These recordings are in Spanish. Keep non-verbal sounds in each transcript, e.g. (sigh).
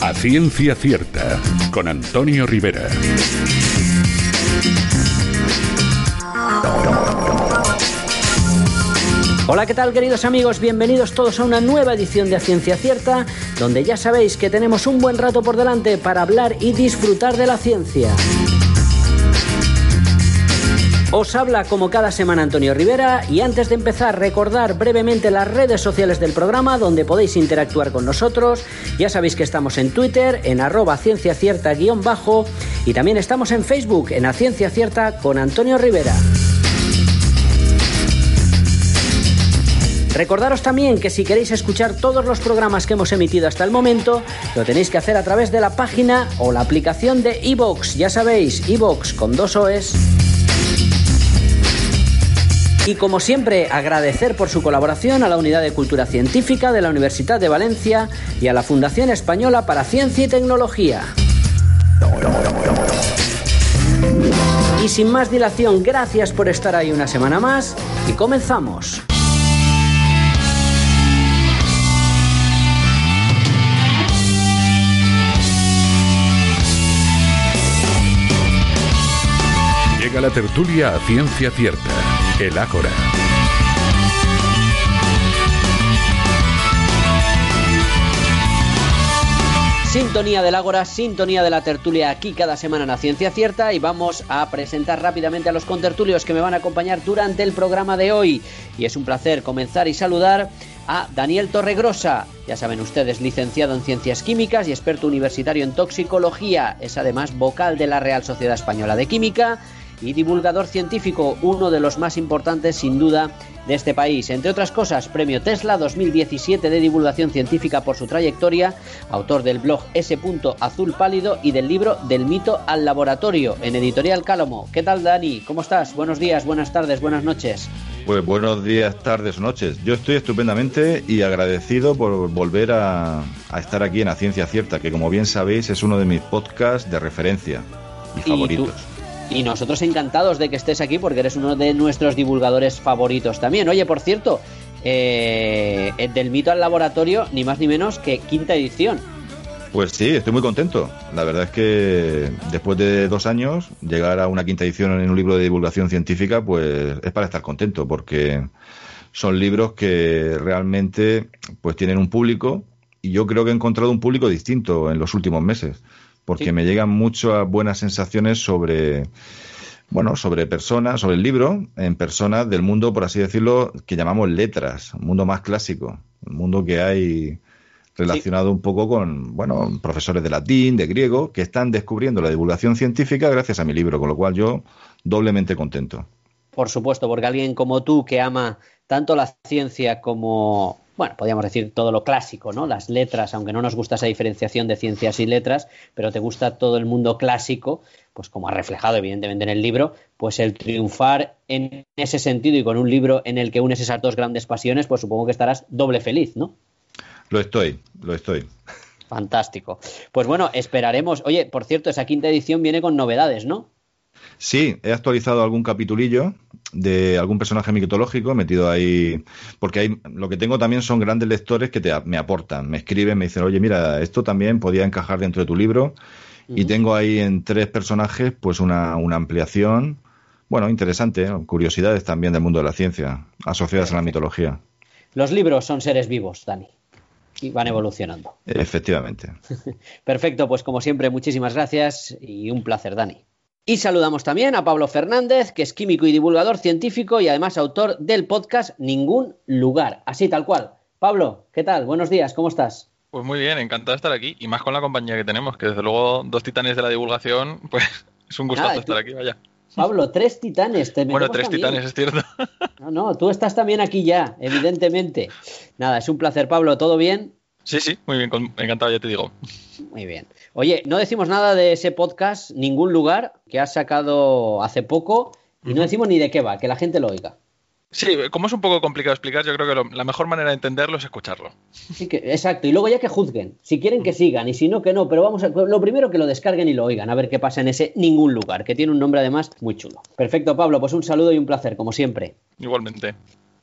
A ciencia cierta, con Antonio Rivera. Hola, ¿qué tal queridos amigos? Bienvenidos todos a una nueva edición de A Ciencia Cierta, donde ya sabéis que tenemos un buen rato por delante para hablar y disfrutar de la ciencia. Os habla como cada semana Antonio Rivera y antes de empezar recordar brevemente las redes sociales del programa donde podéis interactuar con nosotros. Ya sabéis que estamos en Twitter en arroba ciencia cierta guion bajo y también estamos en Facebook en A Ciencia Cierta con Antonio Rivera. Recordaros también que si queréis escuchar todos los programas que hemos emitido hasta el momento, lo tenéis que hacer a través de la página o la aplicación de iVoox. Ya sabéis, iVoox con dos OEs. Y como siempre, agradecer por su colaboración a la Unidad de Cultura Científica de la Universidad de Valencia y a la Fundación Española para Ciencia y Tecnología. Y sin más dilación, gracias por estar ahí una semana más y comenzamos. Llega la tertulia a ciencia cierta, el Ágora. Sintonía del Ágora, sintonía de la tertulia aquí cada semana en la Ciencia Cierta y vamos a presentar rápidamente a los contertulios que me van a acompañar durante el programa de hoy. Y es un placer comenzar y saludar a Daniel Torregrosa, ya saben ustedes, licenciado en Ciencias Químicas y experto universitario en toxicología, es además vocal de la Real Sociedad Española de Química y divulgador científico, uno de los más importantes sin duda de este país. Entre otras cosas, Premio Tesla 2017 de divulgación científica por su trayectoria, autor del blog S. Azul Pálido y del libro Del mito al laboratorio en Editorial Cálomo. ¿Qué tal Dani? ¿Cómo estás? Buenos días, buenas tardes, buenas noches. Pues buenos días, tardes, noches. Yo estoy estupendamente y agradecido por volver a, a estar aquí en La Ciencia Cierta, que como bien sabéis es uno de mis podcasts de referencia y favoritos. ¿Y tú? Y nosotros encantados de que estés aquí porque eres uno de nuestros divulgadores favoritos también. Oye, por cierto, eh, del mito al laboratorio, ni más ni menos que quinta edición. Pues sí, estoy muy contento. La verdad es que después de dos años, llegar a una quinta edición en un libro de divulgación científica, pues es para estar contento, porque son libros que realmente pues tienen un público y yo creo que he encontrado un público distinto en los últimos meses porque sí. me llegan muchas buenas sensaciones sobre bueno, sobre personas, sobre el libro, en personas del mundo, por así decirlo, que llamamos letras, un mundo más clásico, un mundo que hay relacionado sí. un poco con, bueno, profesores de latín, de griego, que están descubriendo la divulgación científica gracias a mi libro, con lo cual yo doblemente contento. Por supuesto, porque alguien como tú que ama tanto la ciencia como bueno, podríamos decir todo lo clásico, ¿no? Las letras, aunque no nos gusta esa diferenciación de ciencias y letras, pero te gusta todo el mundo clásico, pues como ha reflejado evidentemente en el libro, pues el triunfar en ese sentido y con un libro en el que unes esas dos grandes pasiones, pues supongo que estarás doble feliz, ¿no? Lo estoy, lo estoy. Fantástico. Pues bueno, esperaremos. Oye, por cierto, esa quinta edición viene con novedades, ¿no? Sí, he actualizado algún capitulillo de algún personaje mitológico metido ahí, porque hay, lo que tengo también son grandes lectores que te, me aportan, me escriben, me dicen, oye, mira, esto también podía encajar dentro de tu libro, uh -huh. y tengo ahí en tres personajes pues una, una ampliación, bueno, interesante, ¿eh? curiosidades también del mundo de la ciencia, asociadas a la mitología. Los libros son seres vivos, Dani. Y van evolucionando. Efectivamente. (laughs) Perfecto, pues como siempre, muchísimas gracias y un placer, Dani. Y saludamos también a Pablo Fernández, que es químico y divulgador científico y además autor del podcast Ningún Lugar. Así tal cual. Pablo, ¿qué tal? Buenos días, ¿cómo estás? Pues muy bien, encantado de estar aquí y más con la compañía que tenemos, que desde luego dos titanes de la divulgación, pues (laughs) es un gustazo estar aquí, vaya. Pablo, tres titanes. Te bueno, tres también. titanes, es cierto. No, no, tú estás también aquí ya, evidentemente. Nada, es un placer, Pablo, ¿todo bien? Sí, sí, muy bien, encantado, ya te digo. Muy bien. Oye, no decimos nada de ese podcast, ningún lugar, que has sacado hace poco, y no decimos ni de qué va, que la gente lo oiga. Sí, como es un poco complicado explicar, yo creo que lo, la mejor manera de entenderlo es escucharlo. Sí, que, exacto, y luego ya que juzguen, si quieren que sigan, y si no, que no, pero vamos a, lo primero que lo descarguen y lo oigan, a ver qué pasa en ese ningún lugar, que tiene un nombre además muy chulo. Perfecto, Pablo, pues un saludo y un placer, como siempre. Igualmente.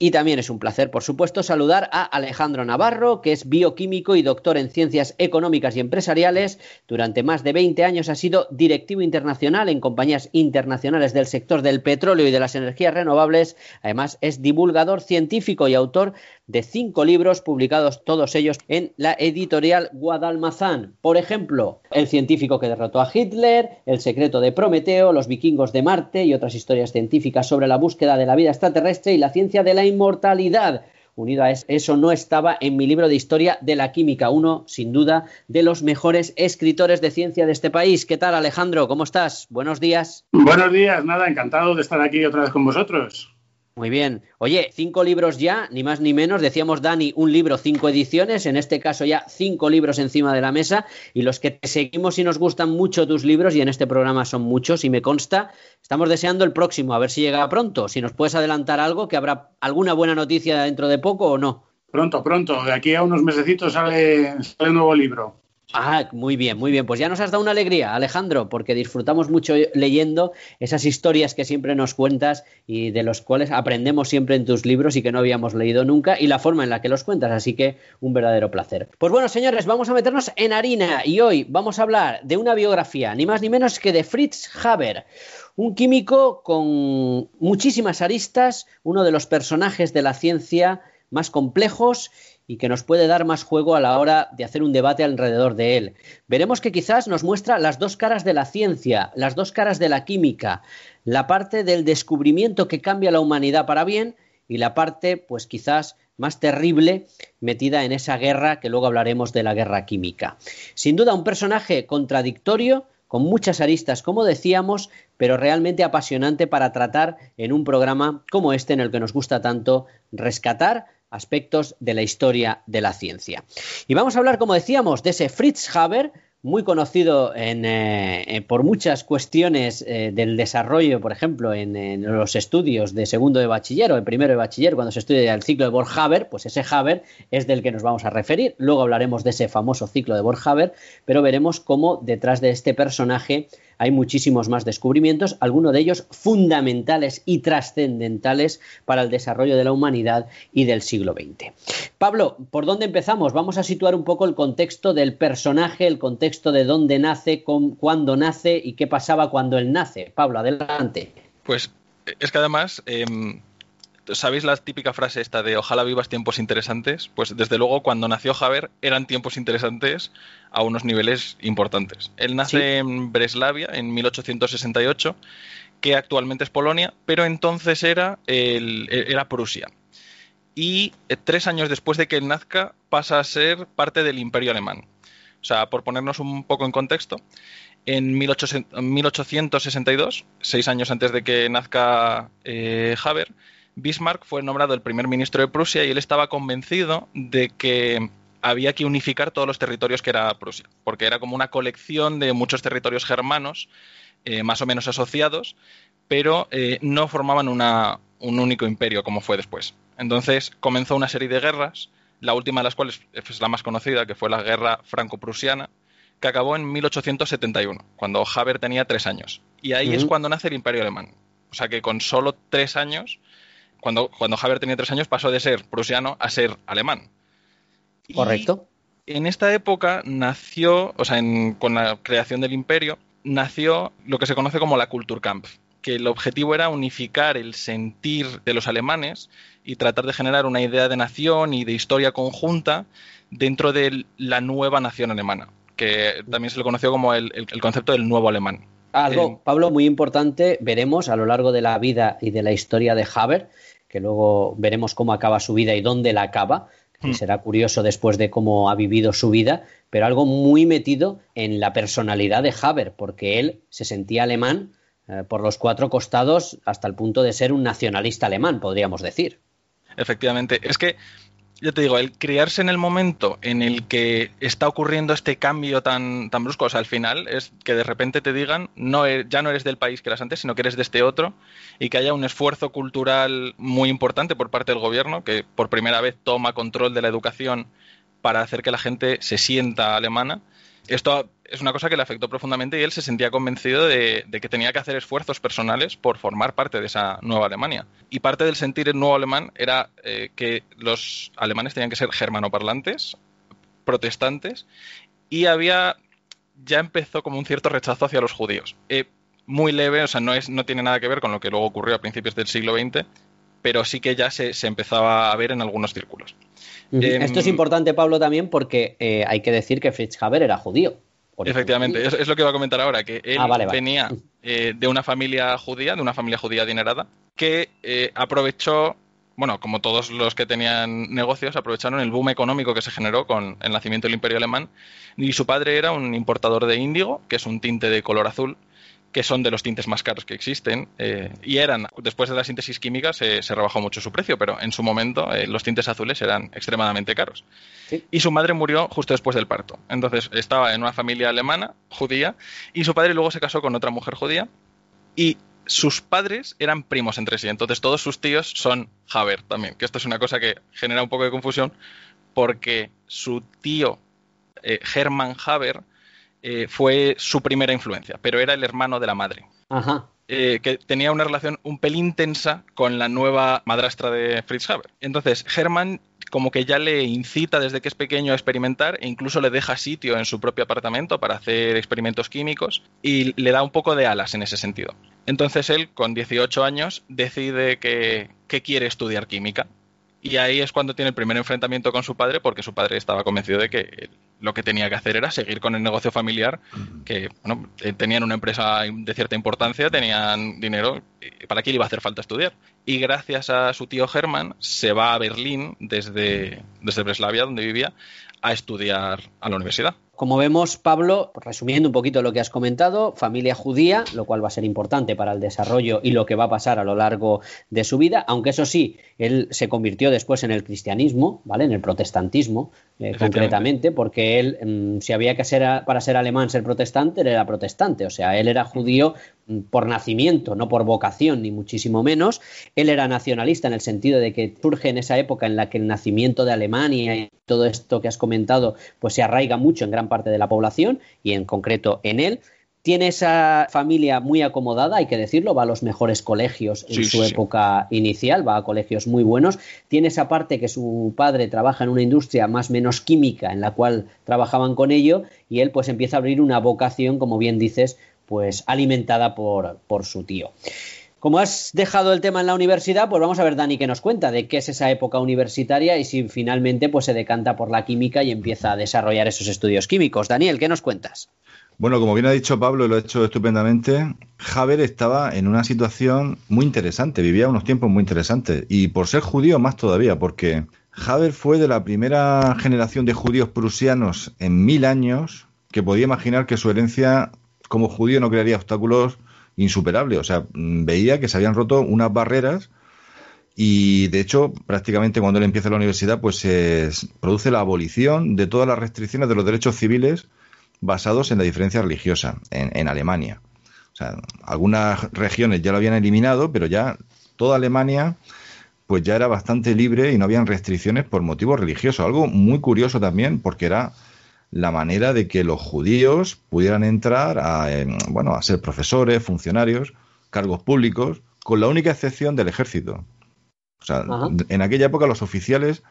Y también es un placer, por supuesto, saludar a Alejandro Navarro, que es bioquímico y doctor en ciencias económicas y empresariales. Durante más de 20 años ha sido directivo internacional en compañías internacionales del sector del petróleo y de las energías renovables. Además, es divulgador científico y autor de cinco libros publicados todos ellos en la editorial Guadalmazán. Por ejemplo, El científico que derrotó a Hitler, El secreto de Prometeo, Los vikingos de Marte y otras historias científicas sobre la búsqueda de la vida extraterrestre y la ciencia de la inmortalidad. Unido a eso no estaba en mi libro de historia de la química, uno sin duda de los mejores escritores de ciencia de este país. ¿Qué tal Alejandro? ¿Cómo estás? Buenos días. Buenos días, nada, encantado de estar aquí otra vez con vosotros. Muy bien. Oye, cinco libros ya, ni más ni menos. Decíamos, Dani, un libro, cinco ediciones. En este caso ya cinco libros encima de la mesa. Y los que te seguimos y nos gustan mucho tus libros, y en este programa son muchos, y me consta, estamos deseando el próximo, a ver si llega pronto. Si nos puedes adelantar algo, que habrá alguna buena noticia dentro de poco o no. Pronto, pronto. De aquí a unos mesecitos sale, nuevo libro. Ah, muy bien, muy bien. Pues ya nos has dado una alegría, Alejandro, porque disfrutamos mucho leyendo esas historias que siempre nos cuentas y de los cuales aprendemos siempre en tus libros y que no habíamos leído nunca y la forma en la que los cuentas. Así que un verdadero placer. Pues bueno, señores, vamos a meternos en harina y hoy vamos a hablar de una biografía, ni más ni menos que de Fritz Haber. Un químico con muchísimas aristas, uno de los personajes de la ciencia más complejos y que nos puede dar más juego a la hora de hacer un debate alrededor de él. Veremos que quizás nos muestra las dos caras de la ciencia, las dos caras de la química, la parte del descubrimiento que cambia la humanidad para bien y la parte, pues quizás más terrible metida en esa guerra que luego hablaremos de la guerra química. Sin duda un personaje contradictorio, con muchas aristas, como decíamos, pero realmente apasionante para tratar en un programa como este en el que nos gusta tanto rescatar aspectos de la historia de la ciencia. Y vamos a hablar, como decíamos, de ese Fritz Haber, muy conocido eh, por muchas cuestiones eh, del desarrollo, por ejemplo, en, los estudios de segundo de bachiller o de primero de bachiller, cuando se estudia el ciclo de Borg-Haber, pues ese Haber es del que nos vamos a referir. Luego hablaremos de ese famoso ciclo de Borg-Haber, pero veremos cómo detrás de este personaje hay muchísimos más descubrimientos, algunos de ellos fundamentales y trascendentales para el desarrollo de la humanidad y del siglo XX. Pablo, ¿por dónde empezamos? Vamos a situar un poco el contexto del personaje, el contexto de dónde nace, cuándo nace y qué pasaba cuando él nace. Pablo, adelante. Pues es que además em, ¿Sabéis la típica frase esta de ojalá vivas tiempos interesantes? Pues desde luego cuando nació Javier eran tiempos interesantes a unos niveles importantes. Él nace en Breslavia en 1868, que actualmente es Polonia, pero entonces era, era Prusia. Y eh, tres años después de que él nazca pasa a ser parte del Imperio Alemán. O sea, por ponernos un poco en contexto, en 1862, seis años antes de que nazca eh, Haber, Bismarck fue nombrado el primer ministro de Prusia y él estaba convencido de que había que unificar todos los territorios que era Prusia, porque era como una colección de muchos territorios germanos, eh, más o menos asociados, pero eh, no formaban un único imperio como fue después. Entonces comenzó una serie de guerras, la última de las cuales es la más conocida, que fue la guerra franco-prusiana, que acabó en 1871, cuando Haber tenía tres años. Y ahí es cuando nace el imperio alemán. O sea que con solo tres años cuando, cuando Haber tenía tres años pasó de ser prusiano a ser alemán. Correcto. en esta época nació, o sea, con la creación del imperio, nació lo que se conoce como la Kulturkampf, que el objetivo era unificar el sentir de los alemanes y tratar de generar una idea de nación y de historia conjunta dentro de la nueva nación alemana, que también se le conoció como el, concepto del nuevo alemán. Algo, Pablo, muy importante, veremos a lo largo de la vida y de la historia de Haber, que luego veremos cómo acaba su vida y dónde la acaba, que hmm. será curioso después de cómo ha vivido su vida, pero algo muy metido en la personalidad de Haber, porque él se sentía alemán eh, por los cuatro costados hasta el punto de ser un nacionalista alemán, podríamos decir. Efectivamente, es que yo te digo, el criarse en el momento en el que está ocurriendo este cambio tan, tan brusco, o sea, al final es que de repente te digan, no, e, ya no eres del país que eras antes, sino que eres de este otro, y que haya un esfuerzo cultural muy importante por parte del gobierno, que por primera vez toma control de la educación para hacer que la gente se sienta alemana. esto es una cosa que le afectó profundamente y él se sentía convencido de, que tenía que hacer esfuerzos personales por formar parte de esa nueva Alemania. Y parte del sentir el nuevo alemán era eh, que los alemanes tenían que ser germanoparlantes, protestantes, y había ya empezó como un cierto rechazo hacia los judíos. Eh, muy leve, o sea, no, es, no tiene nada que ver con lo que luego ocurrió a principios del siglo XX, pero sí que ya se, empezaba a ver en algunos círculos. Em, Esto es importante, Pablo, también porque eh, hay que decir que Fritz Haber era judío. Efectivamente, es, lo que iba a comentar ahora, que él ah, venía eh, de una familia judía, de una familia judía adinerada, que eh, aprovechó, bueno, como todos los que tenían negocios, aprovecharon el boom económico que se generó con el nacimiento del Imperio Alemán. Y su padre era un importador de índigo, que es un tinte de color azul, que son de los tintes más caros que existen, eh, y eran, después de la síntesis química se, rebajó mucho su precio, pero en su momento eh, los tintes azules eran extremadamente caros. Y su madre murió justo después del parto. Entonces estaba en una familia alemana, judía, y su padre luego se casó con otra mujer judía, y sus padres eran primos entre sí, entonces todos sus tíos son Haber también, que esto es una cosa que genera un poco de confusión, porque su tío eh, Hermann Haber eh, fue su primera influencia, pero era el hermano de la madre. Eh, que tenía una relación un pelín tensa con la nueva madrastra de Fritz Haber. Entonces, Hermann como que ya le incita desde que es pequeño a experimentar e incluso le deja sitio en su propio apartamento para hacer experimentos químicos y le da un poco de alas en ese sentido. Entonces él, con 18 años, decide que, que quiere estudiar química y ahí es cuando tiene el primer enfrentamiento con su padre, porque su padre estaba convencido de que lo que tenía que hacer era seguir con el negocio familiar, que bueno, eh, tenían una empresa de cierta importancia, tenían dinero, ¿para qué le iba a hacer falta estudiar? Y gracias a su tío Germán se va a Berlín desde, desde Breslavia, donde vivía, a estudiar a la universidad. Como vemos, Pablo, resumiendo un poquito lo que has comentado, familia judía, lo cual va a ser importante para el desarrollo y lo que va a pasar a lo largo de su vida, aunque eso sí, él se convirtió después en el cristianismo, ¿vale? En el protestantismo, eh, concretamente, porque él, mm, si había que ser, para ser alemán, ser protestante, él era protestante, o sea, él era judío por nacimiento, no por vocación, ni muchísimo menos. Él era nacionalista en el sentido de que surge en esa época en la que el nacimiento de Alemania y todo esto que has comentado, pues se arraiga mucho en gran parte de la población y en concreto en él. Tiene esa familia muy acomodada, hay que decirlo, va a los mejores colegios en su época inicial, va a colegios muy buenos. Tiene esa parte que su padre trabaja en una industria más o menos química en la cual trabajaban con ello y él pues empieza a abrir una vocación, como bien dices, pues alimentada por, por su tío. Como has dejado el tema en la universidad, pues vamos a ver, Dani, qué nos cuenta de qué es esa época universitaria y si finalmente pues, se decanta por la química y empieza a desarrollar esos estudios químicos. Daniel, ¿qué nos cuentas? Bueno, como bien ha dicho Pablo, lo ha hecho estupendamente, Haber estaba en una situación muy interesante, vivía unos tiempos muy interesantes, y por ser judío más todavía, porque Haber fue de la primera generación de judíos prusianos en mil años que podía imaginar que su herencia como judío no crearía obstáculos insuperable. O sea, mm, veía que se habían roto unas barreras y de hecho, prácticamente cuando él empieza la universidad, pues se produce la abolición de todas las restricciones de los derechos civiles basados en la diferencia religiosa en, Alemania. O sea, algunas regiones ya lo habían eliminado, pero ya toda Alemania pues ya era bastante libre y no habían restricciones por motivos religiosos. Algo muy curioso también, porque era la manera de que los judíos pudieran entrar a, bueno, a ser profesores, funcionarios, cargos públicos, con la única excepción del ejército. O sea, en aquella época los oficiales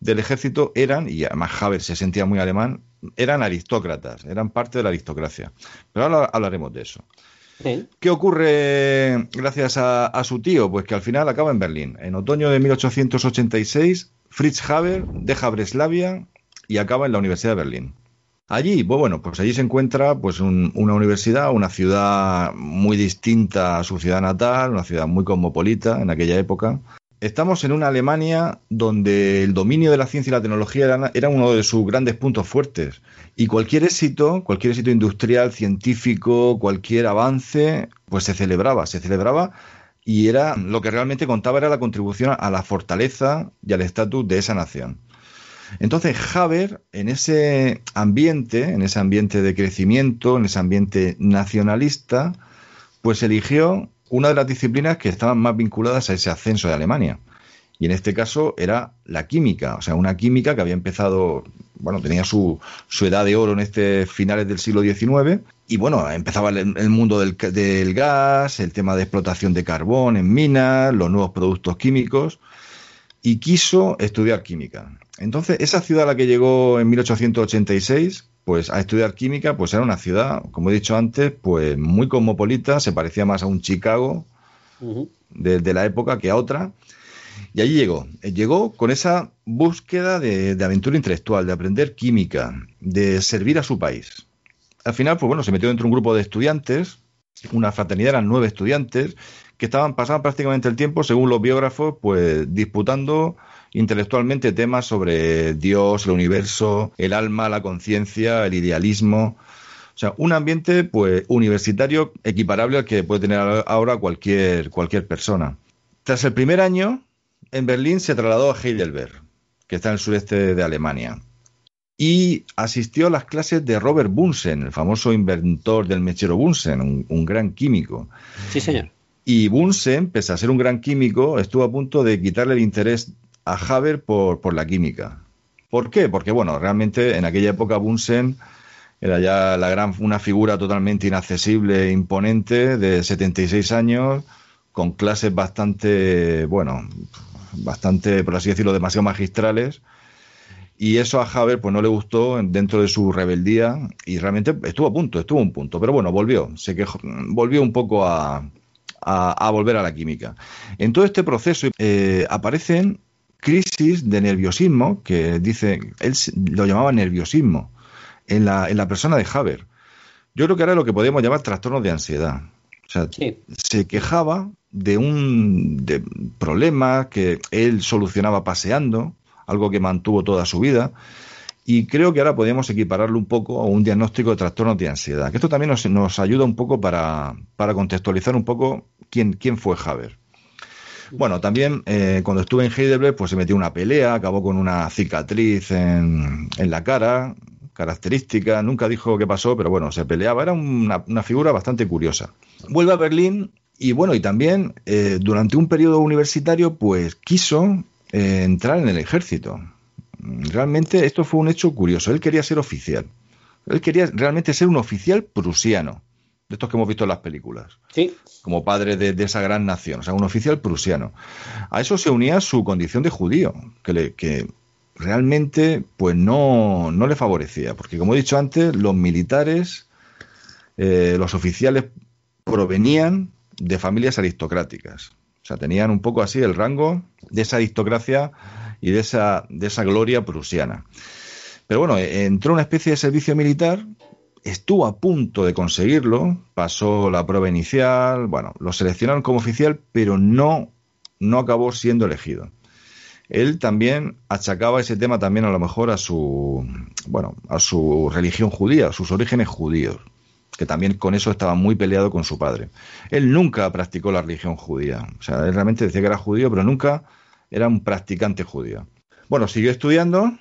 del ejército eran, y además Haber se sentía muy alemán, eran aristócratas, eran parte de la aristocracia. Pero ahora hablaremos de eso. ¿Qué ocurre gracias a, a, su tío? Pues que al final acaba en Berlín. En otoño de 1886, Fritz Haber deja Breslavia y acaba en la Universidad de Berlín. Allí, bueno, pues allí se encuentra pues una universidad, una ciudad muy distinta a su ciudad natal, una ciudad muy cosmopolita en aquella época. Estamos en una Alemania donde el dominio de la ciencia y la tecnología era, era uno de sus grandes puntos fuertes. Y cualquier éxito, cualquier éxito industrial, científico, cualquier avance, pues se celebraba, se celebraba y era lo que realmente contaba era la contribución a la fortaleza y al estatus de esa nación. Entonces, Haber, en ese ambiente, en ese ambiente de crecimiento, en ese ambiente nacionalista, pues eligió una de las disciplinas que estaban más vinculadas a ese ascenso de Alemania. Y en este caso era la química, o sea, una química que había empezado bueno, tenía su, su edad de oro en este finales del siglo XIX. Y bueno, empezaba el, mundo del, gas, el tema de explotación de carbón en minas, los nuevos productos químicos, y quiso estudiar química. Entonces, esa ciudad a la que llegó en 1886, pues a estudiar química, pues era una ciudad, como he dicho antes, pues muy cosmopolita, se parecía más a un Chicago uh -huh. de, de la época que a otra. Y allí llegó. Llegó con esa búsqueda de, de, aventura intelectual, de aprender química, de servir a su país. Al final, pues bueno, se metió dentro de un grupo de estudiantes, una fraternidad, eran nueve estudiantes, que estaban, pasaban prácticamente el tiempo, según los biógrafos, pues disputando intelectualmente temas sobre Dios, el universo, el alma, la conciencia, el idealismo. O sea, un ambiente pues universitario equiparable al que puede tener ahora cualquier, cualquier persona. Tras el primer año, en Berlín se trasladó a Heidelberg, que está en el sureste de Alemania, y asistió a las clases de Robert Bunsen, el famoso inventor del mechero Bunsen, un, un gran químico. Sí, señor. Y Bunsen, pese a ser un gran químico, estuvo a punto de quitarle el interés a Haber por, por la química. ¿Por qué? Porque, bueno, realmente en aquella época Bunsen era ya la gran, una figura totalmente inaccesible e imponente de 76 años, con clases bastante, bueno, bastante, por así decirlo, demasiado magistrales. Y eso a Haber pues no le gustó dentro de su rebeldía y realmente estuvo a punto, estuvo a un punto. Pero bueno, volvió, se quejó, volvió un poco a, a, volver a la química. En todo este proceso eh, aparecen crisis de nerviosismo, que dice, él lo llamaba nerviosismo, en la, en la persona de Haber. Yo creo que era lo que podemos llamar trastornos de ansiedad. O sea, sí. se quejaba de un de problema que él solucionaba paseando, algo que mantuvo toda su vida, y creo que ahora podemos equipararlo un poco a un diagnóstico de trastornos de ansiedad, que esto también nos, nos ayuda un poco para, para, contextualizar un poco quién, quién fue Haber. Bueno, también eh, cuando estuve en Heidelberg, pues se metió una pelea, acabó con una cicatriz en, en, la cara, característica, nunca dijo qué pasó, pero bueno, se peleaba, era una, una figura bastante curiosa. Vuelve a Berlín y bueno, y también eh, durante un periodo universitario, pues quiso eh, entrar en el ejército. Realmente esto fue un hecho curioso, él quería ser oficial, él quería realmente ser un oficial prusiano de estos que hemos visto en las películas. Sí. Como padre de, de, esa gran nación, o sea, un oficial prusiano. A eso se unía su condición de judío, que, le, que realmente pues no, no, le favorecía, porque como he dicho antes, los militares, eh, los oficiales provenían de familias aristocráticas. O sea, tenían un poco así el rango de esa aristocracia y de esa, de esa gloria prusiana. Pero bueno, entró una especie de servicio militar estuvo a punto de conseguirlo, pasó la prueba inicial, bueno, lo seleccionaron como oficial, pero no, no acabó siendo elegido. Él también achacaba ese tema también a lo mejor a su, bueno, a su religión judía, a sus orígenes judíos, que también con eso estaba muy peleado con su padre. Él nunca practicó la religión judía, o sea, él realmente decía que era judío, pero nunca era un practicante judío. Bueno, siguió estudiando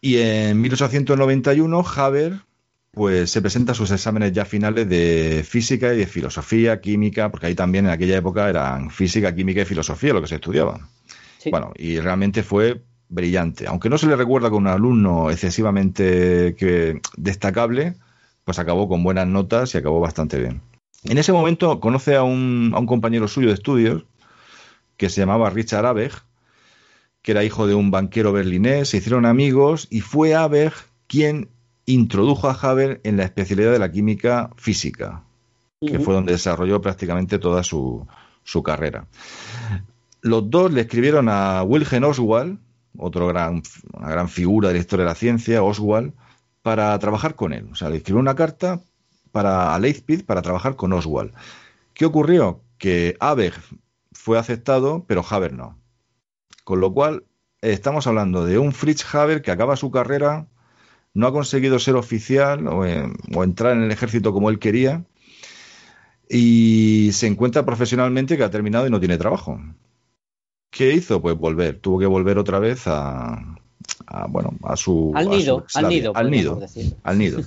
y en 1891 Haber pues se presenta sus exámenes ya finales de física y de filosofía, química, porque ahí también en aquella época eran física, química y filosofía lo que se estudiaba. Sí. Bueno, y realmente fue brillante. Aunque no se le recuerda con un alumno excesivamente que, destacable, pues acabó con buenas notas y acabó bastante bien. En ese momento conoce a un, a un compañero suyo de estudios que se llamaba Richard Abeg, que era hijo de un banquero berlinés, se hicieron amigos y fue Abeg quien introdujo a Haber en la especialidad de la química física, uh -huh. que fue donde desarrolló prácticamente toda su, su, carrera. Los dos le escribieron a Wilhelm Oswald, otro gran, una gran figura de la historia de la ciencia, Oswald, para trabajar con él. O sea, le escribió una carta para a Leipzig para trabajar con Oswald. ¿Qué ocurrió? Que Haber fue aceptado, pero Haber no. Con lo cual, estamos hablando de un Fritz Haber que acaba su carrera no ha conseguido ser oficial o, eh, o, entrar en el ejército como él quería y se encuentra profesionalmente que ha terminado y no tiene trabajo. ¿Qué hizo? Pues volver, tuvo que volver otra vez a, a bueno, a su al nido, a su al nido, al nido, decir. al nido.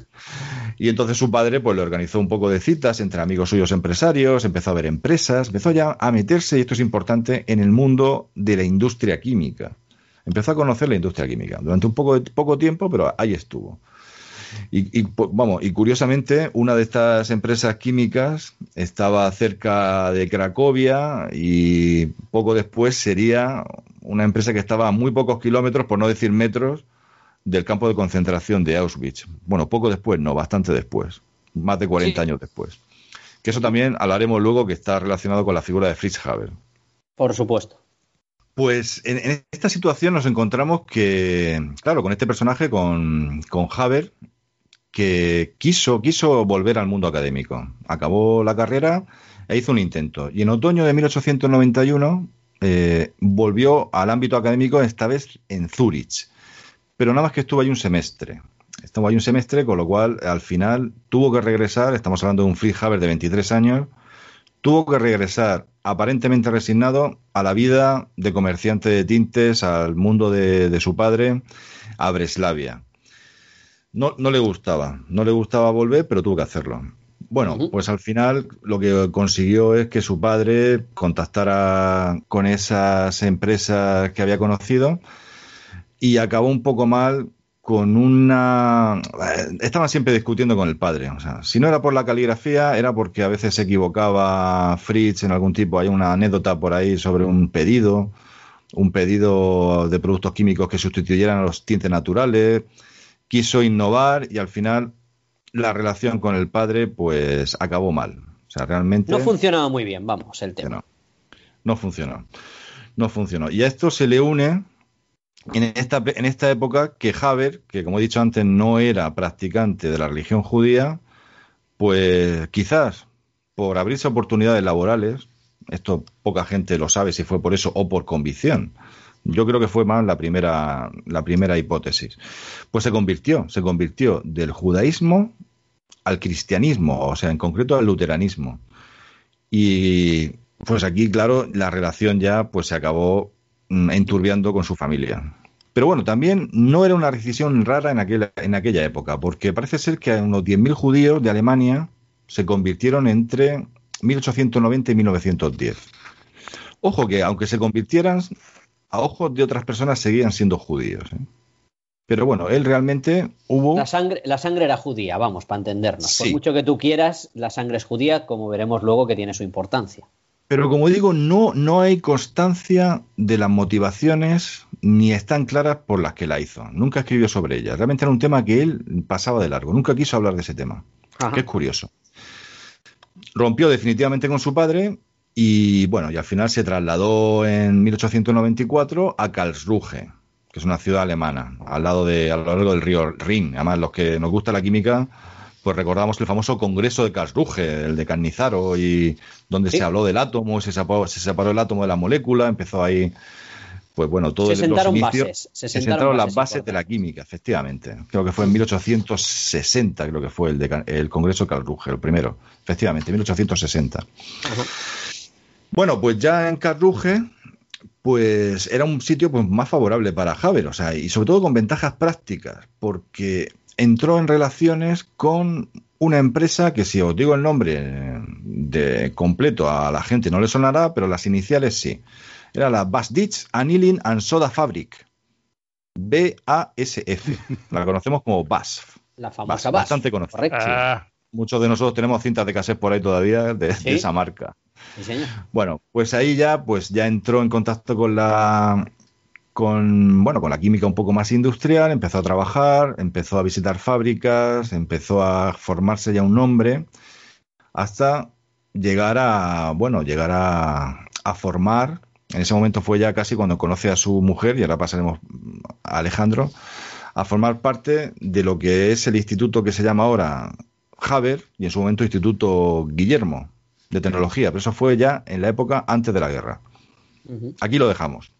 Y entonces su padre pues le organizó un poco de citas entre amigos suyos empresarios, empezó a ver empresas, empezó ya a meterse y esto es importante en el mundo de la industria química empezó a conocer la industria química. Durante un poco, poco tiempo, pero ahí estuvo. Y, vamos, y curiosamente, una de estas empresas químicas estaba cerca de Cracovia y poco después sería una empresa que estaba a muy pocos kilómetros, por no decir metros, del campo de concentración de Auschwitz. Bueno, poco después, no, bastante después, más de 40 años después. Que eso también hablaremos luego que está relacionado con la figura de Fritz Haber. Por supuesto. Pues en, esta situación nos encontramos que, claro, con este personaje, con, con Haber, que quiso, quiso volver al mundo académico. Acabó la carrera e hizo un intento. Y en otoño de 1891 eh, volvió al ámbito académico, esta vez en Zúrich. Pero nada más que estuvo ahí un semestre. Estuvo ahí un semestre, con lo cual al final tuvo que regresar, estamos hablando de un Fritz Haber de 23 años, tuvo que regresar aparentemente resignado a la vida de comerciante de tintes, al mundo de, de su padre, a Breslavia no, no le gustaba, no le gustaba volver, pero tuvo que hacerlo. Bueno, pues al final lo que consiguió es que su padre contactara con esas empresas que había conocido y acabó un poco mal con una... Estaban siempre discutiendo con el padre. O sea, si no era por la caligrafía, era porque a veces se equivocaba Fritz en algún tipo. Hay una anécdota por ahí sobre un pedido, un pedido de productos químicos que sustituyeran a los tintes naturales quiso innovar y al final la relación con el padre pues acabó mal. O sea, realmente... No funcionaba muy bien, vamos, el tema. No, no funcionó. No funcionó. Y a esto se le une en esta, en esta época que Haber, que como he dicho antes no era practicante de la religión judía, pues quizás por abrirse oportunidades laborales, esto poca gente lo sabe si fue por eso o por convicción, yo creo que fue más la primera, la primera hipótesis. Pues se convirtió, se convirtió del judaísmo al cristianismo, o sea, en concreto al luteranismo. Y pues aquí, claro, la relación ya pues se acabó enturbiando con su familia. Pero bueno, también no era una decisión rara en aquella, en aquella época, porque parece ser que unos 10.000 judíos de Alemania se convirtieron entre 1890 y 1910. Ojo que aunque se convirtieran, a ojos de otras personas seguían siendo judíos. ¿eh? Pero bueno, él realmente hubo... La sangre, la sangre era judía, vamos, para entendernos. Por mucho que tú quieras, la sangre es judía, como veremos luego que tiene su importancia. Pero como digo, no, no hay constancia de las motivaciones ni están claras por las que la hizo. Nunca escribió sobre ella. Realmente era un tema que él pasaba de largo. Nunca quiso hablar de ese tema. Que es curioso. Rompió definitivamente con su padre y bueno, y al final se trasladó en 1894 a Karlsruhe, que es una ciudad alemana, al lado de, a lo largo del río Rin. Además, los que nos gusta la química, pues recordamos el famoso congreso de Karlsruhe, el de Carnizaro, y donde se habló del átomo, se separó, se separó el átomo de la molécula, empezó ahí pues bueno, todo se sentaron los bases, se, sentaron, las bases de la química, efectivamente. Creo que fue en 1860, creo que fue el, de, el Congreso de Karlsruhe, el primero, efectivamente, 1860. Ajá. Bueno, pues ya en Carruge, pues era un sitio pues, más favorable para Haber, o sea, y sobre todo con ventajas prácticas, porque entró en relaciones con una empresa que si os digo el nombre de completo a la gente no le sonará, pero las iniciales sí. Era la Basditch Annealing and Soda Fabric. B-A-S-F. (laughs) La conocemos como BASF. La famosa BASF. Bastante conocida. Ah. Muchos de nosotros tenemos cintas de cassette por ahí todavía de esa marca. Bueno, pues ahí ya, pues ya entró en contacto con la con bueno con la química un poco más industrial, empezó a trabajar, empezó a visitar fábricas, empezó a formarse ya un nombre, hasta llegar a bueno llegar a, a formar. En ese momento fue ya casi cuando conoce a su mujer y ahora pasaremos a Alejandro a formar parte de lo que es el instituto que se llama ahora Haber y en su momento Instituto Guillermo, de tecnología, pero eso fue ya en la época antes de la guerra. Aquí lo dejamos.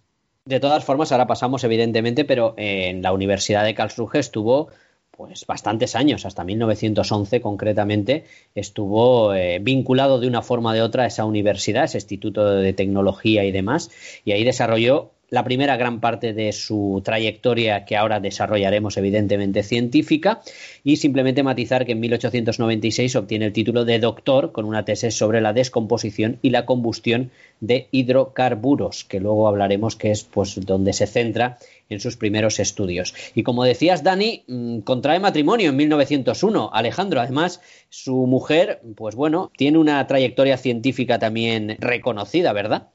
De todas formas, ahora pasamos evidentemente, pero en la Universidad de Karlsruhe estuvo pues bastantes años, hasta 1911 concretamente, estuvo eh, vinculado de una forma o de otra a esa universidad, ese instituto de tecnología y demás, y ahí desarrolló la primera gran parte de su trayectoria que ahora desarrollaremos evidentemente científica y simplemente matizar que en 1896 obtiene el título de doctor con una tesis sobre la descomposición y la combustión de hidrocarburos, que luego hablaremos que es pues donde se centra en sus primeros estudios. Y como decías, Dani, mm, contrae matrimonio en 1901. Alejandro, además, su mujer, pues bueno, tiene una trayectoria científica también reconocida, ¿verdad?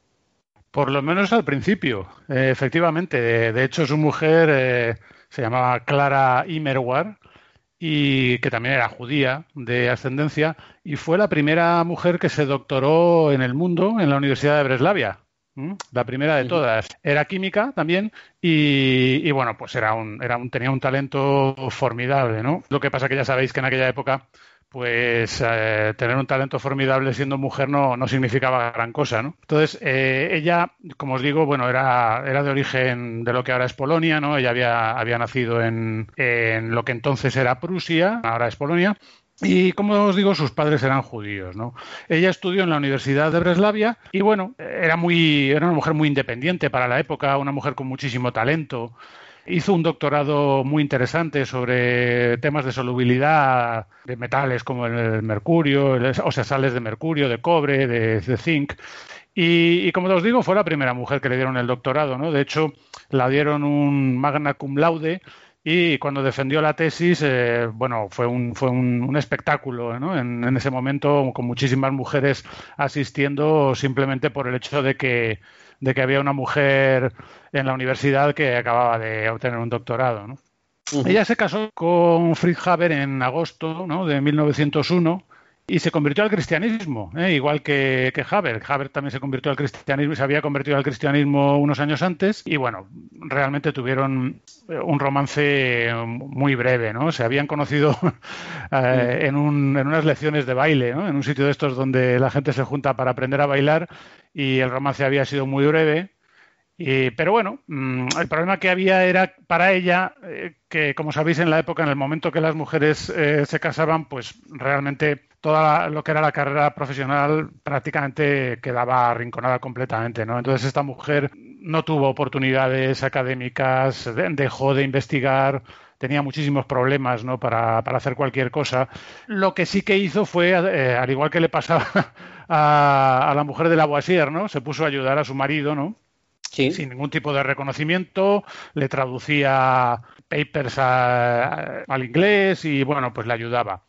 Por lo menos al principio, eh, efectivamente. De, hecho, su mujer eh, se llamaba Clara Imerwar y que también era judía de ascendencia y fue la primera mujer que se doctoró en el mundo en la Universidad de Breslavia. La primera de todas. Era química también y, bueno, pues era un, era un, tenía un talento formidable, ¿no? Lo que pasa que ya sabéis que en aquella época pues eh, tener un talento formidable siendo mujer no, no significaba gran cosa, ¿no? Entonces, eh, ella, como os digo, bueno, era, era de origen de lo que ahora es Polonia, ¿no? Ella había, había nacido en, en lo que entonces era Prusia, ahora es Polonia, y como os digo, sus padres eran judíos, ¿no? Ella estudió en la Universidad de Breslavia y bueno, era muy, era una mujer muy independiente para la época, una mujer con muchísimo talento. Hizo un doctorado muy interesante sobre temas de solubilidad de metales como el mercurio, o sea, sales de mercurio, de cobre, de, zinc. Y, como os digo, fue la primera mujer que le dieron el doctorado, ¿no? De hecho, la dieron un magna cum laude y cuando defendió la tesis, eh, bueno, fue un, fue un, espectáculo ¿no? en, en, ese momento, con muchísimas mujeres asistiendo simplemente por el hecho de que de que había una mujer en la universidad que acababa de obtener un doctorado. ¿no? Ella se casó con Fritz Haber en agosto ¿no? de 1901 y se convirtió al cristianismo, ¿eh? igual que, que, Haber. Haber también se convirtió al cristianismo y se había convertido al cristianismo unos años antes. Y bueno, realmente tuvieron eh, un romance muy breve, ¿no? Se habían conocido (laughs) eh, en, un, en, unas lecciones de baile, ¿no? En un sitio de estos donde la gente se junta para aprender a bailar y el romance había sido muy breve. pero bueno, mm, el problema que había era para ella eh, que, como sabéis, en la época, en el momento que las mujeres eh, se casaban, pues realmente todo lo que era la carrera profesional prácticamente quedaba arrinconada completamente, ¿no? Entonces esta mujer no tuvo oportunidades académicas, dejó de investigar, tenía muchísimos problemas ¿no? para, hacer cualquier cosa. Lo que sí que hizo fue, eh, al igual que le pasaba a, la mujer de Lavoisier, ¿no? Se puso a ayudar a su marido, ¿no? Sin ningún tipo de reconocimiento, le traducía papers al inglés y, bueno, pues le ayudaba.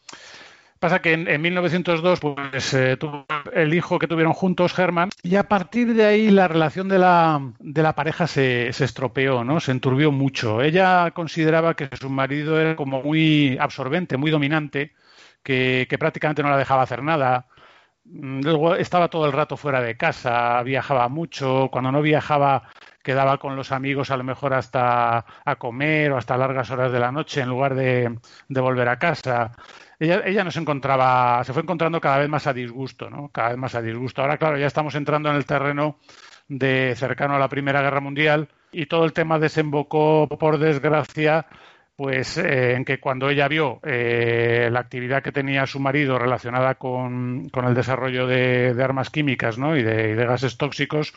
Pasa que en, 1902 pues, eh, tuvo el hijo que tuvieron juntos, Herman, y a partir de ahí la relación de la, de la pareja se, se, estropeó, ¿no? Se enturbió mucho. Ella consideraba que su marido era como muy absorbente, muy dominante, que, que prácticamente no la dejaba hacer nada, luego estaba todo el rato fuera de casa, viajaba mucho, cuando no viajaba quedaba con los amigos a lo mejor hasta a comer o hasta largas horas de la noche en lugar de, volver a casa. Ella, ella no se encontraba, se fue encontrando cada vez más a disgusto, ¿no? Cada vez más a disgusto. Ahora, claro, ya estamos entrando en el terreno de cercano a la Primera Guerra Mundial y todo el tema desembocó, por desgracia, pues eh, en que cuando ella vio eh, la actividad que tenía su marido relacionada con, el desarrollo de, armas químicas ¿no? y, de, gases tóxicos,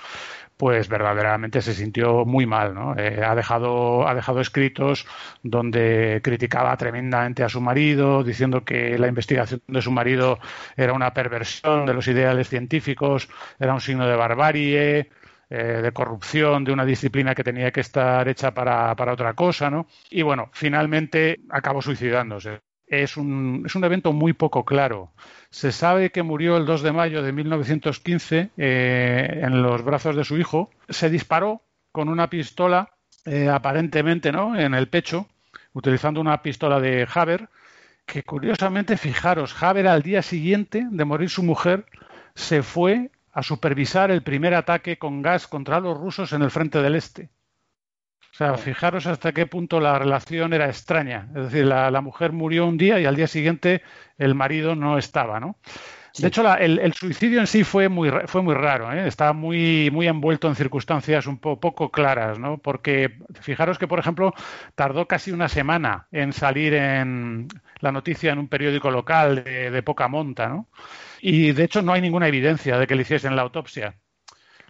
pues verdaderamente se sintió muy mal. ¿no? Eh, ha, dejado, ha dejado escritos donde criticaba tremendamente a su marido, diciendo que la investigación de su marido era una perversión de los ideales científicos, era un signo de barbarie. Eh, de corrupción de una disciplina que tenía que estar hecha para, para otra cosa, ¿no? Y bueno, finalmente acabó suicidándose. Es un, es un evento muy poco claro. Se sabe que murió el 2 de mayo de 1915 eh, en los brazos de su hijo. Se disparó con una pistola, eh, aparentemente, ¿no? En el pecho, utilizando una pistola de Haber, que curiosamente, fijaros, Haber al día siguiente de morir su mujer se fue a supervisar el primer ataque con gas contra los rusos en el frente del Este. O sea, fijaros hasta qué punto la relación era extraña. Es decir, la, mujer murió un día y al día siguiente el marido no estaba, ¿no? De hecho, el, suicidio en sí fue muy, fue muy raro, ¿eh? estaba muy, muy envuelto en circunstancias un poco claras, ¿no? Porque fijaros que, por ejemplo, tardó casi una semana en salir en la noticia en un periódico local de, de poca monta, ¿no? Y de hecho no hay ninguna evidencia de que le hiciesen la autopsia.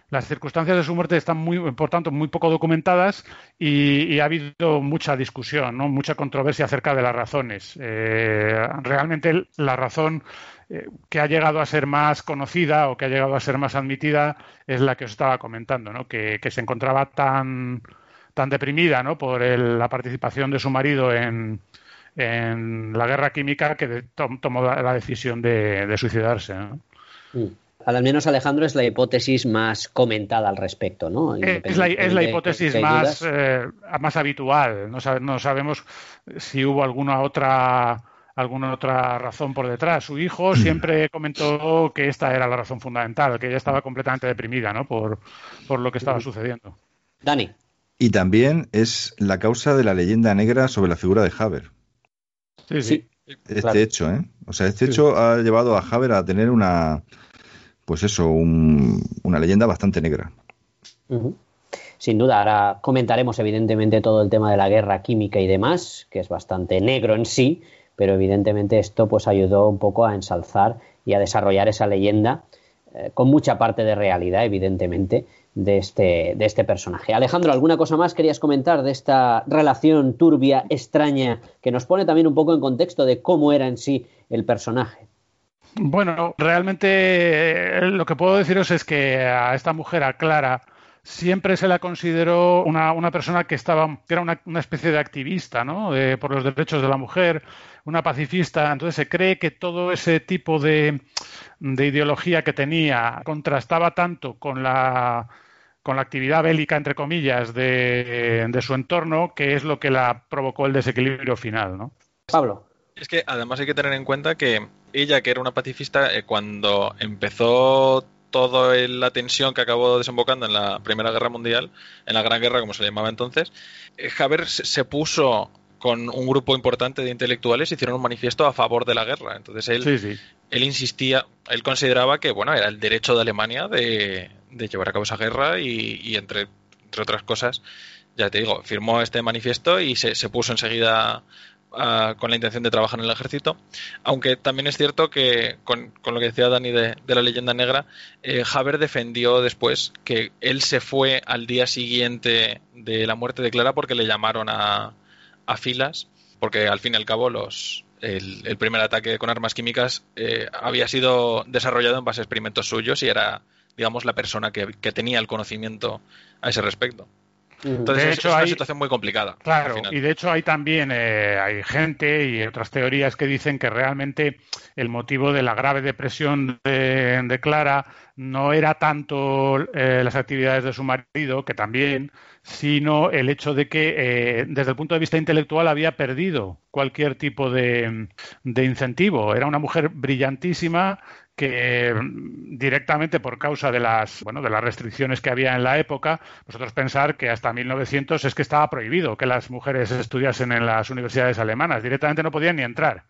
las circunstancias de su muerte están muy, por tanto, muy poco documentadas y, ha habido mucha discusión, ¿no? mucha controversia acerca de las razones. Eh, realmente la razón eh, que ha llegado a ser más conocida o que ha llegado a ser más admitida es la que os estaba comentando, ¿no? que, se encontraba tan, tan deprimida ¿no? por la participación de su marido en, en la guerra química que tomó la decisión de, suicidarse. ¿no? Mm al menos Alejandro es la hipótesis más comentada al respecto, ¿no? Es la, hipótesis más, eh, más habitual. No, no, sabemos si hubo alguna otra alguna otra razón por detrás. Su hijo siempre comentó que esta era la razón fundamental, que ella estaba completamente deprimida, ¿no? Por, por lo que estaba sucediendo. Dani. Y también es la causa de la leyenda negra sobre la figura de Haber. Sí, sí. Este hecho, ¿eh? O sea, este hecho ha llevado a Haber a tener una pues eso, una leyenda bastante negra. Sin duda, ahora comentaremos evidentemente todo el tema de la guerra química y demás, que es bastante negro en sí, pero evidentemente esto pues ayudó un poco a ensalzar y a desarrollar esa leyenda eh, con mucha parte de realidad, evidentemente, de este, de este personaje. Alejandro, ¿alguna cosa más querías comentar de esta relación turbia, extraña, que nos pone también un poco en contexto de cómo era en sí el personaje? Bueno, realmente eh, lo que puedo deciros es que a esta mujer, a Clara, siempre se la consideró una, una persona que estaba, que era una, una especie de activista, ¿no? por los derechos de la mujer, una pacifista. Entonces se cree que todo ese tipo de, de ideología que tenía contrastaba tanto con la con la actividad bélica, entre comillas, de, de su entorno, que es lo que la provocó el desequilibrio final, ¿no? Pablo. Es que además hay que tener en cuenta que ella, que era una pacifista, eh, cuando empezó toda la tensión que acabó desembocando en la Primera Guerra Mundial, en la Gran Guerra, como se le llamaba entonces, eh, Haber se puso con un grupo importante de intelectuales hicieron un manifiesto a favor de la guerra. Entonces él, él insistía, él consideraba que bueno era el derecho de Alemania de, llevar a cabo esa guerra y, entre, otras cosas, ya te digo, firmó este manifiesto y se, se puso enseguida con la intención de trabajar en el ejército. Aunque también es cierto que, con, lo que decía Dani de, la leyenda negra, eh, Haber defendió después que él se fue al día siguiente de la muerte de Clara porque le llamaron a, filas, porque al fin y al cabo los, el, primer ataque con armas químicas eh, había sido desarrollado en base a experimentos suyos y era, digamos, la persona que, que tenía el conocimiento a ese respecto. Entonces de hecho, es una situación muy complicada. Claro, y de hecho hay también eh, hay gente y otras teorías que dicen que realmente el motivo de la grave depresión de, Clara no era tanto eh, las actividades de su marido, que también, sino el hecho de que eh, desde el punto de vista intelectual había perdido cualquier tipo de, de incentivo. Era una mujer brillantísima que mm, directamente por causa de las bueno de las restricciones que había en la época vosotros pensar que hasta 1900 es que estaba prohibido que las mujeres estudiasen en las universidades alemanas. Directamente no podían ni entrar.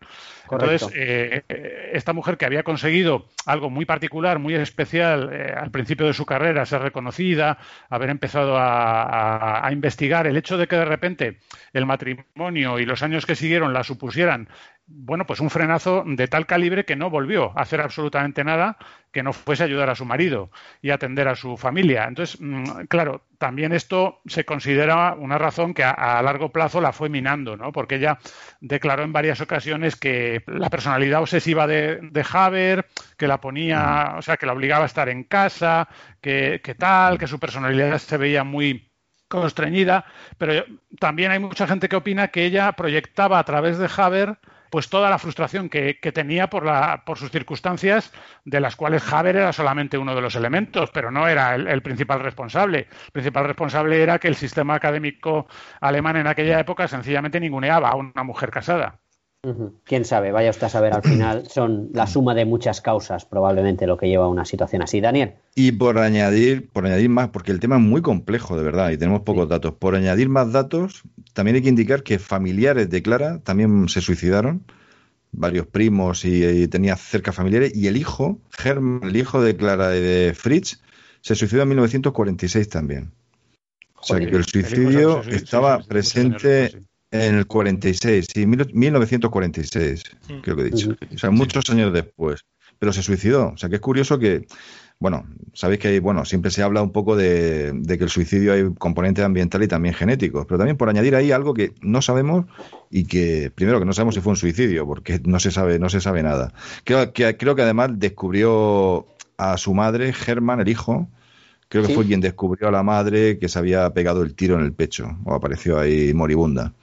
Entonces eh, eh, esta mujer que había conseguido algo muy particular muy especial eh, al principio de su carrera ser reconocida haber empezado a, a investigar el hecho de que de repente el matrimonio y los años que siguieron la supusieran bueno, pues un frenazo de tal calibre que no volvió a hacer absolutamente nada que no fuese a ayudar a su marido y atender a su familia. Entonces, mm, claro, también esto se considera una razón que a, largo plazo la fue minando, ¿no? Porque ella declaró en varias ocasiones que la personalidad obsesiva de, de Haber, que la ponía, o sea, que la obligaba a estar en casa, que, que tal, que su personalidad se veía muy constreñida, pero también hay mucha gente que opina que ella proyectaba a través de Haber pues toda la frustración que, tenía por, la, por sus circunstancias, de las cuales Haber era solamente uno de los elementos, pero no era el, principal responsable. El principal responsable era que el sistema académico alemán en aquella época sencillamente ninguneaba a una mujer casada. Quién sabe, vaya usted a saber al final, (clears throat) son la suma de muchas causas probablemente lo que lleva a una situación así. Daniel. Y por añadir, por añadir más, porque el tema es muy complejo de verdad y tenemos pocos datos, por añadir más datos, también hay que indicar que familiares de Clara también se suicidaron, varios primos y, tenía cerca familiares, y el hijo, Germán, el hijo de Clara y de Fritz, se suicidó en 1946 también. o sea que el suicidio estaba presente en el 46, sí, 1946, creo que he dicho. O sea, muchos años después. Pero se suicidó. O sea, que es curioso que bueno, sabéis que bueno, siempre se habla un poco de, que el suicidio hay componentes ambientales y también genéticos, pero también por añadir ahí algo que no sabemos y que primero que no sabemos si fue un suicidio, porque no se sabe, no se sabe nada. Creo que, creo que además descubrió a su madre, Germán, el hijo, creo que fue quien descubrió a la madre que se había pegado el tiro en el pecho, o apareció ahí moribunda.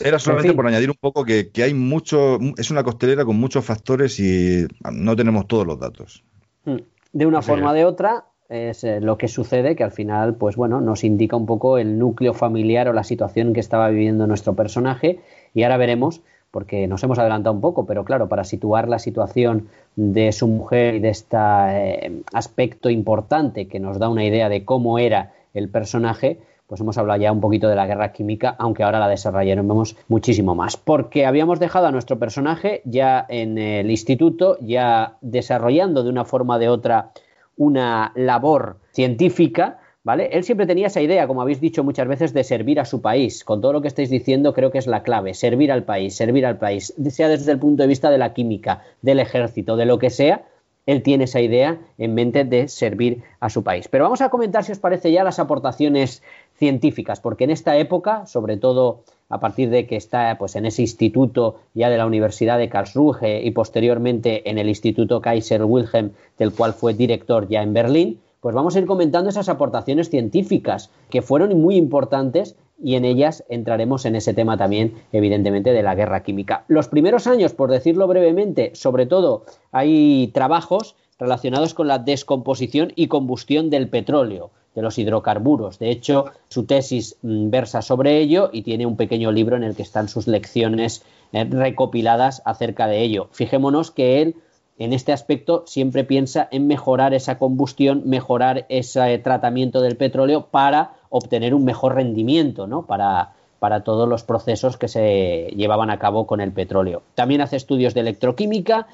Era solamente por añadir un poco que, hay mucho, es una costelera con muchos factores y no tenemos todos los datos. Hmm. De una forma o de otra, es eh, lo que sucede, que al final, pues bueno, nos indica un poco el núcleo familiar o la situación que estaba viviendo nuestro personaje. Y ahora veremos, porque nos hemos adelantado un poco, pero claro, para situar la situación de su mujer y de este eh, aspecto importante que nos da una idea de cómo era el personaje, pues hemos hablado ya un poquito de la guerra química, aunque ahora la desarrollaremos muchísimo más. Porque habíamos dejado a nuestro personaje ya en el instituto, ya desarrollando de una forma o de otra una labor científica, ¿vale? Él siempre tenía esa idea, como habéis dicho muchas veces, de servir a su país. Con todo lo que estáis diciendo, creo que es la clave, servir al país, servir al país, sea desde el punto de vista de la química, del ejército, de lo que sea, él tiene esa idea en mente de servir a su país. Pero vamos a comentar, si os parece, ya las aportaciones científicas, porque en esta época, sobre todo a partir de que está pues, en ese instituto ya de la Universidad de Karlsruhe y posteriormente en el Instituto Kaiser Wilhelm, del cual fue director ya en Berlín, pues vamos a ir comentando esas aportaciones científicas que fueron muy importantes y en ellas entraremos en ese tema también, evidentemente, de la guerra química. Los primeros años, por decirlo brevemente, sobre todo hay trabajos relacionados con la descomposición y combustión del petróleo, de los hidrocarburos. De hecho, su tesis mm, versa sobre ello y tiene un pequeño libro en el que están sus lecciones eh, recopiladas acerca de ello. Fijémonos que él en este aspecto siempre piensa en mejorar esa combustión, mejorar ese tratamiento del petróleo para obtener un mejor rendimiento, ¿no? Para, para todos los procesos que se llevaban a cabo con el petróleo. También hace estudios de electroquímica,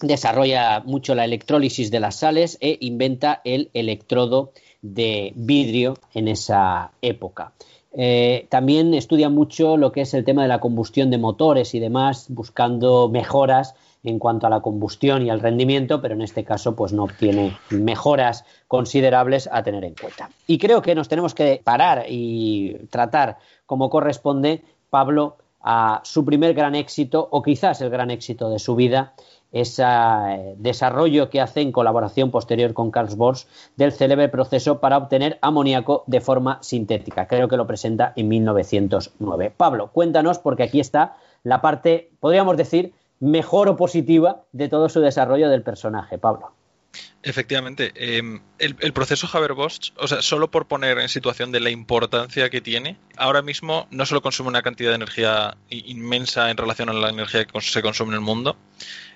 desarrolla mucho la electrólisis de las sales e inventa el electrodo de vidrio en esa época. Eh, también estudia mucho lo que es el tema de la combustión de motores y demás, buscando mejoras en cuanto a la combustión y al rendimiento, pero en este caso pues no obtiene mejoras considerables a tener en cuenta. Y creo que nos tenemos que parar y tratar como corresponde Pablo a su primer gran éxito o quizás el gran éxito de su vida, ese eh, desarrollo que hace en colaboración posterior con Carl Bosch del célebre proceso para obtener amoníaco de forma sintética. Creo que lo presenta en 1909. Pablo, cuéntanos porque aquí está la parte, podríamos decir, mejor o positiva de todo su desarrollo del personaje, Pablo. Efectivamente, em, el, proceso Haber-Bosch, o sea, solo por poner en situación de la importancia que tiene, ahora mismo no solo consume una cantidad de energía inmensa en relación a la energía que se consume en el mundo,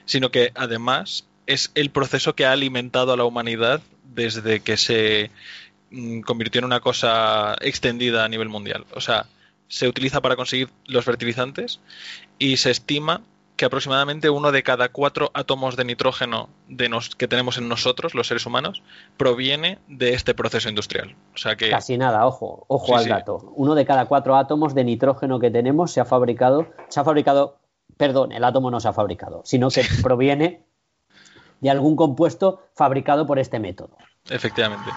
sino que además es el proceso que ha alimentado a la humanidad desde que se mm, convirtió en una cosa extendida a nivel mundial. O sea, se utiliza para conseguir los fertilizantes y se estima que aproximadamente uno de cada cuatro átomos de nitrógeno de que tenemos en nosotros, los seres humanos, proviene de este proceso industrial. O sea que... Casi nada, ojo, ojo al dato. Uno de cada cuatro átomos de nitrógeno que tenemos se ha fabricado, se ha fabricado, perdón, el átomo no se ha fabricado, sino que (laughs) proviene de algún compuesto fabricado por este método. Efectivamente.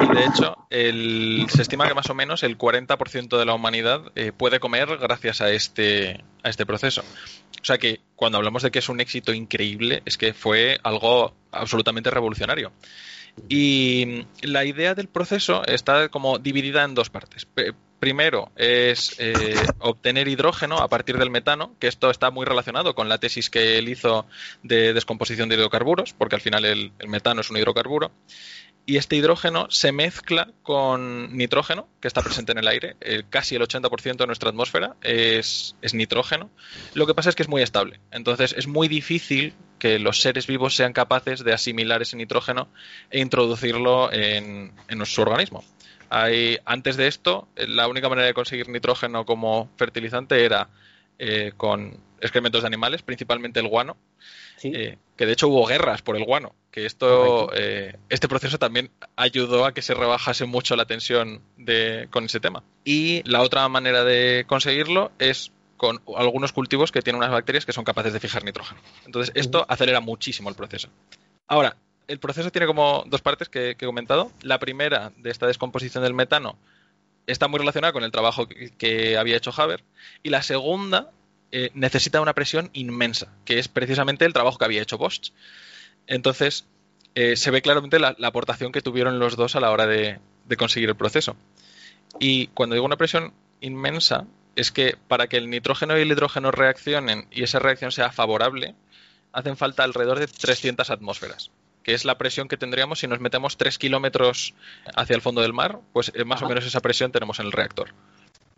Y, de hecho, se estima que más o menos el 40% de la humanidad eh, puede comer gracias a este, a este proceso. O sea que cuando hablamos de que es un éxito increíble, es que fue algo absolutamente revolucionario. Y la idea del proceso está como dividida en dos partes. Primero es eh, obtener hidrógeno a partir del metano, que esto está muy relacionado con la tesis que él hizo de descomposición de hidrocarburos, porque al final el metano es un hidrocarburo y este hidrógeno se mezcla con nitrógeno, que está presente en el aire. casi el 80% de nuestra atmósfera es, nitrógeno. Lo que pasa es que es muy estable. Entonces es muy difícil que los seres vivos sean capaces de asimilar ese nitrógeno e introducirlo en, nuestro organismo. antes de esto, la única manera de conseguir nitrógeno como fertilizante era eh, con excrementos de animales, principalmente el guano, eh, que de hecho hubo guerras por el guano, que esto, eh, este proceso también ayudó a que se rebajase mucho la tensión de, con ese tema. Y la otra manera de conseguirlo es con algunos cultivos que tienen unas bacterias que son capaces de fijar nitrógeno. Entonces esto acelera muchísimo el proceso. Ahora, el proceso tiene como dos partes que, he comentado. La primera, de esta descomposición del metano, está muy relacionada con el trabajo que, había hecho Haber. Y la segunda eh, necesita una presión inmensa, que es precisamente el trabajo que había hecho Bosch. Entonces, eh, se ve claramente la, aportación que tuvieron los dos a la hora de, conseguir el proceso. Y cuando digo una presión inmensa, es que para que el nitrógeno y el hidrógeno reaccionen y esa reacción sea favorable, hacen falta alrededor de 300 atmósferas, que es la presión que tendríamos si nos metemos 3 kilómetros hacia el fondo del mar, pues eh, más o menos esa presión tenemos en el reactor.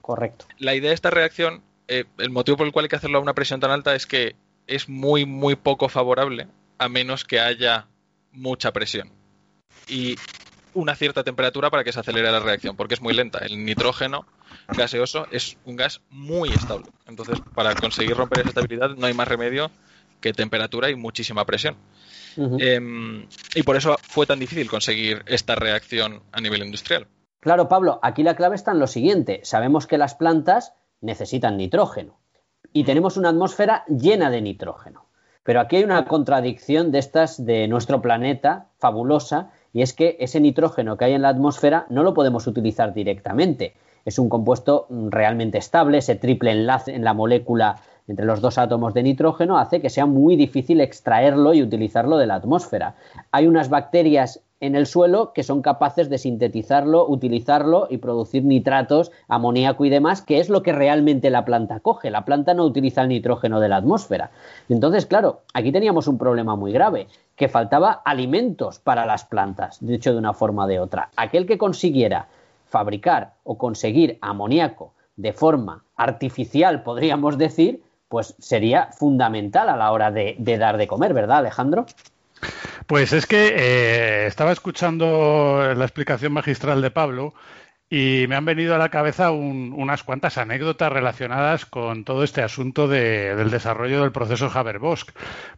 Correcto. La idea de esta reacción, eh, el motivo por el cual hay que hacerlo a una presión tan alta es que es muy, muy poco favorable a menos que haya mucha presión. Y una cierta temperatura para que se acelere la reacción, porque es muy lenta. El nitrógeno gaseoso es un gas muy estable. Entonces, para conseguir romper esa estabilidad no hay más remedio que temperatura y muchísima presión. Em, y por eso fue tan difícil conseguir esta reacción a nivel industrial. Claro, Pablo, aquí la clave está en lo siguiente. Sabemos que las plantas necesitan nitrógeno y tenemos una atmósfera llena de nitrógeno. Pero aquí hay una contradicción de estas de nuestro planeta fabulosa y es que ese nitrógeno que hay en la atmósfera no lo podemos utilizar directamente. Es un compuesto realmente estable, ese triple enlace en la molécula entre los dos átomos de nitrógeno hace que sea muy difícil extraerlo y utilizarlo de la atmósfera. Hay unas bacterias en el suelo que son capaces de sintetizarlo, utilizarlo y producir nitratos, amoníaco y demás, que es lo que realmente la planta coge. La planta no utiliza el nitrógeno de la atmósfera. Entonces, claro, aquí teníamos un problema muy grave, que faltaba alimentos para las plantas, dicho de una forma o de otra. Aquel que consiguiera fabricar o conseguir amoníaco de forma artificial, podríamos decir, pues sería fundamental a la hora de, dar de comer, ¿verdad, Alejandro? Pues es que eh, estaba escuchando la explicación magistral de Pablo y me han venido a la cabeza unas cuantas anécdotas relacionadas con todo este asunto del desarrollo del proceso Haber-Bosch.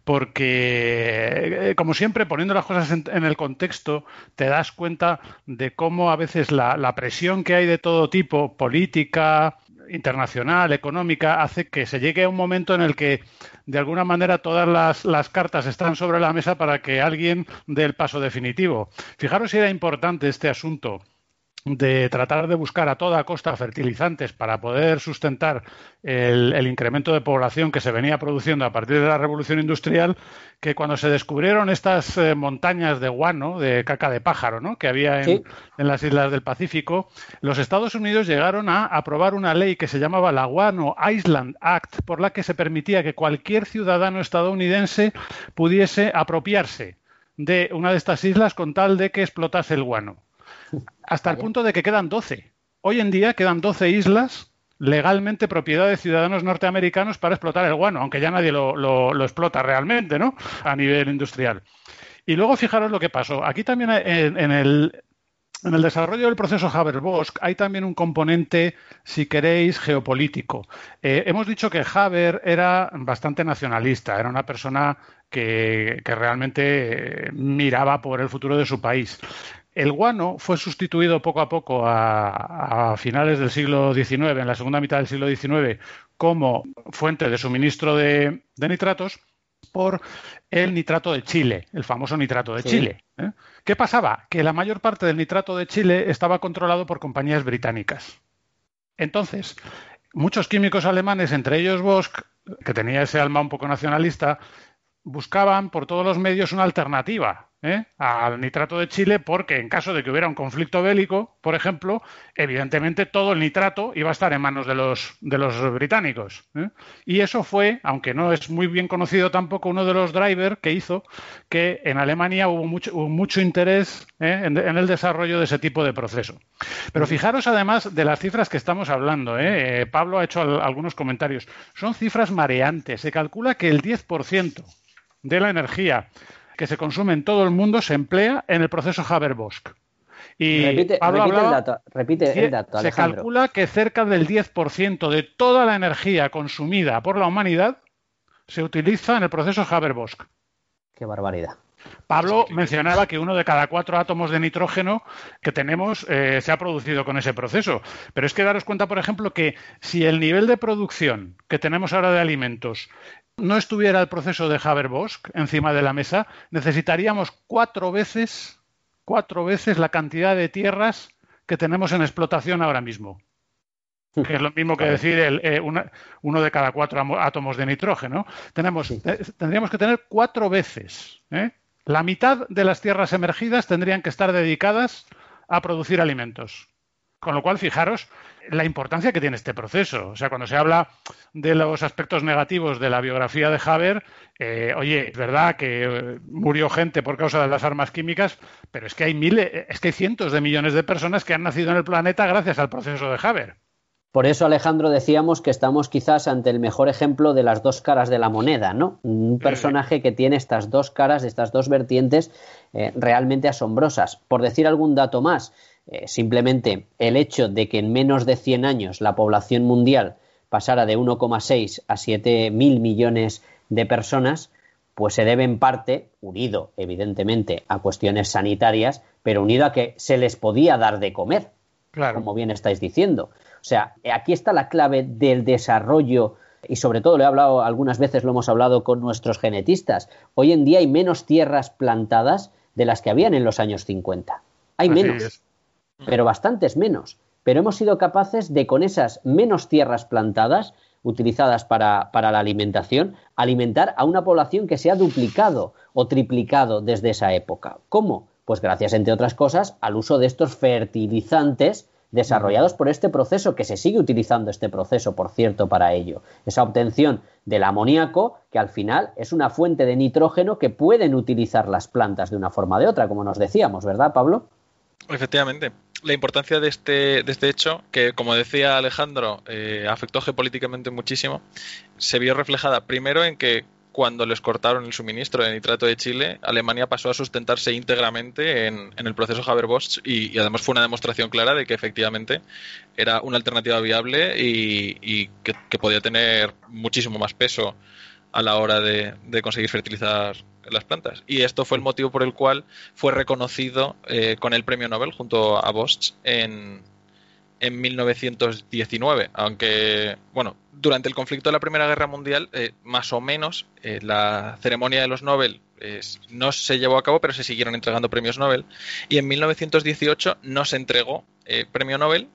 Porque, eh, como siempre, poniendo las cosas en, el contexto, te das cuenta de cómo a veces la presión que hay de todo tipo, política, internacional, económica, hace que se llegue a un momento en el que, de alguna manera, todas las, cartas están sobre la mesa para que alguien dé el paso definitivo. Fijaros si era importante este asunto de tratar de buscar a toda costa fertilizantes para poder sustentar el, incremento de población que se venía produciendo a partir de la revolución industrial, que cuando se descubrieron estas eh, montañas de guano, de caca de pájaro, ¿no? que había en, las islas del Pacífico, los Estados Unidos llegaron a aprobar una ley que se llamaba la Guano Island Act, por la que se permitía que cualquier ciudadano estadounidense pudiese apropiarse de una de estas islas con tal de que explotase el guano hasta el punto de que quedan 12. Hoy en día quedan 12 islas legalmente propiedad de ciudadanos norteamericanos para explotar el guano, aunque ya nadie lo, explota realmente, ¿no? A nivel industrial. Y luego fijaros lo que pasó. Aquí también en, el, en el desarrollo del proceso Haber-Bosch hay también un componente, si queréis, geopolítico. Eh, hemos dicho que Haber era bastante nacionalista, era una persona que, que realmente eh, miraba por el futuro de su país. El guano fue sustituido poco a poco a, finales del siglo XIX, en la segunda mitad del siglo XIX, como fuente de suministro de, nitratos por el nitrato de Chile, el famoso nitrato de Chile. ¿eh? ¿Qué pasaba? Que la mayor parte del nitrato de Chile estaba controlado por compañías británicas. Entonces, muchos químicos alemanes, entre ellos Bosch, que tenía ese alma un poco nacionalista, buscaban por todos los medios una alternativa ¿eh? al nitrato de Chile porque en caso de que hubiera un conflicto bélico, por ejemplo, evidentemente todo el nitrato iba a estar en manos de los, de los británicos. ¿eh? Y eso fue, aunque no es muy bien conocido tampoco, uno de los drivers que hizo que en Alemania hubo mucho, interés ¿eh? en, el desarrollo de ese tipo de proceso. Pero fijaros además de las cifras que estamos hablando. Pablo ha hecho algunos comentarios. Son cifras mareantes. Se calcula que el 10% de la energía que se consume en todo el mundo se emplea en el proceso Haber-Bosch. Y repite, el dato, repite el dato, Se calcula que cerca del 10% de toda la energía consumida por la humanidad se utiliza en el proceso Haber-Bosch. Qué barbaridad. Pablo mencionaba que uno de cada cuatro átomos de nitrógeno que tenemos eh, se ha producido con ese proceso. Pero es que daros cuenta, por ejemplo, que si el nivel de producción que tenemos ahora de alimentos no estuviera el proceso de Haber-Bosch encima de la mesa, necesitaríamos cuatro veces, cuatro veces la cantidad de tierras que tenemos en explotación ahora mismo. Que es lo mismo que decir el, eh, uno de cada cuatro átomos de nitrógeno. Tenemos, eh, tendríamos que tener cuatro veces. ¿eh? La mitad de las tierras emergidas tendrían que estar dedicadas a producir alimentos. Con lo cual, fijaros la importancia que tiene este proceso. O sea, cuando se habla de los aspectos negativos de la biografía de Haber, eh, oye, es verdad que eh, murió gente por causa de las armas químicas, pero es que hay miles, es que hay cientos de millones de personas que han nacido en el planeta gracias al proceso de Haber. Por eso, Alejandro, decíamos que estamos quizás ante el mejor ejemplo de las dos caras de la moneda, ¿no? Un personaje que tiene estas dos caras, estas dos vertientes eh, realmente asombrosas. Por decir algún dato más, eh, simplemente el hecho de que en menos de 100 años la población mundial pasara de 1,6 a 7 mil millones de personas, pues se debe en parte, unido evidentemente a cuestiones sanitarias, pero unido a que se les podía dar de comer, como bien estáis diciendo. O sea, aquí está la clave del desarrollo y sobre todo lo he hablado algunas veces, lo hemos hablado con nuestros genetistas. Hoy en día hay menos tierras plantadas de las que habían en los años 50. Hay menos pero bastantes menos. Pero hemos sido capaces de, con esas menos tierras plantadas, utilizadas para, la alimentación, alimentar a una población que se ha duplicado o triplicado desde esa época. ¿Cómo? Pues gracias, entre otras cosas, al uso de estos fertilizantes desarrollados por este proceso, que se sigue utilizando este proceso, por cierto, para ello. Esa obtención del amoníaco, que al final es una fuente de nitrógeno que pueden utilizar las plantas de una forma o de otra, como nos decíamos, ¿verdad, Pablo? Efectivamente la importancia de este, de este hecho, que como decía Alejandro, eh, afectó geopolíticamente muchísimo, se vio reflejada primero en que cuando les cortaron el suministro de nitrato de Chile, Alemania pasó a sustentarse íntegramente en, el proceso Haber-Bosch y, además fue una demostración clara de que efectivamente era una alternativa viable y, que, podía tener muchísimo más peso a la hora de conseguir fertilizar las plantas. Y esto fue el motivo por el cual fue reconocido eh, con el premio Nobel junto a Bosch en, en 1919. Aunque, bueno, durante el conflicto de la Primera Guerra Mundial, eh, más o menos, eh, la ceremonia de los Nobel no se llevó a cabo, pero se siguieron entregando premios Nobel. Y en 1918 no se entregó premio Nobel,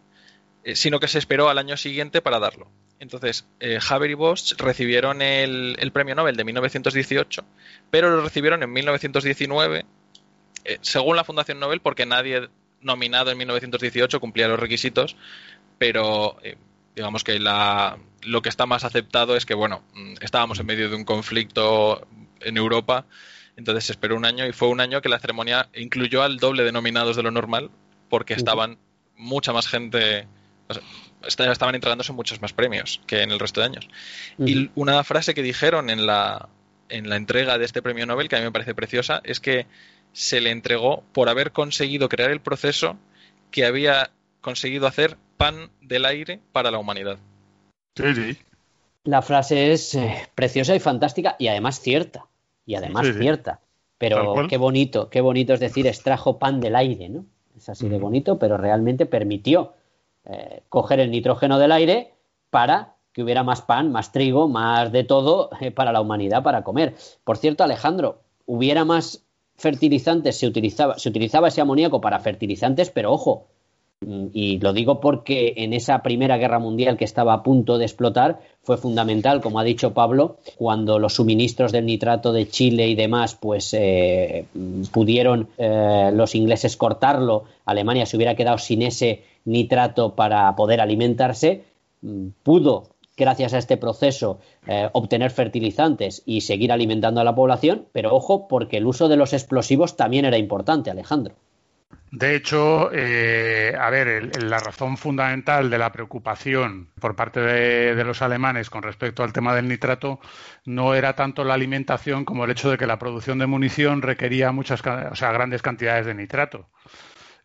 sino que se esperó al año siguiente para darlo. Entonces, eh, Haber y Bosch recibieron el, premio Nobel de 1918, pero lo recibieron en 1919, eh, según la Fundación Nobel, porque nadie nominado en 1918 cumplía los requisitos, pero eh, digamos que la, lo que está más aceptado es que, bueno, mm, estábamos en medio de un conflicto en Europa, entonces se esperó un año y fue un año que la ceremonia incluyó al doble de nominados de lo normal, porque estaban mucha más gente estaban entregándose muchos más premios que en el resto de años. Y una frase que dijeron en la, en la entrega de este premio Nobel, que a mí me parece preciosa, es que se le entregó por haber conseguido crear el proceso que había conseguido hacer pan del aire para la humanidad. La frase es eh, preciosa y fantástica y además cierta. Y además cierta. Pero qué bonito, qué bonito es decir, extrajo pan del aire, ¿no? Es así de bonito, pero realmente permitió eh, coger el nitrógeno del aire para que hubiera más pan, más trigo, más de todo eh, para la humanidad para comer. Por cierto, Alejandro, hubiera más fertilizantes, se utilizaba, se utilizaba ese amoníaco para fertilizantes, pero ojo, y lo digo porque en esa primera guerra mundial que estaba a punto de explotar fue fundamental, como ha dicho Pablo, cuando los suministros del nitrato de Chile y demás, pues eh, pudieron los ingleses cortarlo, Alemania se hubiera quedado sin ese nitrato para poder alimentarse, pudo, gracias a este proceso, eh, obtener fertilizantes y seguir alimentando a la población, pero ojo, porque el uso de los explosivos también era importante, Alejandro. De hecho, eh, a ver, la razón fundamental de la preocupación por parte de, los alemanes con respecto al tema del nitrato no era tanto la alimentación como el hecho de que la producción de munición requería muchas, o sea, grandes cantidades de nitrato.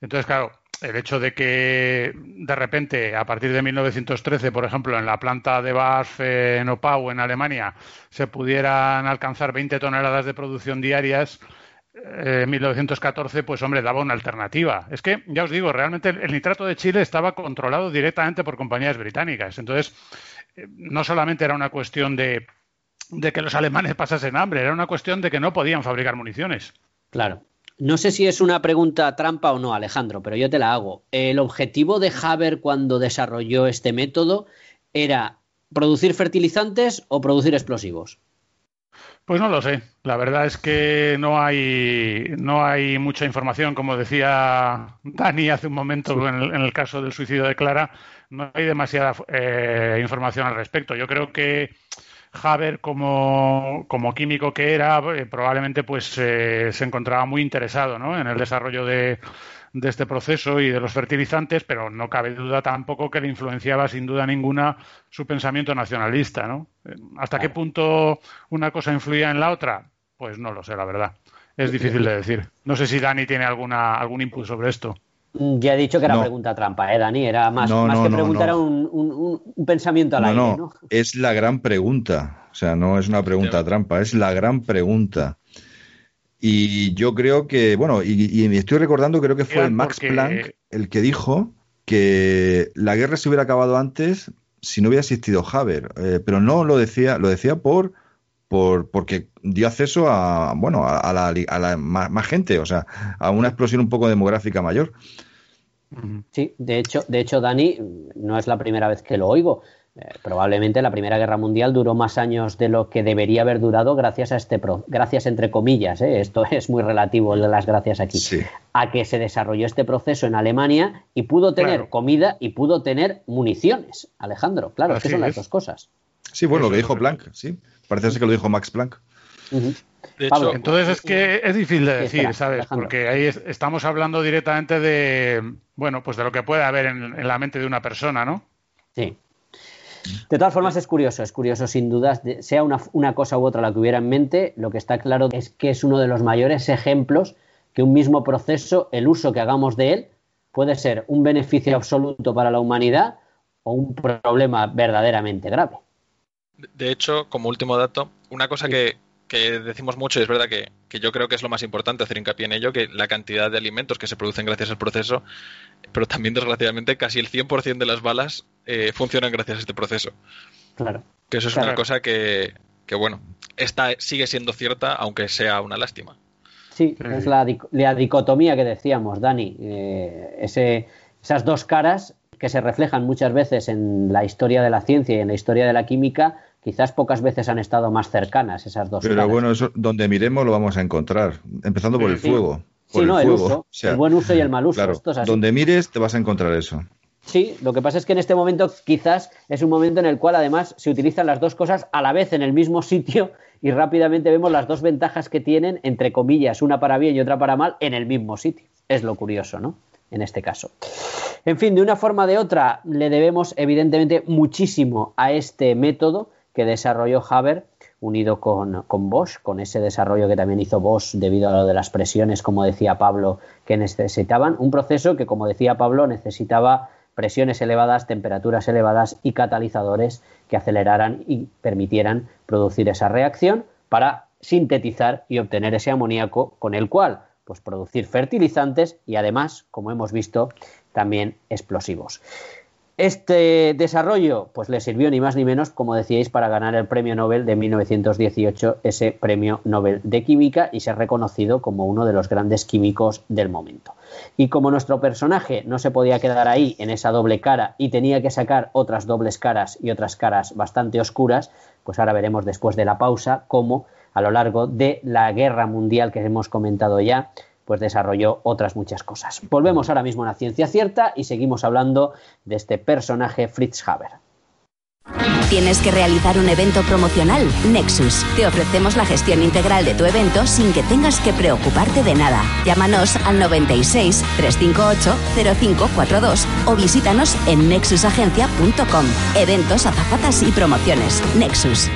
Entonces, claro, el hecho de que de repente, a partir de 1913, por ejemplo, en la planta de BASF en Opau, en Alemania, se pudieran alcanzar 20 toneladas de producción diarias, eh, en 1914, pues hombre, daba una alternativa. Es que, ya os digo, realmente el, nitrato de Chile estaba controlado directamente por compañías británicas. Entonces, eh, no solamente era una cuestión de de que los alemanes pasasen hambre, era una cuestión de que no podían fabricar municiones. Claro. No sé si es una pregunta trampa o no, Alejandro, pero yo te la hago. El objetivo de Haber cuando desarrolló este método era producir fertilizantes o producir explosivos. Pues no lo sé. La verdad es que no hay, no hay mucha información, como decía Dani hace un momento en, el, caso del suicidio de Clara, no hay demasiada eh, información al respecto. Yo creo que Haber, como, como químico que era, eh, probablemente pues eh, se encontraba muy interesado ¿no? en el desarrollo de, de este proceso y de los fertilizantes, pero no cabe duda tampoco que le influenciaba sin duda ninguna su pensamiento nacionalista, ¿no? ¿Hasta qué punto una cosa influía en la otra? Pues no lo sé, la verdad. Es difícil de decir. No sé si Dani tiene alguna, algún input sobre esto. Ya he dicho que era pregunta trampa, ¿eh, Dani? Era más, más que preguntar era un, un, pensamiento al aire, ¿no? Es la gran pregunta. O sea, no es una pregunta trampa, es la gran pregunta. Y yo creo que, bueno, y, me estoy recordando, creo que fue Max Planck el que dijo que la guerra se hubiera acabado antes si no hubiera existido Haber, eh, pero no lo decía, lo decía por, por porque dio acceso a, bueno, a, la, a la más, gente, o sea, a una explosión un poco demográfica mayor. Sí, de hecho, de hecho, Dani, no es la primera vez que lo oigo. Eh, probablemente la Primera Guerra Mundial duró más años de lo que debería haber durado gracias a este pro, gracias entre comillas, ¿eh? esto (laughs) es muy relativo de las gracias aquí, a que se desarrolló este proceso en Alemania y pudo tener comida y pudo tener municiones. Alejandro, claro, es que son las dos cosas. Sí, bueno, lo que dijo Planck, sí, parece que lo dijo Max Planck. entonces es que es difícil de decir, ¿sabes? Porque ahí estamos hablando directamente de, bueno, pues de lo que puede haber en, en la mente de una persona, ¿no? Sí. De todas formas, es curioso, es curioso sin dudas, sea una, cosa u otra la que hubiera en mente, lo que está claro es que es uno de los mayores ejemplos que un mismo proceso, el uso que hagamos de él, puede ser un beneficio absoluto para la humanidad o un problema verdaderamente grave. De hecho, como último dato, una cosa que, que decimos mucho, y es verdad que, yo creo que es lo más importante hacer hincapié en ello, que la cantidad de alimentos que se producen gracias al proceso, pero también desgraciadamente casi el 100% de las balas eh, funcionan gracias a este proceso. Claro. Que eso es una cosa que, bueno, esta sigue siendo cierta, aunque sea una lástima. Sí, es la, dicotomía que decíamos, Dani. Eh, ese, esas dos caras que se reflejan muchas veces en la historia de la ciencia y en la historia de la química, quizás pocas veces han estado más cercanas esas dos. Pero bueno, eso, donde miremos lo vamos a encontrar, empezando por el fuego. sí, no, el, uso, el buen uso y el mal uso. Claro, donde mires te vas a encontrar eso. Sí, lo que pasa es que en este momento quizás es un momento en el cual además se utilizan las dos cosas a la vez en el mismo sitio y rápidamente vemos las dos ventajas que tienen, entre comillas, una para bien y otra para mal, en el mismo sitio. Es lo curioso, ¿no? En este caso. En fin, de una forma o de otra, le debemos evidentemente muchísimo a este método que desarrolló Haber unido con, con, Bosch, con ese desarrollo que también hizo Bosch debido a lo de las presiones, como decía Pablo, que necesitaban. Un proceso que, como decía Pablo, necesitaba presiones elevadas, temperaturas elevadas y catalizadores que aceleraran y permitieran producir esa reacción para sintetizar y obtener ese amoníaco con el cual pues producir fertilizantes y además, como hemos visto, también explosivos. Este desarrollo pues le sirvió ni más ni menos, como decíais, para ganar el premio Nobel de 1918, ese premio Nobel de Química, y ser reconocido como uno de los grandes químicos del momento. Y como nuestro personaje no se podía quedar ahí en esa doble cara y tenía que sacar otras dobles caras y otras caras bastante oscuras, pues ahora veremos después de la pausa cómo a lo largo de la guerra mundial que hemos comentado ya, pues desarrolló otras muchas cosas. Volvemos ahora mismo a la ciencia cierta y seguimos hablando de este personaje Fritz Haber. ¿Tienes que realizar un evento promocional? Nexus. Te ofrecemos la gestión integral de tu evento sin que tengas que preocuparte de nada. Llámanos al 96 358 0542 o visítanos en nexusagencia.com. Eventos, azafatas y promociones. Nexus.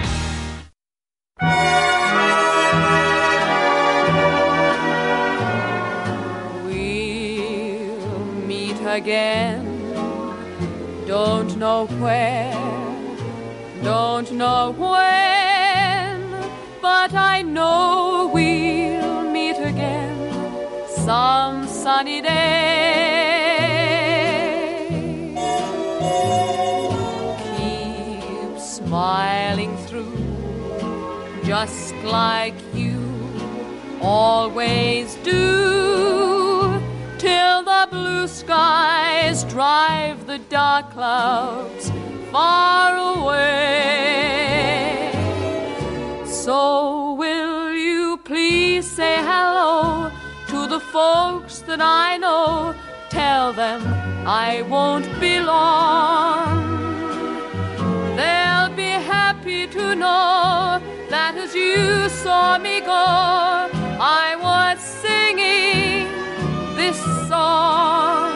Again. Don't know where, don't know when, but I know we'll meet again some sunny day. Keep smiling through just like you always do, skies drive the dark clouds far away. So, will you please say hello to the folks that I know? Tell them I won't be long. They'll be happy to know that as you saw me go, I was singing this song.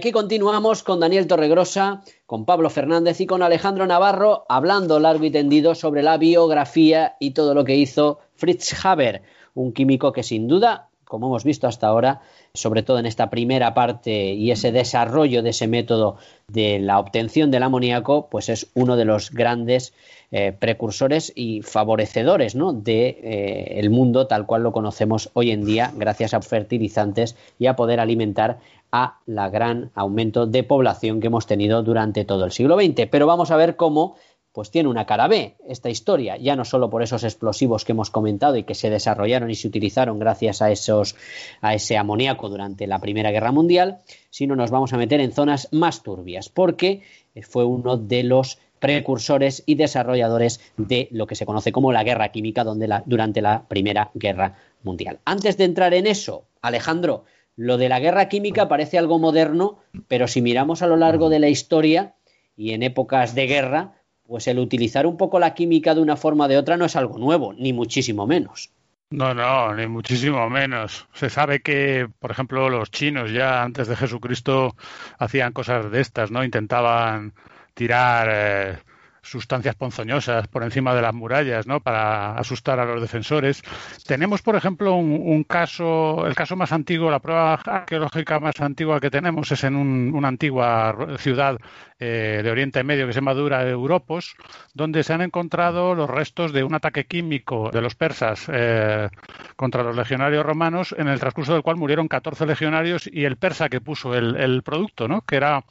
Aquí continuamos con Daniel Torregrosa, con Pablo Fernández y con Alejandro Navarro hablando largo y tendido sobre la biografía y todo lo que hizo Fritz Haber, un químico que sin duda, como hemos visto hasta ahora, sobre todo en esta primera parte y ese desarrollo de ese método de la obtención del amoníaco, pues es uno de los grandes eh, precursores y favorecedores ¿no? de eh, el mundo tal cual lo conocemos hoy en día, gracias a fertilizantes y a poder alimentar a la gran aumento de población que hemos tenido durante todo el siglo XX. Pero vamos a ver cómo pues tiene una cara B esta historia, ya no solo por esos explosivos que hemos comentado y que se desarrollaron y se utilizaron gracias a esos a ese amoníaco durante la Primera Guerra Mundial, sino nos vamos a meter en zonas más turbias, porque fue uno de los precursores y desarrolladores de lo que se conoce como la guerra química donde durante la Primera Guerra Mundial. Antes de entrar en eso, Alejandro, lo de la guerra química parece algo moderno, pero si miramos a lo largo de la historia y en épocas de guerra, pues el utilizar un poco la química de una forma o de otra no es algo nuevo, ni muchísimo menos. No, no, ni muchísimo menos. Se sabe que, por ejemplo, los chinos ya antes de Jesucristo hacían cosas de estas, ¿no? Intentaban tirar eh, sustancias ponzoñosas por encima de las murallas, ¿no? Para asustar a los defensores. Tenemos, por ejemplo, un, caso, el caso más antiguo, la prueba arqueológica más antigua que tenemos es en un, una antigua ciudad eh, de Oriente Medio que se llama Dura Europos, donde se han encontrado los restos de un ataque químico de los persas eh, contra los legionarios romanos, en el transcurso del cual murieron 14 legionarios y el persa que puso el, el producto, ¿no? Que era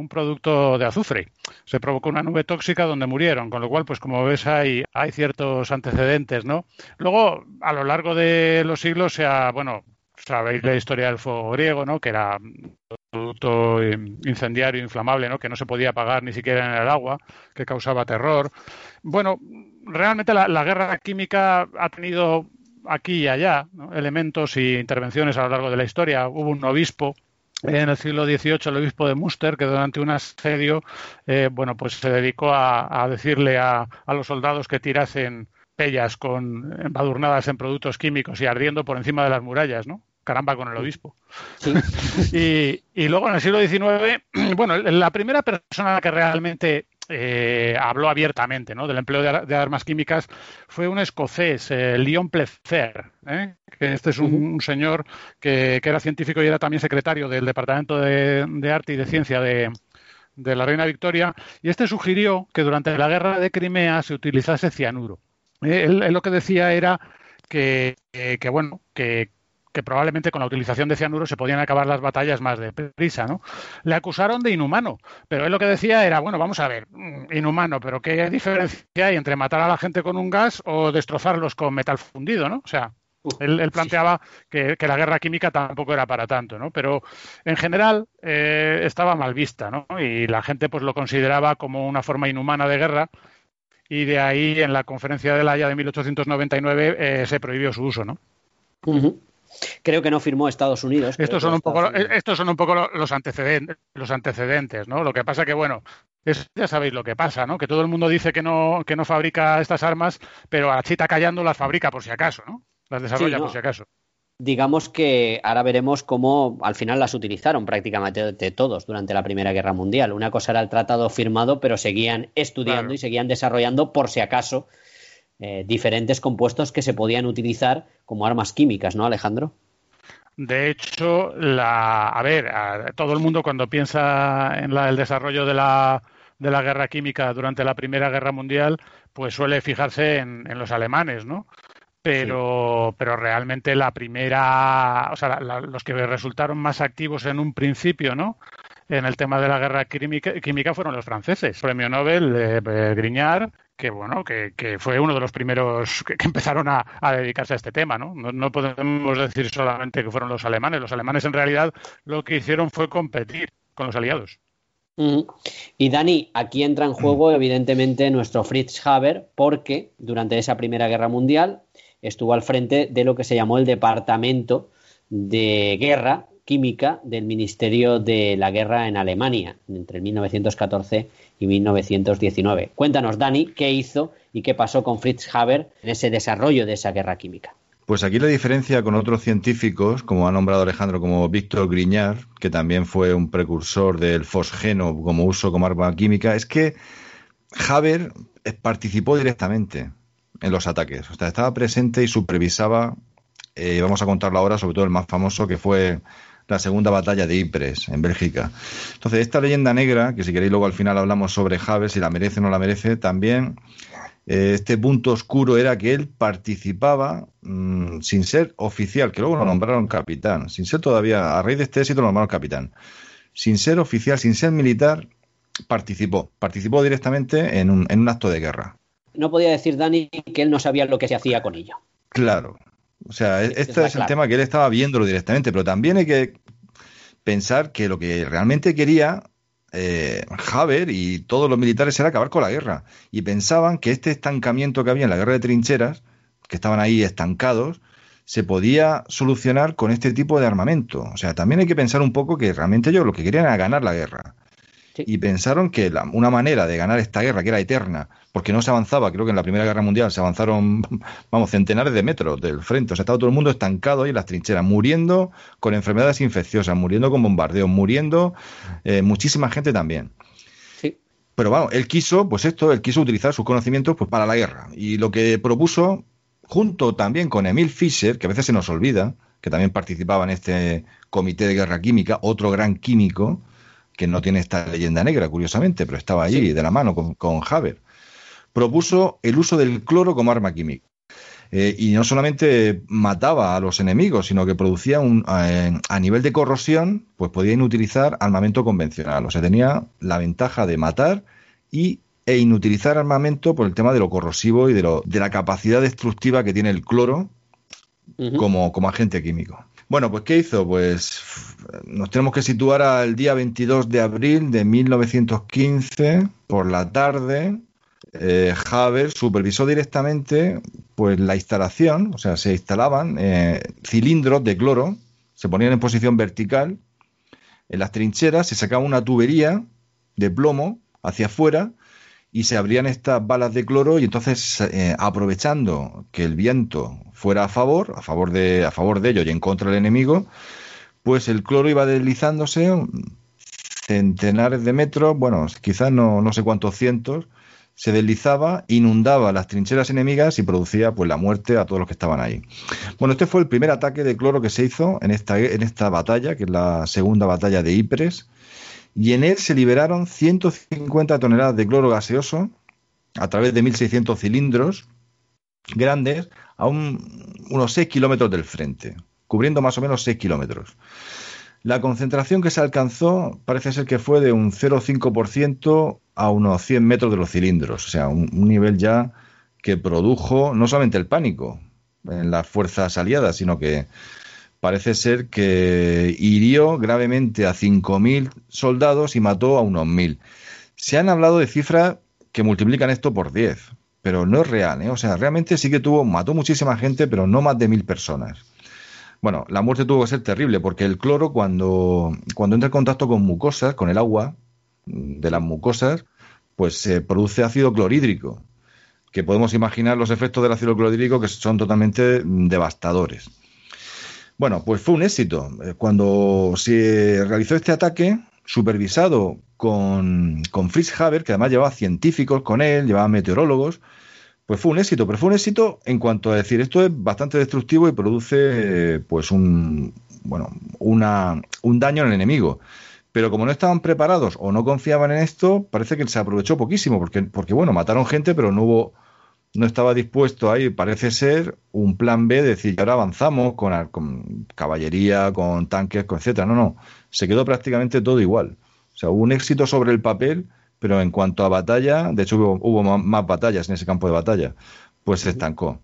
un producto de azufre. Se provocó una nube tóxica donde murieron, con lo cual, pues como ves, hay, hay ciertos antecedentes, ¿no? Luego, a lo largo de los siglos, se ha, bueno, sabéis la historia del fuego griego, ¿no? Que era un producto incendiario, inflamable, ¿no? Que no se podía apagar ni siquiera en el agua, que causaba terror. Bueno, realmente la, guerra química ha tenido aquí y allá elementos y intervenciones a lo largo de la historia. Hubo un obispo en el siglo XVIII el obispo de Münster, que durante un asedio, eh, bueno, pues se dedicó a, a decirle a, a, los soldados que tirasen pellas con embadurnadas en productos químicos y ardiendo por encima de las murallas, ¿no? caramba con el obispo. (laughs) y, y, luego en el siglo XIX, (clears throat) bueno, la primera persona que realmente eh, habló abiertamente ¿no? del empleo de, armas químicas fue un escocés, eh, Leon Plecer, ¿eh? que este es un, señor que, era científico y era también secretario del Departamento de, Arte y de Ciencia de, la Reina Victoria, y este sugirió que durante la guerra de Crimea se utilizase cianuro. Él, lo que decía era que, que bueno, que, que probablemente con la utilización de cianuro se podían acabar las batallas más deprisa, ¿no? Le acusaron de inhumano, pero él lo que decía era, bueno, vamos a ver, mm, inhumano, pero ¿qué diferencia hay entre matar a la gente con un gas o destrozarlos con metal fundido, ¿no? O sea, él, planteaba que, la guerra química tampoco era para tanto, ¿no? Pero en general eh, estaba mal vista, ¿no? Y la gente pues lo consideraba como una forma inhumana de guerra y de ahí en la conferencia de la Haya de 1899 eh, se prohibió su uso, ¿no? Creo que no firmó Estados Unidos. Estos son, un poco, estos son un poco los antecedentes, los antecedentes, ¿no? Lo que pasa que, bueno, ya sabéis lo que pasa, ¿no? Que todo el mundo dice que no, que no fabrica estas armas, pero a chita callando las fabrica por si acaso, ¿no? Las desarrolla por si acaso. Digamos que ahora veremos cómo al final las utilizaron prácticamente todos durante la Primera Guerra Mundial. Una cosa era el tratado firmado, pero seguían estudiando y seguían desarrollando por si acaso eh, diferentes compuestos que se podían utilizar como armas químicas, ¿no, Alejandro? De hecho, la, a ver, todo el mundo cuando piensa en el desarrollo de la, de la guerra química durante la Primera Guerra Mundial, pues suele fijarse en, los alemanes, ¿no? Pero, pero realmente la primera, o sea, los que resultaron más activos en un principio, ¿no? En el tema de la guerra química, fueron los franceses. Premio Nobel, eh, Grignard que bueno, que, fue uno de los primeros que, empezaron a, dedicarse a este tema, ¿no? ¿no? podemos decir solamente que fueron los alemanes. Los alemanes en realidad lo que hicieron fue competir con los aliados. Y Dani, aquí entra en juego evidentemente nuestro Fritz Haber, porque durante esa Primera Guerra Mundial estuvo al frente de lo que se llamó el Departamento de Guerra Química del Ministerio de la Guerra en Alemania entre 1914 y 1919. Cuéntanos, Dani, qué hizo y qué pasó con Fritz Haber en ese desarrollo de esa guerra química. Pues aquí la diferencia con otros científicos, como ha nombrado Alejandro, como Víctor Grignard, que también fue un precursor del fosgeno como uso como arma química, es que Haber participó directamente en los ataques. O sea, estaba presente y supervisaba, eh, vamos a contarlo ahora, sobre todo el más famoso, que fue la segunda batalla de Ypres, en Bélgica. Entonces, esta leyenda negra, que si queréis luego al final hablamos sobre Javes, si la merece o no la merece, también eh, este punto oscuro era que él participaba mm, sin ser oficial, que luego lo nombraron capitán, sin ser todavía, a raíz de este éxito lo nombraron capitán, sin ser oficial, sin ser militar, participó, participó directamente en un, en un acto de guerra. No podía decir Dani que él no sabía lo que se hacía con ello. Claro, o sea, este es el tema que él estaba viéndolo directamente, pero también hay que pensar que lo que realmente quería eh, Haber y todos los militares era acabar con la guerra. Y pensaban que este estancamiento que había en la guerra de trincheras, que estaban ahí estancados, se podía solucionar con este tipo de armamento. O sea, también hay que pensar un poco que realmente ellos lo que querían era ganar la guerra. Y pensaron que una manera de ganar esta guerra, que era eterna, porque no se avanzaba, creo que en la Primera Guerra Mundial se avanzaron, (laughs) vamos, centenares de metros del frente, o sea, estaba todo el mundo estancado ahí en las trincheras, muriendo con enfermedades infecciosas, muriendo con bombardeos, muriendo eh, muchísima gente también. Sí. Pero vamos, él quiso, pues esto, él quiso utilizar sus conocimientos pues, para la guerra. Y lo que propuso, junto también con Emil Fischer, que a veces se nos olvida, que también participaba en este comité de guerra química, otro gran químico, que no tiene esta leyenda negra, curiosamente, pero estaba allí de la mano con, con Haber, propuso el uso del cloro como arma química. Eh, y no solamente mataba a los enemigos, sino que producía un, eh, a nivel de corrosión, pues podían utilizar armamento convencional. O sea, tenía la ventaja de matar y, e inutilizar armamento por el tema de lo corrosivo y de, lo, de la capacidad destructiva que tiene el cloro como, como agente químico. Bueno, pues ¿qué hizo? Pues nos tenemos que situar al día 22 de abril de 1915 por la tarde. Eh, supervisó directamente pues la instalación, o sea, se instalaban eh, cilindros de cloro, se ponían en posición vertical en las trincheras, se sacaba una tubería de plomo hacia afuera y se abrían estas balas de cloro y entonces eh, aprovechando que el viento fuera a favor, a favor de a favor de ellos y en contra del enemigo, pues el cloro iba deslizándose centenares de metros, bueno, quizás no, no sé cuántos cientos, se deslizaba, inundaba las trincheras enemigas y producía pues la muerte a todos los que estaban ahí. Bueno, este fue el primer ataque de cloro que se hizo en esta, en esta batalla, que es la segunda batalla de Ypres, y en él se liberaron 150 toneladas de cloro gaseoso a través de 1.600 cilindros grandes a unos 6 kilómetros del frente, cubriendo más o menos 6 kilómetros. La concentración que se alcanzó parece ser que fue de un 0,5% a unos 100 metros de los cilindros, o sea, un, nivel ya que produjo no solamente el pánico en las fuerzas aliadas, sino que parece ser que hirió gravemente a 5.000 soldados y mató a unos 1.000. Se han hablado de cifras que multiplican esto por 10, pero no es real, ¿eh? o sea, realmente sí que tuvo, mató muchísima gente, pero no más de 1.000 personas. Bueno, la muerte tuvo que ser terrible porque el cloro cuando, cuando entra en contacto con mucosas, con el agua de las mucosas, pues se produce ácido clorhídrico, que podemos imaginar los efectos del ácido clorhídrico que son totalmente devastadores. Bueno, pues fue un éxito. Eh, cuando se realizó este ataque, supervisado con, con Fritz Haber, que además llevaba científicos con él, llevaba meteorólogos, pues fue un éxito, pero fue un éxito en cuanto a decir esto es bastante destructivo y produce pues un bueno una, un daño al enemigo. Pero como no estaban preparados o no confiaban en esto, parece que se aprovechó poquísimo, porque, porque bueno, mataron gente, pero no hubo, no estaba dispuesto ahí, parece ser, un plan B de decir, ahora avanzamos con, con caballería, con tanques, con etcétera. No, no, se quedó prácticamente todo igual. O sea, hubo un éxito sobre el papel, pero en cuanto a batalla, de hecho hubo, más, batallas en ese campo de batalla, pues se estancó.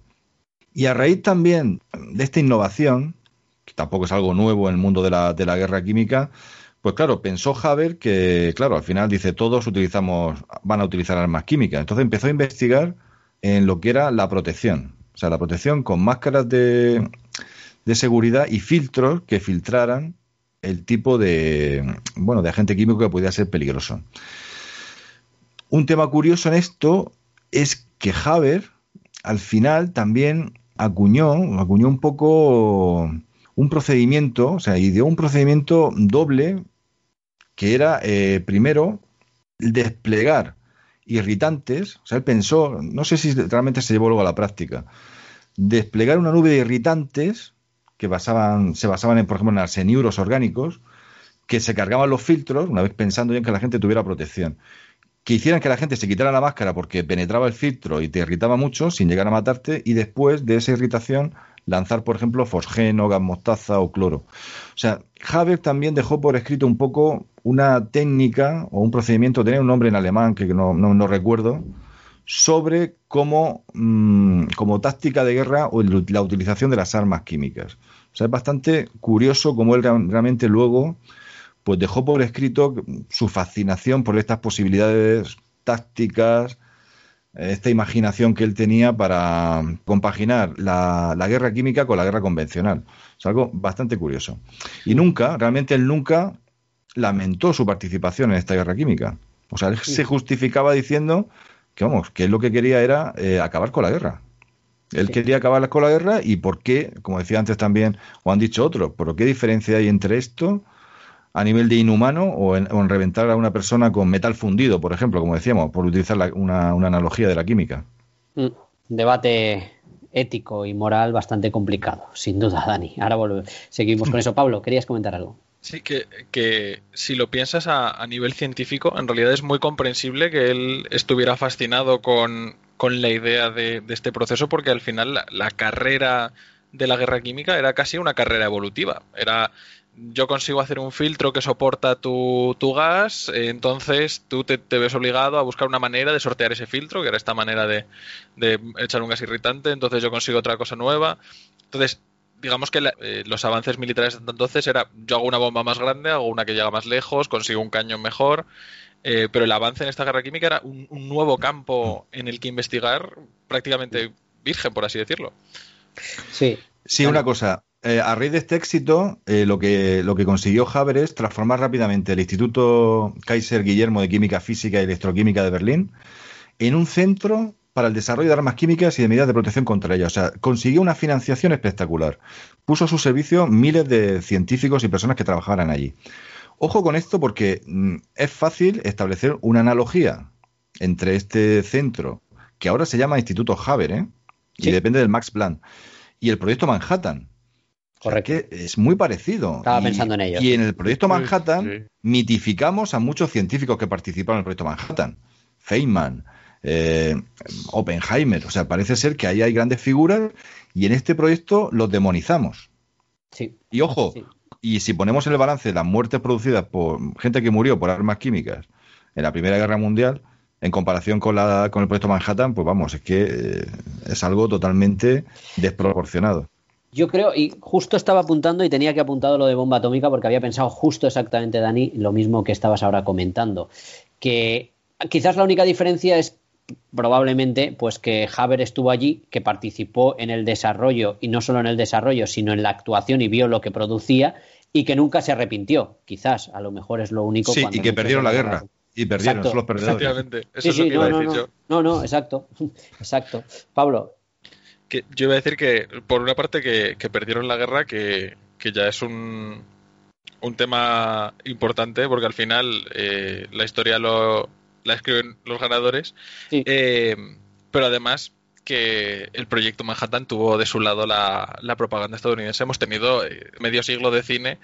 Y a raíz también de esta innovación, que tampoco es algo nuevo en el mundo de la, de la guerra química, pues claro, pensó Haber que, claro, al final dice todos utilizamos, van a utilizar armas químicas. Entonces empezó a investigar en lo que era la protección. O sea, la protección con máscaras de, de seguridad y filtros que filtraran el tipo de, bueno, de agente químico que podía ser peligroso. Un tema curioso en esto es que Haber al final también acuñó, acuñó un poco un procedimiento, o sea, ideó un procedimiento doble que era eh, primero desplegar irritantes, o sea, él pensó, no sé si realmente se llevó luego a la práctica, desplegar una nube de irritantes que basaban, se basaban en, por ejemplo, en arseniuros orgánicos, que se cargaban los filtros, una vez pensando ya en que la gente tuviera protección que hicieran que la gente se quitara la máscara porque penetraba el filtro y te irritaba mucho sin llegar a matarte y después de esa irritación lanzar, por ejemplo, fosgeno, gas mostaza o cloro. O sea, Haber también dejó por escrito un poco una técnica o un procedimiento, tenía un nombre en alemán que no, no, recuerdo, sobre cómo, mm, como táctica de guerra o la utilización de las armas químicas. O sea, es bastante curioso cómo él realmente luego pues dejó por escrito su fascinación por estas posibilidades tácticas, esta imaginación que él tenía para compaginar la, guerra química con la guerra convencional. Es algo bastante curioso. Y nunca, realmente él nunca lamentó su participación en esta guerra química. O sea, él se justificaba diciendo que, vamos, que él lo que quería era eh, acabar con la guerra. Él quería acabar con la guerra y por qué, como decía antes también, o han dicho otros, ¿por qué diferencia hay entre esto a nivel de inhumano o en, reventar a una persona con metal fundido, por ejemplo, como decíamos, por utilizar una, analogía de la química. Mm, debate ético y moral bastante complicado, sin duda, (laughs) Dani. Ahora seguimos con eso. (laughs) Pablo, ¿querías comentar algo? Sí, que, si lo piensas a, nivel científico, en realidad es muy comprensible que él estuviera fascinado con, la idea de, este proceso, porque al final la, carrera de la guerra química era casi una carrera evolutiva. Era yo consigo hacer un filtro que soporta tu, gas, entonces tú te, ves obligado a buscar una manera de sortear ese filtro, que era esta manera de, echar un gas irritante, entonces yo consigo otra cosa nueva. Entonces, digamos que eh, los avances militares de entonces era, yo hago una bomba más grande, hago una que llega más lejos, consigo un cañón mejor, eh, pero el avance en esta guerra química era un, un nuevo campo en el que investigar prácticamente virgen, por así decirlo. Sí. Sí, una cosa. Eh, a raíz de este éxito, eh, lo, que, lo que consiguió Haber es transformar rápidamente el Instituto Kaiser Guillermo de Química Física y Electroquímica de Berlín en un centro para el desarrollo de armas químicas y de medidas de protección contra ellas. O sea, consiguió una financiación espectacular. Puso a su servicio miles de científicos y personas que trabajaran allí. Ojo con esto porque mm, es fácil establecer una analogía entre este centro, que ahora se llama Instituto Haber, ¿eh? y depende del Max Planck, y el proyecto Manhattan. Correcto. que es muy parecido. Estaba Y- pensando en ello. Y en el proyecto Manhattan sí. mitificamos a muchos científicos que participaron en el proyecto Manhattan. Feynman, eh, Oppenheimer. O sea, parece ser que ahí hay grandes figuras y en este proyecto los demonizamos. Sí. Y ojo, Sí. y si ponemos en el balance las muertes producidas por gente que murió por armas químicas en la Primera Guerra Mundial, en comparación con, la, con el proyecto Manhattan, pues vamos, es que eh, es algo totalmente desproporcionado. Yo creo, y justo estaba apuntando y tenía que apuntado lo de bomba atómica porque había pensado justo exactamente, Dani, lo mismo que estabas ahora comentando. Que quizás la única diferencia es probablemente pues que Haber estuvo allí, que participó en el desarrollo, y no solo en el desarrollo, sino en la actuación y vio lo que producía, y que nunca se arrepintió. Quizás, a lo mejor es lo único. Sí, y que perdieron la guerra. Y perdieron, Exacto, son los perdedores. Efectivamente, eso Sí, es lo que no, iba a decir no, yo. no, no, exacto, (laughs) exacto. Pablo, Que yo iba a decir que, por una parte, que, que perdieron la guerra, que, que ya es un, un tema importante, porque al final eh, la historia lo, la escriben los ganadores. Sí. Eh, pero además que el proyecto Manhattan tuvo de su lado la, la propaganda estadounidense. Hemos tenido eh, medio siglo de cine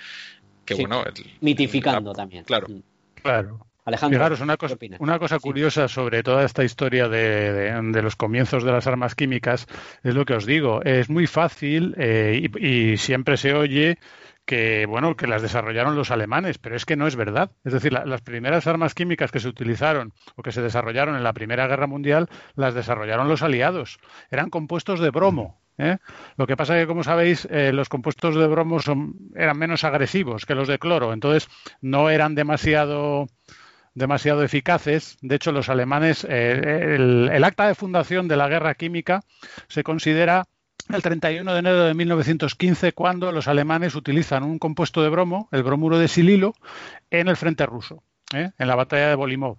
que, Sí. bueno... el- mitificando la- también. Claro. Mm. Claro. Alejandro, Fijaros, una ¿qué cosa, opinas? una cosa Sí. curiosa sobre toda esta historia de, de- de los comienzos de las armas químicas es lo que os digo. Es muy fácil eh, y, y siempre se oye que bueno que las desarrollaron los alemanes, pero es que no es verdad. Es decir, la- las primeras armas químicas que se utilizaron o que se desarrollaron en la Primera Guerra Mundial las desarrollaron los aliados. Eran compuestos de bromo. ¿eh? Lo que pasa es que, como sabéis, eh, los compuestos de bromo son, eran menos agresivos que los de cloro, entonces no eran demasiado demasiado eficaces. De hecho, los alemanes, eh, el, acta de fundación de la guerra química se considera el 31 de enero de 1915 cuando los alemanes utilizan un compuesto de bromo, el bromuro de sililo, en el frente ruso, ¿eh? en la batalla de Bolimov.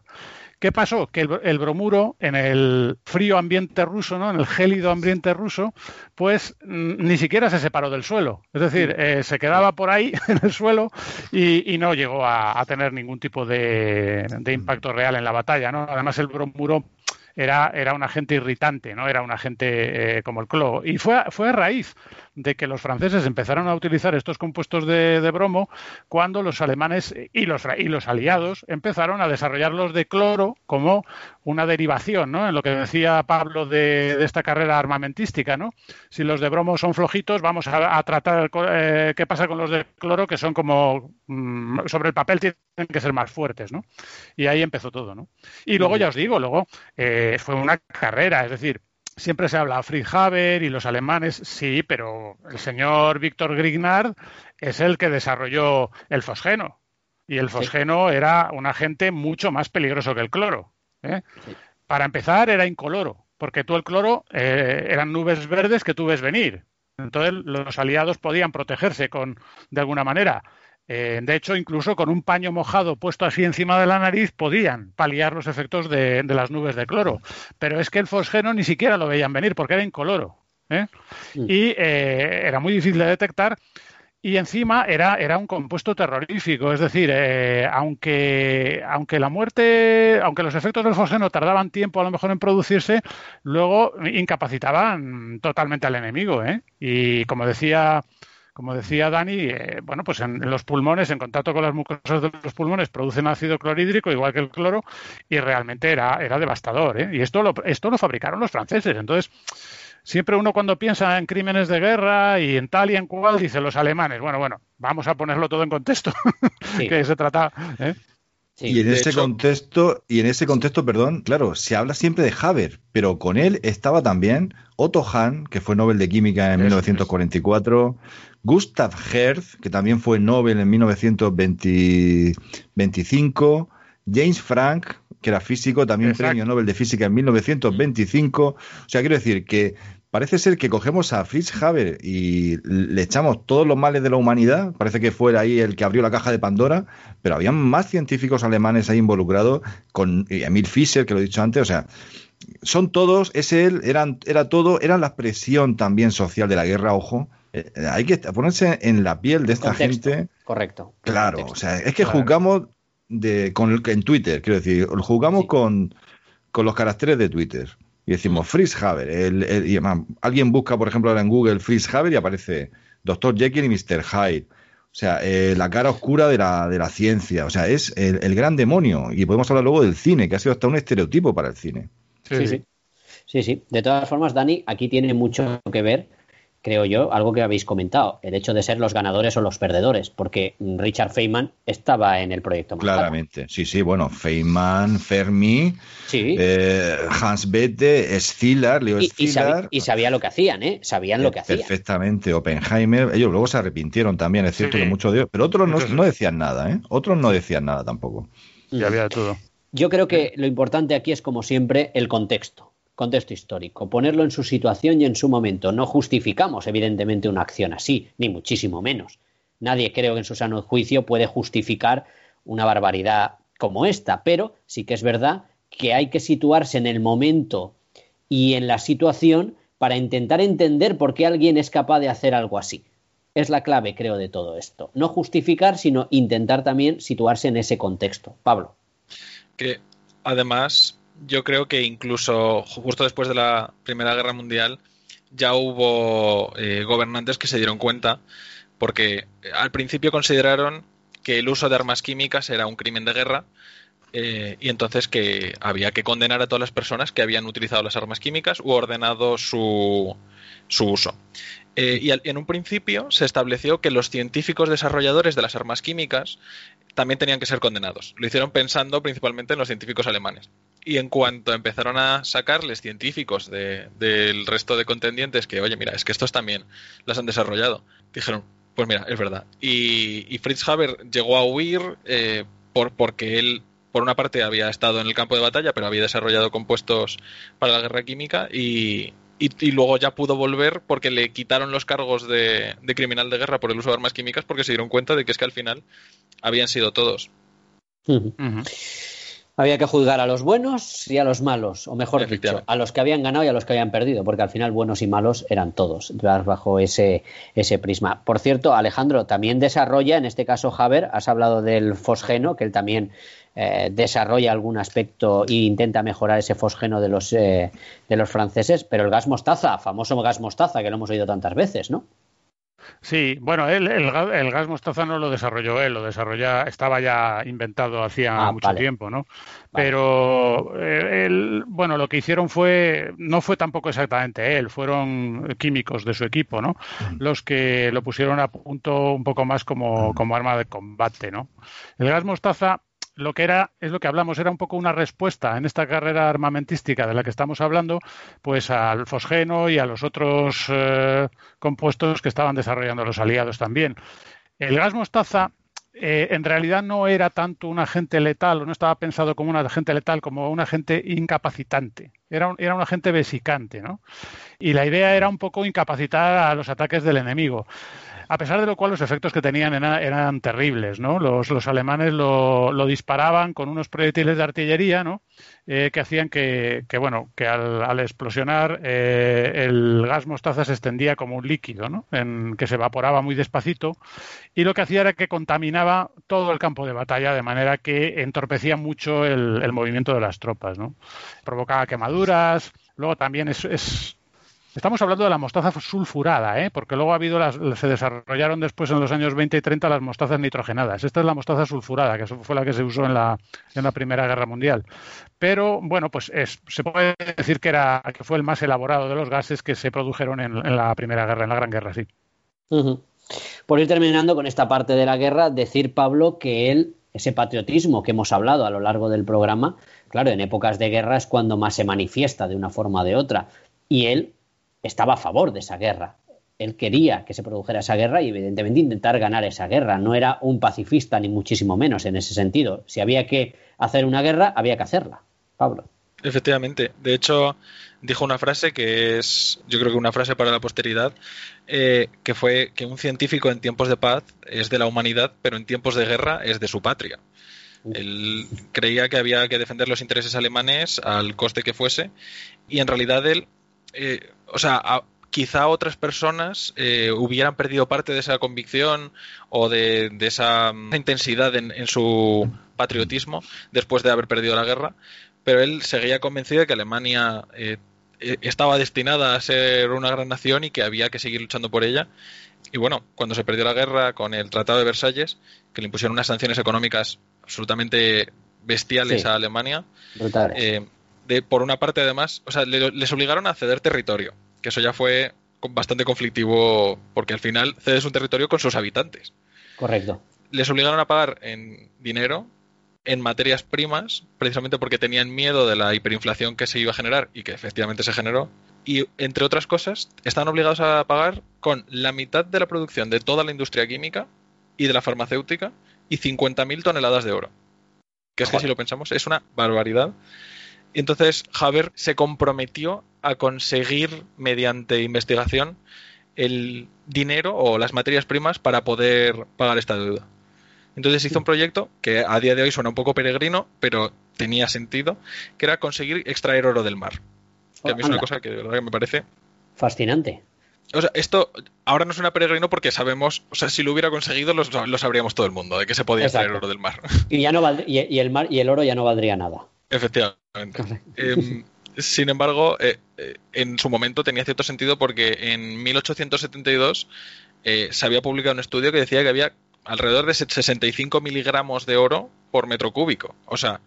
¿Qué pasó? Que el, el bromuro en el frío ambiente ruso, ¿no? en el gélido ambiente ruso, pues mm, ni siquiera se separó del suelo. Es decir, eh, se quedaba por ahí (laughs) en el suelo y, y no llegó a, a tener ningún tipo de, de impacto real en la batalla. ¿no? Además, el bromuro era, era un agente irritante, no era un agente eh, como el cloro. Y fue, fue a raíz de que los franceses empezaron a utilizar estos compuestos de, de bromo cuando los alemanes y los, y los aliados empezaron a desarrollar los de cloro como una derivación, ¿no? En lo que decía Pablo de, de esta carrera armamentística, ¿no? Si los de bromo son flojitos, vamos a, a tratar eh, qué pasa con los de cloro, que son como mm, sobre el papel tienen que ser más fuertes, ¿no? Y ahí empezó todo, ¿no? Y luego ya os digo, luego eh, fue una carrera, es decir, siempre se habla Fritz Haber y los alemanes, sí, pero el señor Víctor Grignard es el que desarrolló el fosgeno. Y el fosgeno era un agente mucho más peligroso que el cloro. ¿eh? Sí. Para empezar, era incoloro, porque tú el cloro eh, eran nubes verdes que tú ves venir. Entonces los aliados podían protegerse con, de alguna manera. Eh, de hecho, incluso con un paño mojado puesto así encima de la nariz podían paliar los efectos de, de las nubes de cloro. Pero es que el fosgeno ni siquiera lo veían venir porque era incoloro. ¿eh? Mm. Y eh, era muy difícil de detectar. Y encima era, era un compuesto terrorífico, es decir, eh, aunque, aunque la muerte, aunque los efectos del fosgeno tardaban tiempo a lo mejor en producirse, luego incapacitaban totalmente al enemigo. ¿eh? Y como decía, como decía Dani, eh, bueno, pues en, en los pulmones, en contacto con las mucosas de los pulmones, producen ácido clorhídrico, igual que el cloro, y realmente era, era devastador. ¿eh? Y esto lo, esto lo fabricaron los franceses. Entonces, siempre uno cuando piensa en crímenes de guerra y en tal y en cual, dice los alemanes. Bueno, bueno, vamos a ponerlo todo en contexto. (laughs) Sí. que se trata. ¿eh? Sí. y en ese hecho- contexto, y en ese contexto, perdón, claro, se habla siempre de Haber, pero con él estaba también Otto Hahn, que fue Nobel de Química en Eso 1944, Gustav Hertz, que también fue Nobel en 1925, James Frank, que era físico, también Exacto. premio Nobel de Física en 1925. O sea, quiero decir que parece ser que cogemos a Fritz Haber y le echamos todos los males de la humanidad. Parece que fue ahí el que abrió la caja de Pandora, pero había más científicos alemanes ahí involucrados, con Emil Fischer, que lo he dicho antes, o sea, son todos, es él, eran, era todo, eran la expresión también social de la guerra, ojo. Eh, hay que ponerse en la piel de esta gente. Correcto. Claro, o sea, es que jugamos de, con el, en Twitter, quiero decir, jugamos con, con los caracteres de Twitter. Y decimos Fritz Haber. El, y, alguien busca, por ejemplo, ahora en Google Fritz Haber y aparece Dr. Jekyll y Mr. Hyde. O sea, eh, la cara oscura de la, de la ciencia. O sea, es el, el, gran demonio. Y podemos hablar luego del cine, que ha sido hasta un estereotipo para el cine. Sí, sí. Sí, sí. De todas formas, Dani, aquí tiene mucho que ver, creo yo, algo que habéis comentado, el hecho de ser los ganadores o los perdedores, porque Richard Feynman estaba en el proyecto. Claramente, sí, sí, bueno, Feynman, Fermi, sí. eh, Hans Bethe, Szilard, Leo y. Y, sabía, y, sabía, lo que hacían, ¿eh? Sabían lo que hacían. Perfectamente, Oppenheimer, ellos luego se arrepintieron también, es cierto sí. que muchos de ellos, pero otros no, no, decían nada, ¿eh? Otros no decían nada tampoco. Y había de todo. Yo creo que lo importante aquí es, como siempre, el contexto, contexto histórico, ponerlo en su situación y en su momento. No justificamos, evidentemente, una acción así, ni muchísimo menos. Nadie, creo que en su sano juicio, puede justificar una barbaridad como esta, pero sí que es verdad que hay que situarse en el momento y en la situación para intentar entender por qué alguien es capaz de hacer algo así. Es la clave, creo, de todo esto. No justificar, sino intentar también situarse en ese contexto. Pablo que además yo creo que incluso justo después de la Primera Guerra Mundial ya hubo eh, gobernantes que se dieron cuenta porque al principio consideraron que el uso de armas químicas era un crimen de guerra eh, y entonces que había que condenar a todas las personas que habían utilizado las armas químicas u ordenado su, su uso. Eh, y en un principio se estableció que los científicos desarrolladores de las armas químicas también tenían que ser condenados. Lo hicieron pensando principalmente en los científicos alemanes. Y en cuanto empezaron a sacarles científicos de, del resto de contendientes que, oye, mira, es que estos también las han desarrollado, dijeron, pues mira, es verdad. Y, y Fritz Haber llegó a huir eh, por, porque él, por una parte, había estado en el campo de batalla, pero había desarrollado compuestos para la guerra química y, y, y, luego ya pudo volver porque le quitaron los cargos de, de, criminal de guerra por el uso de armas químicas porque se dieron cuenta de que es que al final habían sido todos. Uh -huh. Uh -huh. Había que juzgar a los buenos y a los malos, o mejor dicho, a los que habían ganado y a los que habían perdido, porque al final buenos y malos eran todos, bajo ese, ese prisma. Por cierto, Alejandro también desarrolla, en este caso Haber, has hablado del fosgeno, que él también eh, desarrolla algún aspecto e intenta mejorar ese fosgeno de los, eh, de los franceses, pero el gas mostaza, famoso gas mostaza, que lo hemos oído tantas veces, ¿no? Sí, bueno, él, el, el, gas mostaza no lo desarrolló él, lo desarrolla, estaba ya inventado hacía ah, mucho vale. tiempo, ¿no? Vale. Pero eh, él, bueno, lo que hicieron fue, no fue tampoco exactamente él, fueron químicos de su equipo, ¿no? Mm. Los que lo pusieron a punto un poco más como, como arma de combate, ¿no? El gas mostaza lo que era, es lo que hablamos, era un poco una respuesta en esta carrera armamentística de la que estamos hablando, pues al fosgeno y a los otros eh, compuestos que estaban desarrollando los aliados también. El gas mostaza eh, en realidad no era tanto un agente letal, o no estaba pensado como un agente letal, como un agente incapacitante. Era un, era un agente vesicante, ¿no? Y la idea era un poco incapacitar a los ataques del enemigo a pesar de lo cual los efectos que tenían eran, terribles, ¿no? Los, alemanes lo, disparaban con unos proyectiles de artillería, ¿no? Eh, que hacían que, bueno, que al, explosionar eh, el gas mostaza se extendía como un líquido, ¿no? En, que se evaporaba muy despacito y lo que hacía era que contaminaba todo el campo de batalla de manera que entorpecía mucho el, movimiento de las tropas. Provocaba quemaduras, luego también es Estamos hablando de la mostaza sulfurada, ¿eh? porque luego ha habido las, se desarrollaron después en los años 20 y 30 las mostazas nitrogenadas. Esta es la mostaza sulfurada, que fue la que se usó en la, en la Primera Guerra Mundial. Pero bueno, pues es, se puede decir que, era, que fue el más elaborado de los gases que se produjeron en, la Primera Guerra, en la Gran Guerra, sí. Por ir terminando con esta parte de la guerra, decir, Pablo, que él, ese patriotismo que hemos hablado a lo largo del programa, claro, en épocas de guerra es cuando más se manifiesta de una forma o de otra. Y él estaba a favor de esa guerra. Él quería que se produjera esa guerra y evidentemente intentar ganar esa guerra. No era un pacifista ni muchísimo menos en ese sentido. Si había que hacer una guerra, había que hacerla. Pablo. Efectivamente. De hecho, dijo una frase que es, yo creo que una frase para la posteridad, eh, que fue que un científico en tiempos de paz es de la humanidad, pero en tiempos de guerra es de su patria. Él creía que había que defender los intereses alemanes al coste que fuese, y en realidad él, eh, o sea, quizá otras personas eh, hubieran perdido parte de esa convicción o de, esa, intensidad en, su patriotismo después de haber perdido la guerra, pero él seguía convencido de que Alemania eh, eh, estaba destinada a ser una gran nación y que había que seguir luchando por ella. Y bueno, cuando se perdió la guerra con el Tratado de Versalles, que le impusieron unas sanciones económicas absolutamente bestiales a Alemania, de, por una parte además, o sea, les obligaron a ceder territorio que eso ya fue bastante conflictivo porque al final cedes un territorio con sus habitantes. Correcto. Les obligaron a pagar en dinero, en materias primas, precisamente porque tenían miedo de la hiperinflación que se iba a generar y que efectivamente se generó. Y entre otras cosas, están obligados a pagar con la mitad de la producción de toda la industria química y de la farmacéutica y 50.000 toneladas de oro. Que es que si lo pensamos es una barbaridad. Y entonces Haber se comprometió a conseguir mediante investigación el dinero o las materias primas para poder pagar esta deuda. Entonces hizo un proyecto que a día de hoy suena un poco peregrino, pero tenía sentido, que era conseguir extraer oro del mar. Que a mí es una cosa que de verdad que me parece fascinante. O sea, esto ahora no suena peregrino porque sabemos, o sea, si lo hubiera conseguido lo, sabríamos todo el mundo, de que se podía extraer oro del mar. Y ya no y el mar y el oro ya no valdría nada. Efectivamente. Em, (laughs) sin embargo, eh, eh, en su momento tenía cierto sentido porque en 1872 eh, se había publicado un estudio que decía que había alrededor de 65 miligramos de oro por metro cúbico. O sea,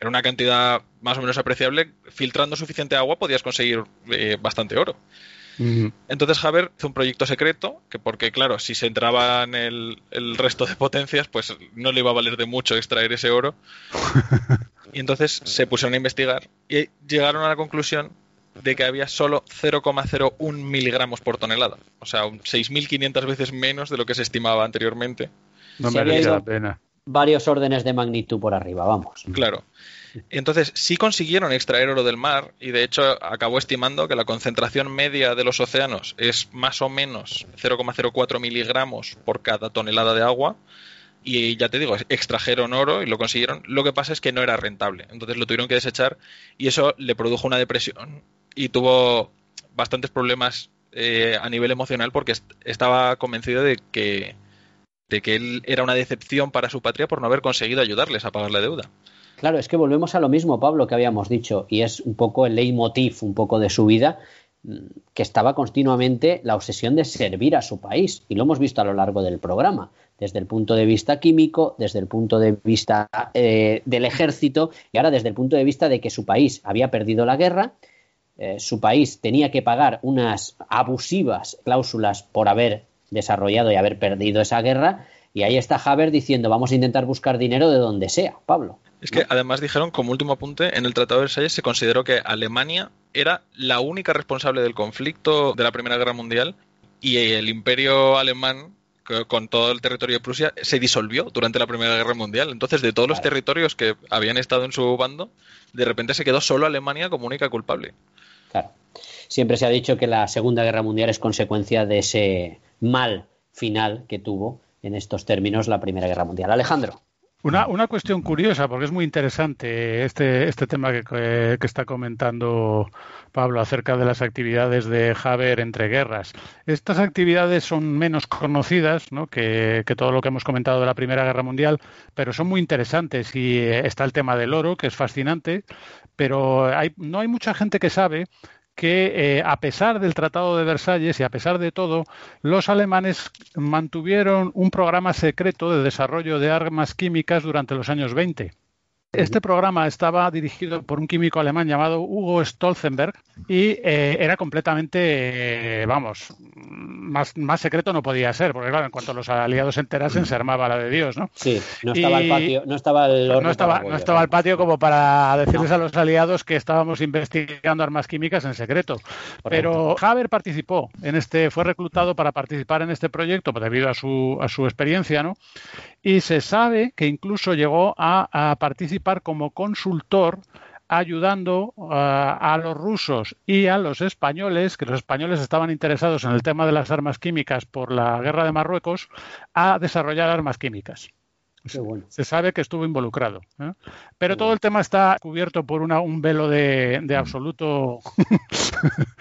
era una cantidad más o menos apreciable. Filtrando suficiente agua podías conseguir bastante oro. Entonces Haber hizo un proyecto secreto, que porque claro, si se entraba en el, resto de potencias, pues no le iba a valer de mucho extraer ese oro. (laughs) y entonces se pusieron a investigar y llegaron a la conclusión de que había solo 0,01 miligramos por tonelada. O sea, 6.500 veces menos de lo que se estimaba anteriormente. No merece la pena. Varios órdenes de magnitud por arriba, vamos. Claro. Entonces, sí consiguieron extraer oro del mar y de hecho acabó estimando que la concentración media de los océanos es más o menos 0,04 miligramos por cada tonelada de agua. Y ya te digo, extrajeron oro y lo consiguieron. Lo que pasa es que no era rentable. Entonces lo tuvieron que desechar y eso le produjo una depresión y tuvo bastantes problemas eh, a nivel emocional porque estaba convencido de que, de que él era una decepción para su patria por no haber conseguido ayudarles a pagar la deuda. Claro, es que volvemos a lo mismo, Pablo, que habíamos dicho, y es un poco el leitmotiv, un poco de su vida, mm, que estaba continuamente la obsesión de servir a su país, y lo hemos visto a lo largo del programa, desde el punto de vista químico, desde el punto de vista eh, del ejército, y ahora desde el punto de vista de que su país había perdido la guerra, eh, su país tenía que pagar unas abusivas cláusulas por haber desarrollado y haber perdido esa guerra, y ahí está Haber diciendo, vamos a intentar buscar dinero de donde sea, Pablo. Es que además dijeron, como último apunte, en el Tratado de Versalles se consideró que Alemania era la única responsable del conflicto de la Primera Guerra Mundial y el imperio alemán con todo el territorio de Prusia se disolvió durante la Primera Guerra Mundial. Entonces, de todos los territorios que habían estado en su bando, de repente se quedó solo Alemania como única culpable. Claro. Siempre se ha dicho que la Segunda Guerra Mundial es consecuencia de ese mal final que tuvo en estos términos la Primera Guerra Mundial. Alejandro. Una, una cuestión curiosa, porque es muy interesante este, este tema que, que, está comentando Pablo acerca de las actividades de Haber entre guerras. Estas actividades son menos conocidas ¿no? que, que, todo lo que hemos comentado de la Primera Guerra Mundial, pero son muy interesantes. Y está el tema del oro, que es fascinante, pero hay, no hay mucha gente que sabe que eh, a pesar del Tratado de Versalles y a pesar de todo, los alemanes mantuvieron un programa secreto de desarrollo de armas químicas durante los años 20. Este programa estaba dirigido por un químico alemán llamado Hugo Stolzenberg y eh, era completamente, eh, vamos, más, más secreto no podía ser, porque claro, en cuanto los aliados se enterasen se armaba la de Dios, ¿no? Sí, no estaba el patio, no estaba el no estaba, no estaba el patio como para decirles a los aliados que estábamos investigando armas químicas en secreto. Pero Haber participó en este, fue reclutado para participar en este proyecto debido a su, a su experiencia, ¿no? Y se sabe que incluso llegó a, a participar como consultor ayudando a, a los rusos y a los españoles, que los españoles estaban interesados en el tema de las armas químicas por la guerra de Marruecos, a desarrollar armas químicas. Qué bueno. Se sabe que estuvo involucrado. ¿eh? Pero todo el tema está cubierto por una, un velo de, de absoluto.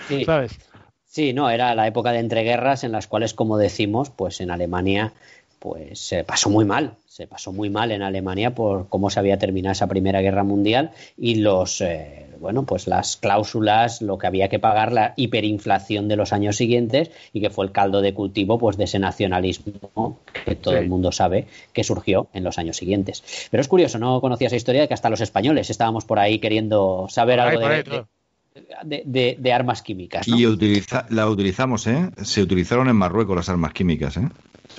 Sí. (laughs) ¿Sabes? Sí, no, era la época de entreguerras en las cuales, como decimos, pues en Alemania pues se pasó muy mal, se pasó muy mal en Alemania por cómo se había terminado esa Primera Guerra Mundial y los eh, bueno, pues las cláusulas, lo que había que pagar, la hiperinflación de los años siguientes y que fue el caldo de cultivo pues de ese nacionalismo que todo Sí. el mundo sabe que surgió en los años siguientes. Pero es curioso, no conocía esa historia de que hasta los españoles estábamos por ahí queriendo saber ahí, algo de, ahí, de- de- de armas químicas. ¿no? Y utiliza, la utilizamos, ¿eh? Se utilizaron en Marruecos las armas químicas, ¿eh?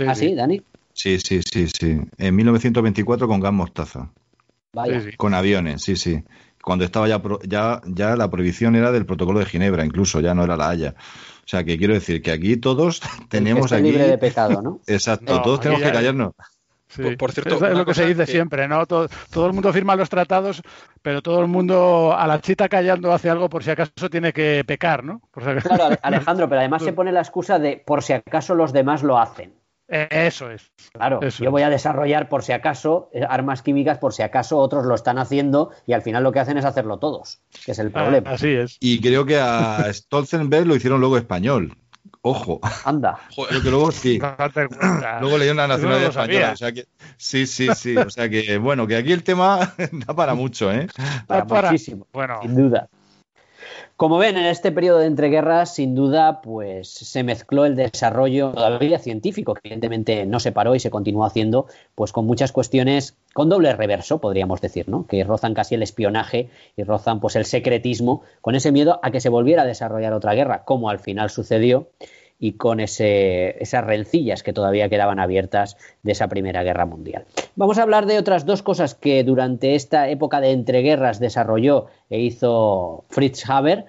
Sí, ¿Ah, sí. sí, Dani? Sí, sí, sí, sí. En 1924 con gas mostaza. Vaya. Con aviones, sí, sí. Cuando estaba ya, pro- ya, ya la prohibición era del protocolo de Ginebra, incluso, ya no era la Haya. O sea, que quiero decir que aquí todos (laughs) tenemos aquí... libre de pecado, ¿no? (laughs) Exacto, No, todos tenemos ya- que callarnos. Sí. Por- por cierto, Eso es lo que se dice que- siempre, ¿no? Todo, todo el mundo firma los tratados, pero todo el mundo a la chita callando hace algo por si acaso tiene que pecar, ¿no? Por si acaso- Claro, Ale- Alejandro, pero además (laughs) se pone la excusa de por si acaso los demás lo hacen. Eso es. Claro, Eso yo es. voy a desarrollar por si acaso eh, armas químicas, por si acaso otros lo están haciendo y al final lo que hacen es hacerlo todos, que es el Ah, problema. así es. Y creo que a (laughs) Stolzenberg lo hicieron luego español. Ojo, Anda, Joder, creo que luego sí. Luego leí una no nacionalidad española. O sea que, sí, sí, sí. O sea que, bueno, que aquí el tema (laughs) da para mucho, ¿eh? para Ah, para- muchísimo, Bueno, sin duda. Como ven, en este periodo de entreguerras, sin duda, pues se mezcló el desarrollo todavía científico, que evidentemente no se paró y se continuó haciendo, pues con muchas cuestiones con doble reverso, podríamos decir, ¿no? Que rozan casi el espionaje y rozan pues el secretismo, con ese miedo a que se volviera a desarrollar otra guerra, como al final sucedió, y con ese, esas rencillas que todavía quedaban abiertas de esa Primera Guerra Mundial. Vamos a hablar de otras dos cosas que durante esta época de entreguerras desarrolló e hizo Fritz Haber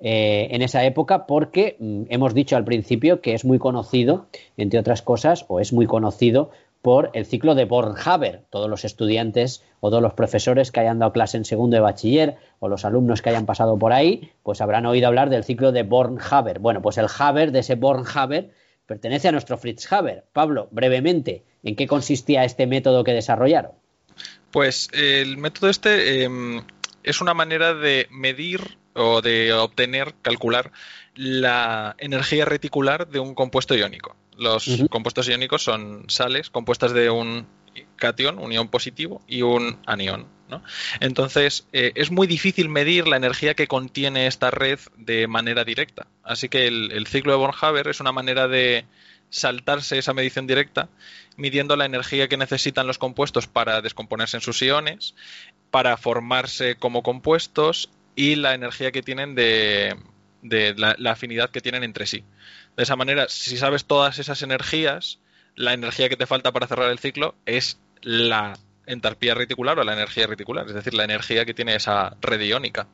eh, en esa época, porque mm, hemos dicho al principio que es muy conocido, entre otras cosas, o es muy conocido por el ciclo de Born-Haber. Todos los estudiantes o todos los profesores que hayan dado clase en segundo de bachiller o los alumnos que hayan pasado por ahí, pues habrán oído hablar del ciclo de Born-Haber. Bueno, pues el Haber de ese Born-Haber pertenece a nuestro Fritz Haber. Pablo, brevemente, ¿en qué consistía este método que desarrollaron? Pues el método este eh, es una manera de medir o de obtener, calcular la energía reticular de un compuesto iónico. Los compuestos iónicos son sales compuestas de un cation, un ion positivo, y un anión. ¿no? Entonces, eh, es muy difícil medir la energía que contiene esta red de manera directa. Así que el, el ciclo de Born-Haber es una manera de saltarse esa medición directa, midiendo la energía que necesitan los compuestos para descomponerse en sus iones, para formarse como compuestos y la energía que tienen de, de la, afinidad que tienen entre sí. De esa manera, si sabes todas esas energías, la energía que te falta para cerrar el ciclo es la entalpía reticular o la energía reticular, es decir, la energía que tiene esa red iónica.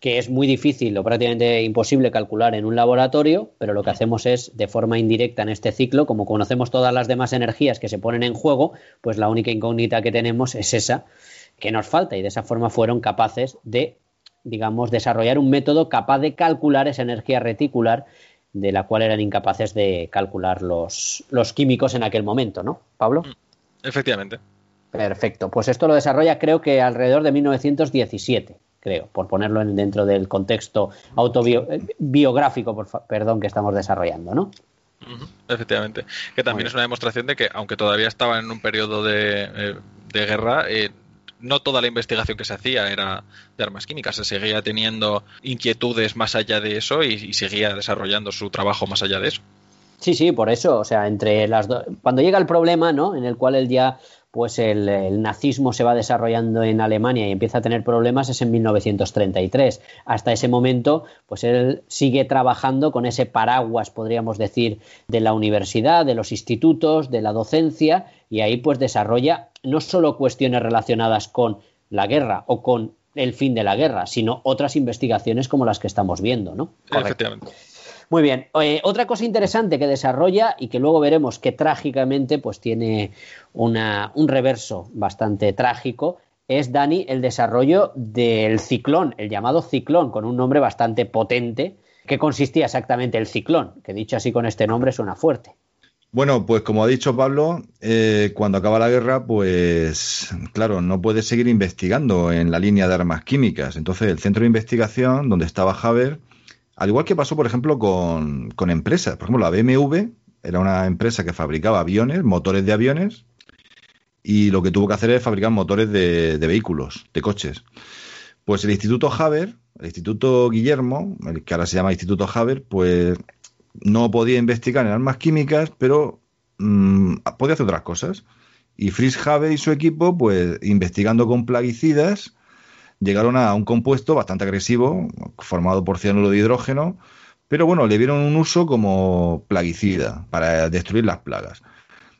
Que es muy difícil o prácticamente imposible calcular en un laboratorio, pero lo que hacemos es, de forma indirecta en este ciclo, como conocemos todas las demás energías que se ponen en juego, pues la única incógnita que tenemos es esa que nos falta y de esa forma fueron capaces de, digamos, desarrollar un método capaz de calcular esa energía reticular de la cual eran incapaces de calcular los, los químicos en aquel momento, ¿no, Pablo? Efectivamente. Perfecto. Pues esto lo desarrolla creo que alrededor de 1917, creo, por ponerlo en- dentro del contexto autobiográfico, por fa- perdón, que estamos desarrollando, ¿no? Efectivamente. Que también es una demostración de que, aunque todavía estaba en un periodo de, eh, de guerra, eh, no toda la investigación que se hacía era de armas químicas. Se seguía teniendo inquietudes más allá de eso y, seguía desarrollando su trabajo más allá de eso. Sí, sí, por eso, o sea, entre las dos, cuando llega el problema, ¿no? En el cual él ya, pues el, nazismo se va desarrollando en Alemania y empieza a tener problemas es en 1933. Hasta ese momento, pues él sigue trabajando con ese paraguas, podríamos decir, de la universidad, de los institutos, de la docencia y ahí pues desarrolla no solo cuestiones relacionadas con la guerra o con el fin de la guerra, sino otras investigaciones como las que estamos viendo, ¿no? Efectivamente. Muy bien. Eh, otra cosa interesante que desarrolla y que luego veremos que trágicamente pues tiene una, un reverso bastante trágico es, Dani, el desarrollo del ciclón, el llamado ciclón, con un nombre bastante potente. ¿Qué consistía exactamente el ciclón? Que dicho así con este nombre suena fuerte. Bueno, pues como ha dicho Pablo, eh, cuando acaba la guerra, pues claro, no puedes seguir investigando en la línea de armas químicas. Entonces, el centro de investigación donde estaba Haber, al igual que pasó, por ejemplo, con, con empresas, por ejemplo, la BMW era una empresa que fabricaba aviones, motores de aviones, y lo que tuvo que hacer es fabricar motores de, vehículos, de coches. Pues el Instituto Haber, el Instituto Guillermo, el que ahora se llama Instituto Haber, pues no podía investigar en armas químicas, pero mm, podía hacer otras cosas. Y Fritz Haber y su equipo, pues investigando con plaguicidas, llegaron a un compuesto bastante agresivo, formado por cianuro de hidrógeno, pero bueno, le dieron un uso como plaguicida para destruir las plagas.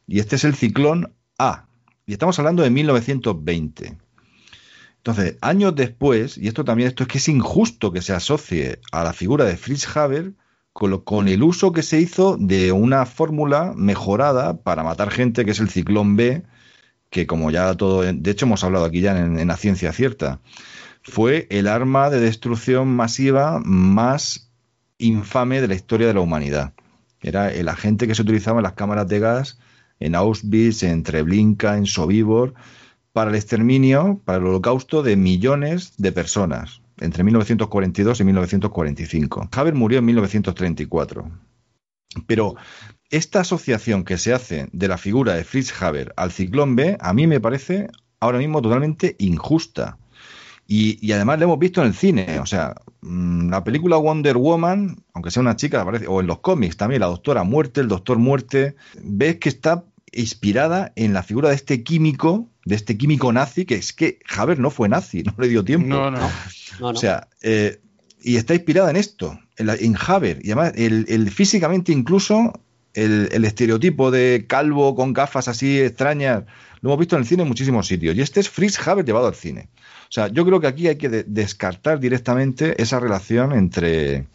Y este es el ciclón A. Y estamos hablando de 1920. Entonces, años después, y esto también esto es que es injusto que se asocie a la figura de Fritz Haber con, el uso que se hizo de una fórmula mejorada para matar gente, que es el ciclón B, que como ya todo, de hecho hemos hablado aquí ya en la ciencia cierta, fue el arma de destrucción masiva más infame de la historia de la humanidad. Era el agente que se utilizaba en las cámaras de gas en Auschwitz, en Treblinka, en Sobibor, para el exterminio, para el holocausto de millones de personas entre 1942 y 1945. Haber murió en 1934. Pero esta asociación que se hace de la figura de Fritz Haber al ciclón B, a mí me parece ahora mismo totalmente injusta. Y, además lo hemos visto en el cine. O sea, mm, la película Wonder Woman, aunque sea una chica, o en los cómics también, la doctora Muerte, el doctor Muerte, ves que está inspirada en la figura de este químico, de este químico nazi, que es que Haber no fue nazi, (laughs) no le dio tiempo. No, no. O sea, eh, y está inspirada en esto, en, en Haber. Y además, el, físicamente incluso, el, el, estereotipo de calvo con gafas así extrañas, lo hemos visto en el cine en muchísimos sitios. Y este es Fritz Haber llevado al cine. O sea, yo creo que aquí hay que descartar directamente esa relación entre,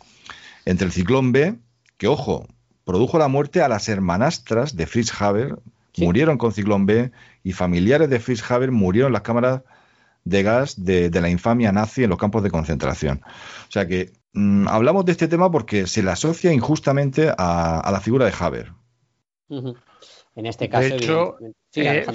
entre el ciclón B, que ojo, produjo la muerte a las hermanastras de Fritz Haber, murieron con ciclón B, y familiares de Fritz Haber murieron en las cámaras de gas de, la infamia nazi en los campos de concentración. O sea que mm, hablamos de este tema porque se le asocia injustamente a, la figura de Haber. En este caso, de hecho, eh,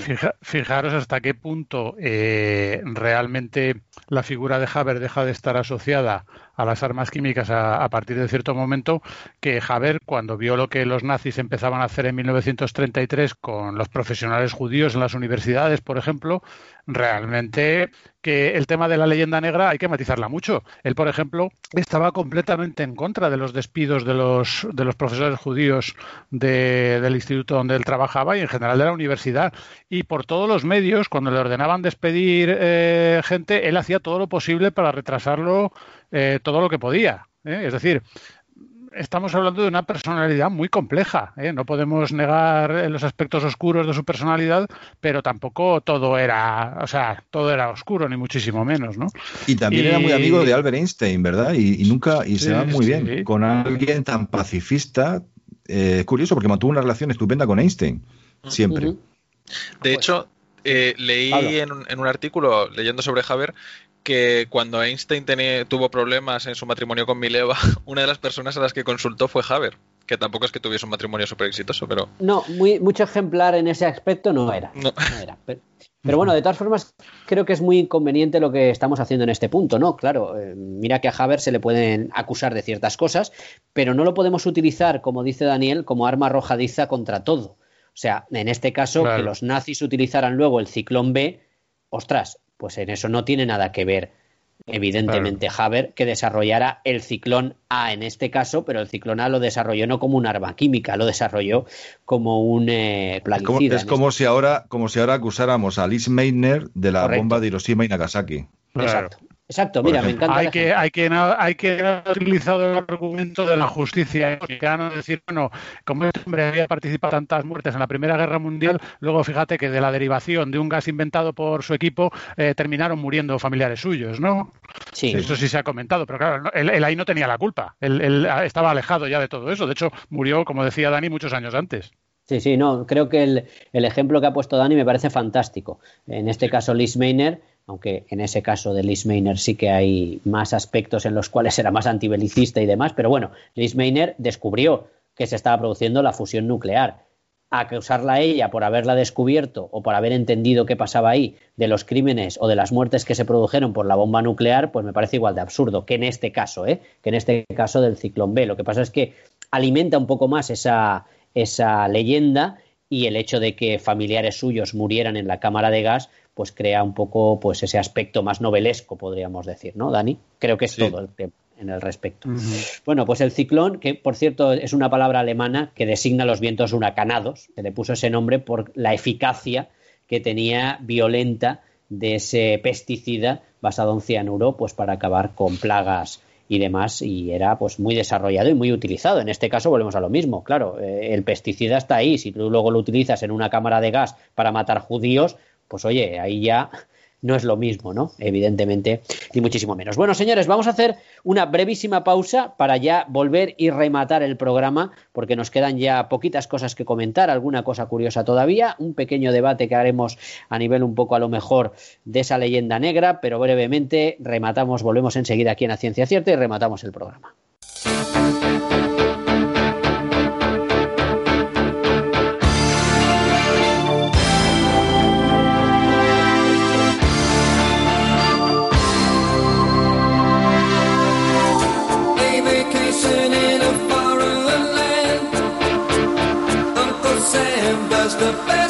fijaros hasta qué punto eh, realmente la figura de Haber deja de estar asociada a las armas químicas a, partir de cierto momento, que Haber, cuando vio lo que los nazis empezaban a hacer en 1933 con los profesionales judíos en las universidades, por ejemplo, realmente que el tema de la leyenda negra hay que matizarla mucho. Él, por ejemplo, estaba completamente en contra de los despidos de los, de los profesores judíos del instituto donde él trabajaba y en general de la universidad. Y por todos los medios, cuando le ordenaban despedir eh, gente, él hacía todo lo posible para retrasarlo eh, todo lo que podía. ¿eh? Es decir, estamos hablando de una personalidad muy compleja. ¿eh? No podemos negar los aspectos oscuros de su personalidad, pero tampoco todo era, o sea, todo era oscuro ni muchísimo menos, ¿no? Y también era muy amigo de Albert Einstein, ¿verdad? Y, nunca y se va muy bien con alguien tan pacifista. es curioso porque mantuvo una relación estupenda con Einstein siempre. De pues hecho, leí en un, en un, artículo leyendo sobre Haber que cuando Einstein tuvo problemas en su matrimonio con Mileva, (laughs) una de las personas a las que consultó fue Haber, que tampoco es que tuviese un matrimonio súper exitoso, pero... No, muy, mucho ejemplar en ese aspecto no era. No. era. Pero, bueno, de todas formas, creo que es muy conveniente lo que estamos haciendo en este punto, ¿no? Claro, eh, mira que a Haber se le pueden acusar de ciertas cosas, pero no lo podemos utilizar, como dice Daniel, como arma arrojadiza contra todo. O sea, en este caso, que los nazis utilizaran luego el ciclón B, ostras, pues en eso no tiene nada que ver, evidentemente, Haber, que desarrollara el ciclón A en este caso, pero el ciclón A lo desarrolló no como un arma química, lo desarrolló como un eh, plaguicida. Es como, si ahora, como si ahora acusáramos a Liz Meitner de la bomba de Hiroshima y Nagasaki. Exacto. Exacto, mira, me encanta. Hay que, hay que, hay que haber utilizado el argumento de la justicia, que a decir, bueno, como este hombre había participado en tantas muertes en la Primera Guerra Mundial, luego fíjate que de la derivación de un gas inventado por su equipo eh, terminaron muriendo familiares suyos, ¿no? Sí. Eso sí se ha comentado, pero claro, él, ahí no tenía la culpa, él, estaba alejado ya de todo eso, de hecho murió, como decía Dani, muchos años antes. Sí, sí, no, creo que el, el, ejemplo que ha puesto Dani me parece fantástico. En este caso, Liz Meiner aunque en ese caso de Liz Meiner sí que hay más aspectos en los cuales era más antibelicista y demás, pero bueno, Liz Meiner descubrió que se estaba produciendo la fusión nuclear. Acusarla a ella por haberla descubierto o por haber entendido qué pasaba ahí de los crímenes o de las muertes que se produjeron por la bomba nuclear, pues me parece igual de absurdo que en este caso, ¿eh? que en este caso del ciclón B. Lo que pasa es que alimenta un poco más esa, esa leyenda y el hecho de que familiares suyos murieran en la cámara de gas, pues crea un poco pues ese aspecto más novelesco, podríamos decir, ¿no, Dani? Creo que es todo el tema en el respecto. Bueno, pues el ciclón, que por cierto es una palabra alemana que designa los vientos huracanados, se le puso ese nombre por la eficacia que tenía violenta de ese pesticida basado en cianuro, pues para acabar con plagas y demás, y era pues muy desarrollado y muy utilizado. En este caso volvemos a lo mismo, claro, eh, el pesticida está ahí, si tú luego lo utilizas en una cámara de gas para matar judíos, pues oye, ahí ya no es lo mismo, ¿no? Evidentemente, ni muchísimo menos. Bueno, señores, vamos a hacer una brevísima pausa para ya volver y rematar el programa, porque nos quedan ya poquitas cosas que comentar, alguna cosa curiosa todavía, un pequeño debate que haremos a nivel un poco a lo mejor de esa leyenda negra, pero brevemente rematamos, volvemos enseguida aquí en la Ciencia Cierta y rematamos el programa. The best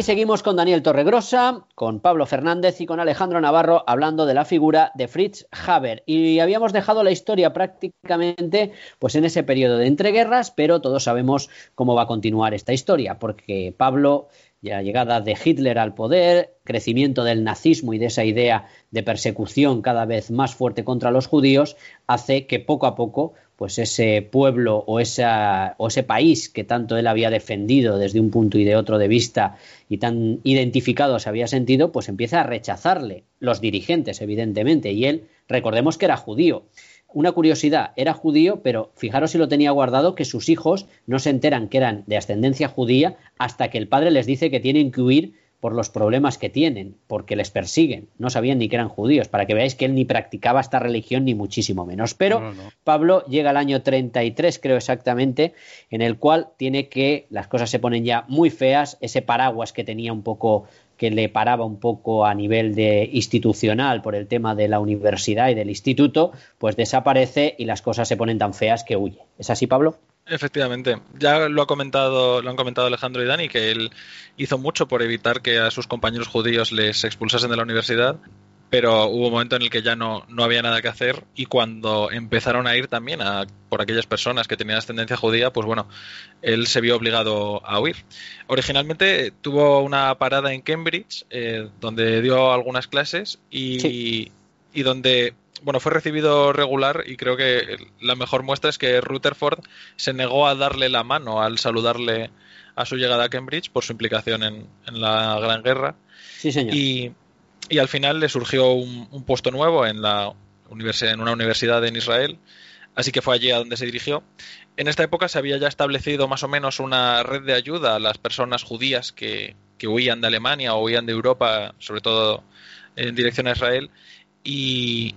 aquí seguimos con Daniel Torregrosa, con Pablo Fernández y con Alejandro Navarro hablando de la figura de Fritz Haber. Y habíamos dejado la historia prácticamente pues en ese periodo de entreguerras, pero todos sabemos cómo va a continuar esta historia, porque Pablo, la llegada de Hitler al poder, crecimiento del nazismo y de esa idea de persecución cada vez más fuerte contra los judíos, hace que poco a poco pues ese pueblo o, esa, o ese país que tanto él había defendido desde un punto y de otro de vista y tan identificado se había sentido, pues empieza a rechazarle los dirigentes, evidentemente, y él, recordemos que era judío. una curiosidad, era judío, pero fijaros si lo tenía guardado, que sus hijos no se enteran que eran de ascendencia judía hasta que el padre les dice que tienen que huir por los problemas que tienen, porque les persiguen. No sabían ni que eran judíos, para que veáis que él ni practicaba esta religión, ni muchísimo menos. Pero No, no. Pablo llega al año 33, creo exactamente, en el cual tiene que, las cosas se ponen ya muy feas, ese paraguas que tenía un poco que le paraba un poco a nivel de institucional por el tema de la universidad y del instituto, pues desaparece y las cosas se ponen tan feas que huye. ¿Es así, Pablo? Efectivamente, ya lo ha comentado, lo han comentado Alejandro y Dani que él hizo mucho por evitar que a sus compañeros judíos les expulsasen de la universidad, pero hubo un momento en el que ya no, no había nada que hacer y cuando empezaron a ir también a, por aquellas personas que tenían ascendencia judía, pues bueno, él se vio obligado a huir. Originalmente tuvo una parada en Cambridge, eh, donde dio algunas clases y, y donde bueno, fue recibido regular y creo que la mejor muestra es que Rutherford se negó a darle la mano al saludarle a su llegada a Cambridge por su implicación en, en la Gran Guerra. Sí, señor. Y, y al final le surgió un, puesto nuevo en, la universidad, en una universidad en Israel, así que fue allí a donde se dirigió. En esta época se había ya establecido más o menos una red de ayuda a las personas judías que, que huían de Alemania o huían de Europa, sobre todo en dirección a Israel, y,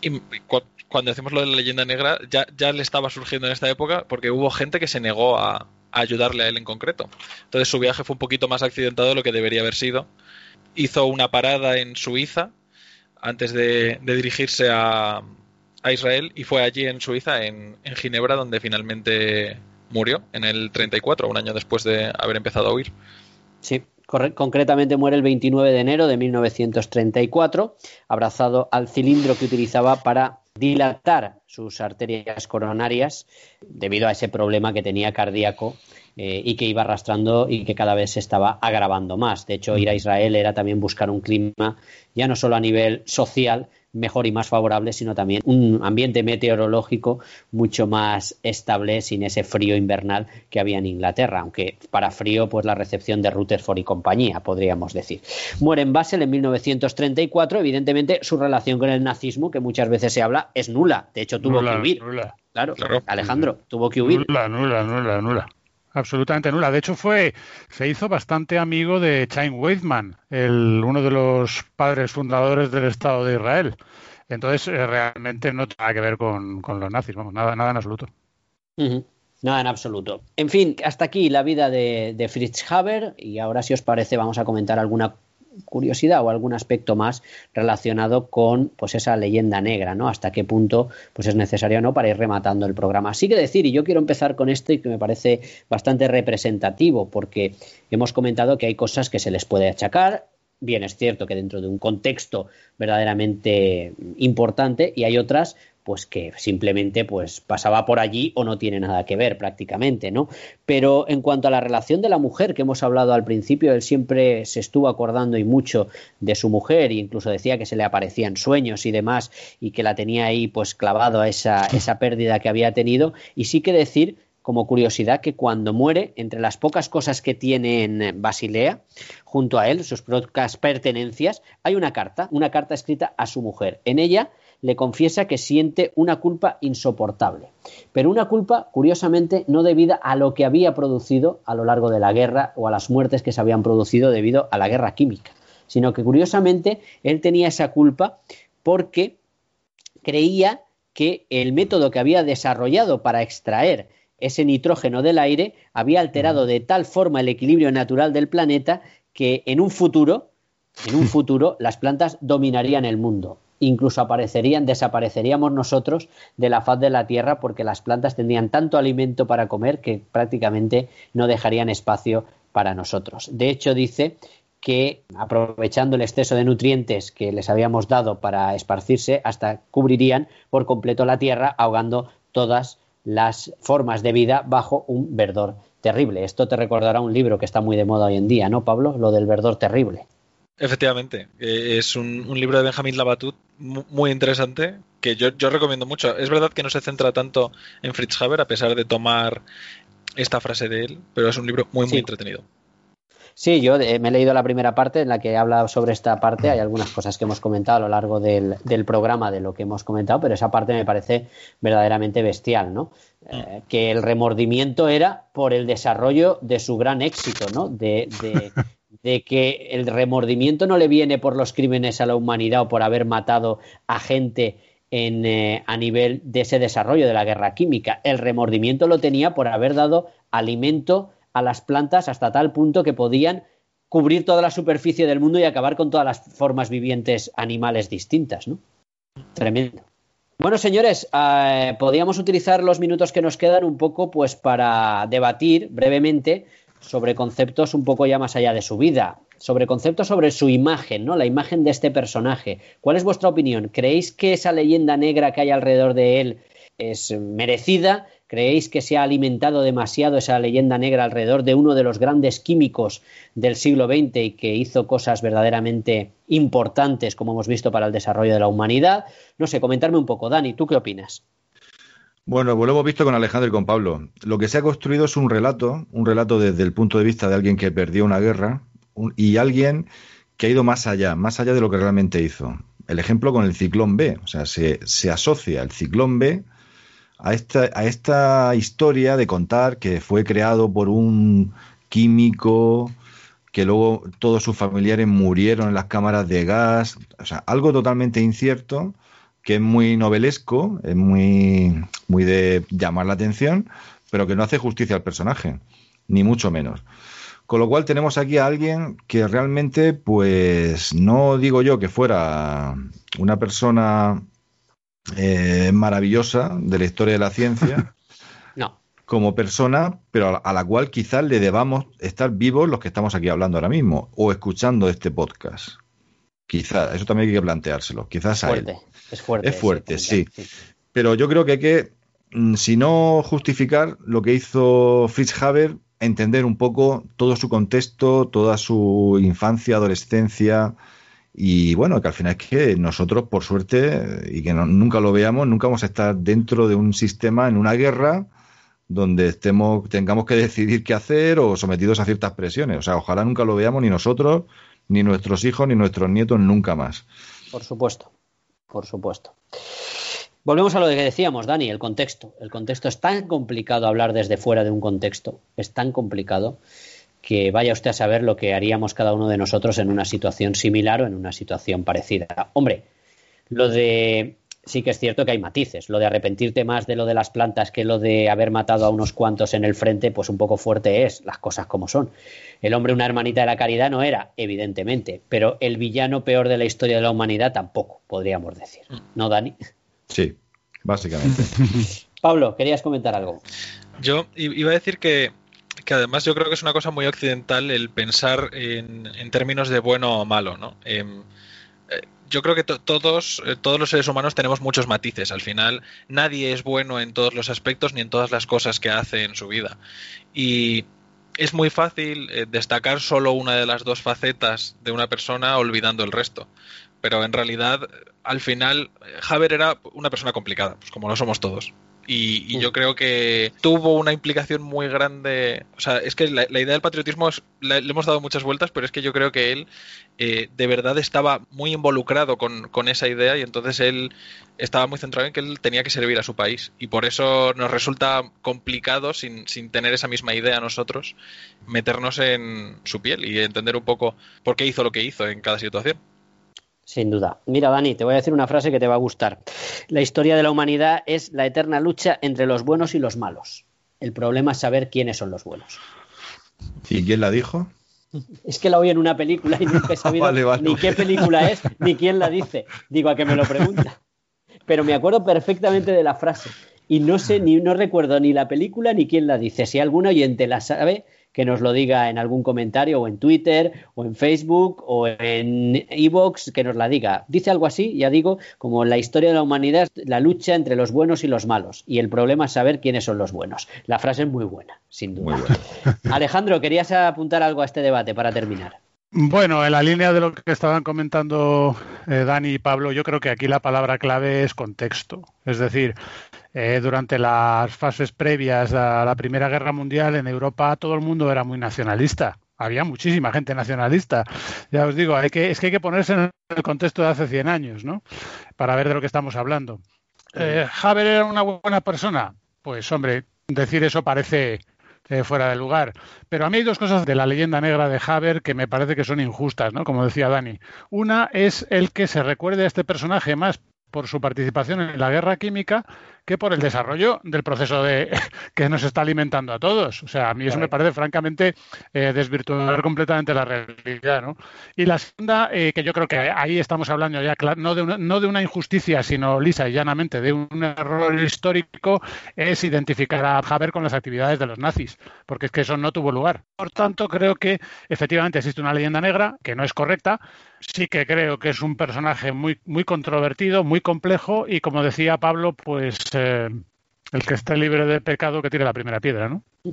y cu- cuando decimos lo de la leyenda negra, ya, ya le estaba surgiendo en esta época porque hubo gente que se negó a, a ayudarle a él en concreto. Entonces su viaje fue un poquito más accidentado de lo que debería haber sido. Hizo una parada en Suiza antes de, dirigirse a, Israel y fue allí en Suiza, en, en Ginebra, donde finalmente murió en el 34, un año después de haber empezado a huir. Sí, concretamente muere el 29 de enero de 1934, abrazado al cilindro que utilizaba para dilatar sus arterias coronarias debido a ese problema que tenía cardíaco eh, y que iba arrastrando y que cada vez se estaba agravando más. De hecho, ir a Israel era también buscar un clima ya no solo a nivel social, mejor y más favorable, sino también un ambiente meteorológico mucho más estable sin ese frío invernal que había en Inglaterra, aunque para frío pues la recepción de Rutherford y compañía, podríamos decir. Muere en Basel en 1934, evidentemente su relación con el nazismo, que muchas veces se habla, es nula, de hecho tuvo Nula, que huir. nula. Claro, Claro. Alejandro, tuvo que huir. Nula, nula, nula, nula. Absolutamente nula. De hecho, fue, se hizo bastante amigo de Chaim Weizmann, el, uno de los padres fundadores del Estado de Israel. Entonces, eh, realmente no tiene nada que ver con, con los nazis, vamos, nada, nada en absoluto. Nada en absoluto. En fin, hasta aquí la vida de Fritz Haber y ahora si os parece vamos a comentar alguna curiosidad o algún aspecto más relacionado con pues esa leyenda negra, ¿no? Hasta qué punto pues es necesario no para ir rematando el programa. Así que decir, y yo quiero empezar con este que me parece bastante representativo porque hemos comentado que hay cosas que se les puede achacar, bien es cierto que dentro de un contexto verdaderamente importante y hay otras pues que simplemente pues pasaba por allí o no tiene nada que ver prácticamente, ¿no? Pero en cuanto a la relación de la mujer que hemos hablado al principio, él siempre se estuvo acordando y mucho de su mujer e incluso decía que se le aparecían sueños y demás y que la tenía ahí pues clavado a esa, esa pérdida que había tenido y sí que decir como curiosidad que cuando muere, entre las pocas cosas que tiene en Basilea, junto a él, sus pocas pertenencias, hay una carta, una carta escrita a su mujer. En ella le confiesa que siente una culpa insoportable, pero una culpa, curiosamente, no debida a lo que había producido a lo largo de la guerra o a las muertes que se habían producido debido a la guerra química, sino que curiosamente él tenía esa culpa porque creía que el método que había desarrollado para extraer ese nitrógeno del aire había alterado de tal forma el equilibrio natural del planeta que en un futuro, en un futuro, las plantas dominarían el mundo. Incluso aparecerían, desapareceríamos nosotros de la faz de la Tierra porque las plantas tendrían tanto alimento para comer que prácticamente no dejarían espacio para nosotros. De hecho, dice que aprovechando el exceso de nutrientes que les habíamos dado para esparcirse, hasta cubrirían por completo la Tierra, ahogando todas las formas de vida bajo un verdor terrible. Esto te recordará un libro que está muy de moda hoy en día, ¿no, Pablo? Lo del verdor terrible. Efectivamente, eh, es un, un libro de Benjamin Labatut mu- muy interesante que yo, yo recomiendo mucho. Es verdad que no se centra tanto en Fritz Haber a pesar de tomar esta frase de él, pero es un libro muy muy entretenido. Sí, yo eh, me he leído la primera parte en la que habla sobre esta parte. Hay algunas cosas que hemos comentado a lo largo del, del programa de lo que hemos comentado, pero esa parte me parece verdaderamente bestial, ¿no? Eh, que el remordimiento era por el desarrollo de su gran éxito, ¿no? De, de- (laughs) de que el remordimiento no le viene por los crímenes a la humanidad o por haber matado a gente en, eh, a nivel de ese desarrollo de la guerra química. El remordimiento lo tenía por haber dado alimento a las plantas hasta tal punto que podían cubrir toda la superficie del mundo y acabar con todas las formas vivientes animales distintas, ¿no? Tremendo. Bueno, señores, eh, podríamos utilizar los minutos que nos quedan un poco pues para debatir brevemente sobre conceptos un poco ya más allá de su vida, sobre conceptos sobre su imagen, ¿no? La imagen de este personaje. ¿Cuál es vuestra opinión? ¿Creéis que esa leyenda negra que hay alrededor de él es merecida? ¿Creéis que se ha alimentado demasiado esa leyenda negra alrededor de uno de los grandes químicos del siglo XX y que hizo cosas verdaderamente importantes, como hemos visto, para el desarrollo de la humanidad? No sé, comentarme un poco. Dani, ¿tú qué opinas? Bueno, pues lo hemos visto con Alejandro y con Pablo. Lo que se ha construido es un relato, un relato desde el punto de vista de alguien que perdió una guerra y alguien que ha ido más allá, más allá de lo que realmente hizo. El ejemplo con el ciclón B, o sea, se, se asocia el ciclón B a esta, a esta historia de contar que fue creado por un químico, que luego todos sus familiares murieron en las cámaras de gas, o sea, algo totalmente incierto, que es muy novelesco, es muy, muy de llamar la atención, pero que no hace justicia al personaje, ni mucho menos. Con lo cual tenemos aquí a alguien que realmente, pues, no digo yo que fuera una persona eh, maravillosa de la historia de la ciencia, (laughs) No. como persona, pero a la, a la cual quizás le debamos estar vivos los que estamos aquí hablando ahora mismo o escuchando este podcast. Quizás, eso también hay que planteárselo. Quizás a él. Es fuerte. Es fuerte, sí. Pero yo creo que hay que, mm, si no justificar lo que hizo Fritz Haber, entender un poco todo su contexto, toda su infancia, adolescencia. Y bueno, que al final es que nosotros, por suerte, y que no- nunca lo veamos, nunca vamos a estar dentro de un sistema, en una guerra, donde estemos, tengamos que decidir qué hacer o sometidos a ciertas presiones. O sea, ojalá nunca lo veamos ni nosotros, ni nuestros hijos, ni nuestros nietos, nunca más. Por supuesto, por supuesto. Volvemos a lo que decíamos, Dani, el contexto. El contexto es tan complicado hablar desde fuera de un contexto, es tan complicado que vaya usted a saber lo que haríamos cada uno de nosotros en una situación similar o en una situación parecida. Hombre, lo de sí que es cierto que hay matices. Lo de arrepentirte más de lo de las plantas que lo de haber matado a unos cuantos en el frente, pues un poco fuerte es, las cosas como son. El hombre una hermanita de la caridad no era, evidentemente, pero el villano peor de la historia de la humanidad tampoco, podríamos decir. ¿No, Dani? Sí, básicamente. (laughs) Pablo, ¿querías comentar algo? Yo iba a decir que, que además yo creo que es una cosa muy occidental el pensar en, en términos de bueno o malo, ¿no? Em, eh, yo creo que to- todos, eh, todos los seres humanos tenemos muchos matices. Al final, nadie es bueno en todos los aspectos ni en todas las cosas que hace en su vida. Y es muy fácil eh, destacar solo una de las dos facetas de una persona olvidando el resto. Pero en realidad, al final, eh, Haber era una persona complicada, pues como lo somos todos. Y, y yo creo que tuvo una implicación muy grande. O sea, es que la, la idea del patriotismo es- la- le hemos dado muchas vueltas, pero es que yo creo que él eh, de verdad estaba muy involucrado con, con esa idea y entonces él estaba muy centrado en que él tenía que servir a su país. Y por eso nos resulta complicado, sin, sin tener esa misma idea nosotros, meternos en su piel y entender un poco por qué hizo lo que hizo en cada situación. Sin duda. Mira, Dani, te voy a decir una frase que te va a gustar. La historia de la humanidad es la eterna lucha entre los buenos y los malos. El problema es saber quiénes son los buenos. ¿Y quién la dijo? Es que la oí en una película y nunca he (laughs) sabido Vale, vale. ni qué película es ni quién la dice. Digo, a que me lo pregunta. Pero me acuerdo perfectamente de la frase. Y no sé, ni no recuerdo ni la película ni quién la dice. Si algún oyente la sabe, que nos lo diga en algún comentario o en Twitter o en Facebook o en Evox, que nos la diga. Dice algo así, ya digo, como la historia de la humanidad la lucha entre los buenos y los malos. Y el problema es saber quiénes son los buenos. La frase es muy buena, sin duda. Buena. (laughs) Alejandro, ¿querías apuntar algo a este debate para terminar? Bueno, en la línea de lo que estaban comentando eh, Dani y Pablo, yo creo que aquí la palabra clave es contexto. Es decir, eh, durante las fases previas a la Primera Guerra Mundial en Europa todo el mundo era muy nacionalista. había muchísima gente nacionalista. Ya os digo, hay que, es que hay que ponerse en el contexto de hace 100 años, ¿no? Para ver de lo que estamos hablando. Eh, ¿Haber era una buena persona? Pues hombre, decir eso parece eh, fuera de lugar. Pero a mí hay dos cosas de la leyenda negra de Haber que me parece que son injustas, ¿no? Como decía Dani. Una es el que se recuerde a este personaje más por su participación en la guerra química que por el desarrollo del proceso de (laughs) que nos está alimentando a todos. O sea, a mí eso me parece francamente eh, desvirtuar completamente la realidad, ¿no? Y la segunda, eh, que yo creo que ahí estamos hablando ya, no de, una, no de una injusticia, sino lisa y llanamente de un error histórico, es identificar a Haber con las actividades de los nazis, porque es que eso no tuvo lugar. Por tanto, creo que efectivamente existe una leyenda negra que no es correcta. Sí que creo que es un personaje muy, muy controvertido, muy complejo y, como decía Pablo, pues eh, el que esté libre de pecado que tire la primera piedra, ¿no? (laughs)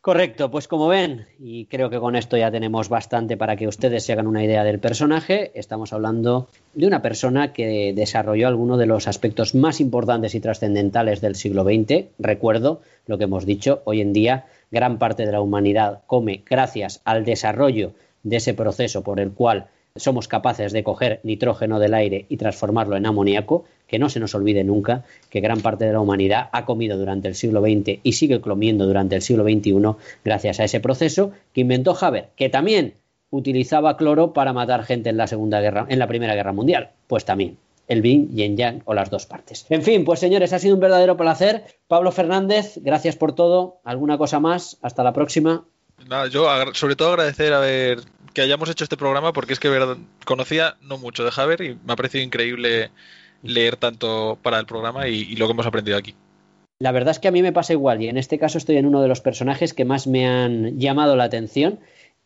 Correcto, pues como ven, y creo que con esto ya tenemos bastante para que ustedes se hagan una idea del personaje, estamos hablando de una persona que desarrolló algunos de los aspectos más importantes y trascendentales del siglo XX. Recuerdo lo que hemos dicho, hoy en día gran parte de la humanidad come gracias al desarrollo de ese proceso por el cual somos capaces de coger nitrógeno del aire y transformarlo en amoníaco, que no se nos olvide nunca que gran parte de la humanidad ha comido durante el siglo XX y sigue comiendo durante el siglo XXI gracias a ese proceso que inventó Haber, que también utilizaba cloro para matar gente en la Segunda Guerra, en la Primera Guerra Mundial, pues también el yin y el yang o las dos partes. En fin, pues señores, ha sido un verdadero placer. Pablo Fernández, gracias por todo. ¿Alguna cosa más? Hasta la próxima. Yo sobre todo agradecer a ver que hayamos hecho este programa porque es que verdad, conocía no mucho de Haber y me ha parecido increíble leer tanto para el programa y, lo que hemos aprendido aquí. La verdad es que a mí me pasa igual y en este caso estoy en uno de los personajes que más me han llamado la atención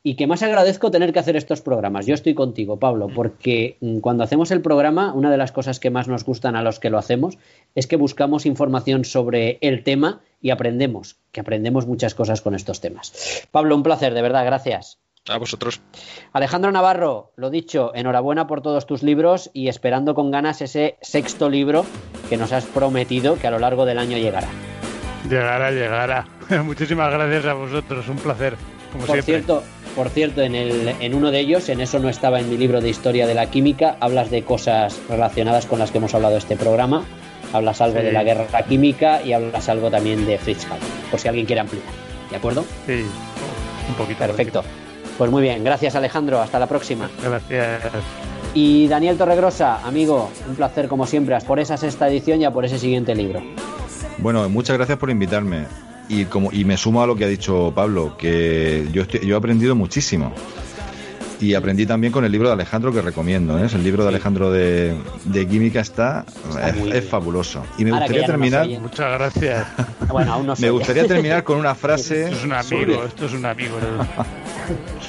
y que más agradezco tener que hacer estos programas. Yo estoy contigo, Pablo, porque mm, cuando hacemos el programa, una de las cosas que más nos gustan a los que lo hacemos es que buscamos información sobre el tema y aprendemos, que aprendemos muchas cosas con estos temas. Pablo, un placer, de verdad, gracias. A vosotros. Alejandro Navarro, lo dicho, enhorabuena por todos tus libros y esperando con ganas ese sexto libro que nos has prometido que a lo largo del año llegará. Llegará, llegará. (laughs) Muchísimas gracias a vosotros, un placer, como Por siempre. cierto, por cierto en, el, en uno de ellos, en eso no estaba en mi libro de historia de la química, hablas de cosas relacionadas con las que hemos hablado en este programa. Hablas algo Sí. de la guerra química y hablas algo también de Fritz Haber, por si alguien quiere ampliar. ¿De acuerdo? Sí, un poquito. Perfecto. Pues muy bien, gracias Alejandro, hasta la próxima. Gracias. Y Daniel Torregrosa, amigo, un placer como siempre, por esa sexta edición y a por ese siguiente libro. Bueno, muchas gracias por invitarme. Y como y me sumo a lo que ha dicho Pablo, que yo, estoy- yo he aprendido muchísimo. Y aprendí también con el libro de Alejandro que recomiendo. ¿eh? El libro de Alejandro de, de química está, es, fabuloso. Y me Ahora gustaría no terminar. Muchas gracias. Bueno, aún no me gustaría terminar con una frase. Esto es un amigo, esto es un amigo. (laughs)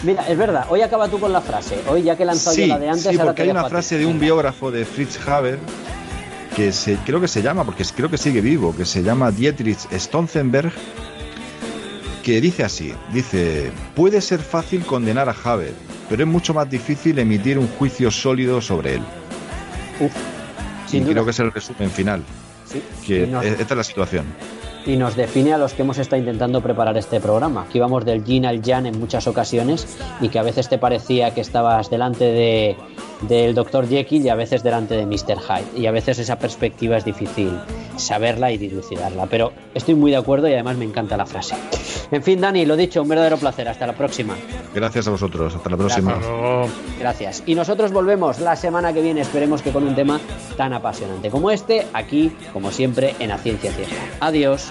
Mira, es verdad, hoy acaba tú con la frase. Hoy ya que he lanzado yo Sí, la de antes, sí, porque hay una frase de un biógrafo de Fritz Haber que se, creo que se llama, porque creo que sigue vivo, que se llama Dietrich Stonzenberg, que dice así, dice, puede ser fácil condenar a Haber, pero es mucho más difícil emitir un juicio sólido sobre él. Sin y duda. creo que es el resumen final, Sí, que esta es la situación. Y nos define a los que hemos estado intentando preparar este programa. Que íbamos del yin al yang en muchas ocasiones y que a veces te parecía que estabas delante de del Dr. Jekyll y a veces delante de Mr. Hyde. Y a veces esa perspectiva es difícil saberla y dilucidarla. Pero estoy muy de acuerdo y además me encanta la frase. En fin, Dani, lo dicho, un verdadero placer. Hasta la próxima. Gracias a vosotros, hasta la próxima. Luego. Gracias. Y nosotros volvemos la semana que viene, esperemos que con un tema tan apasionante como este, aquí, como siempre, en A Ciencia Cierta. Adiós.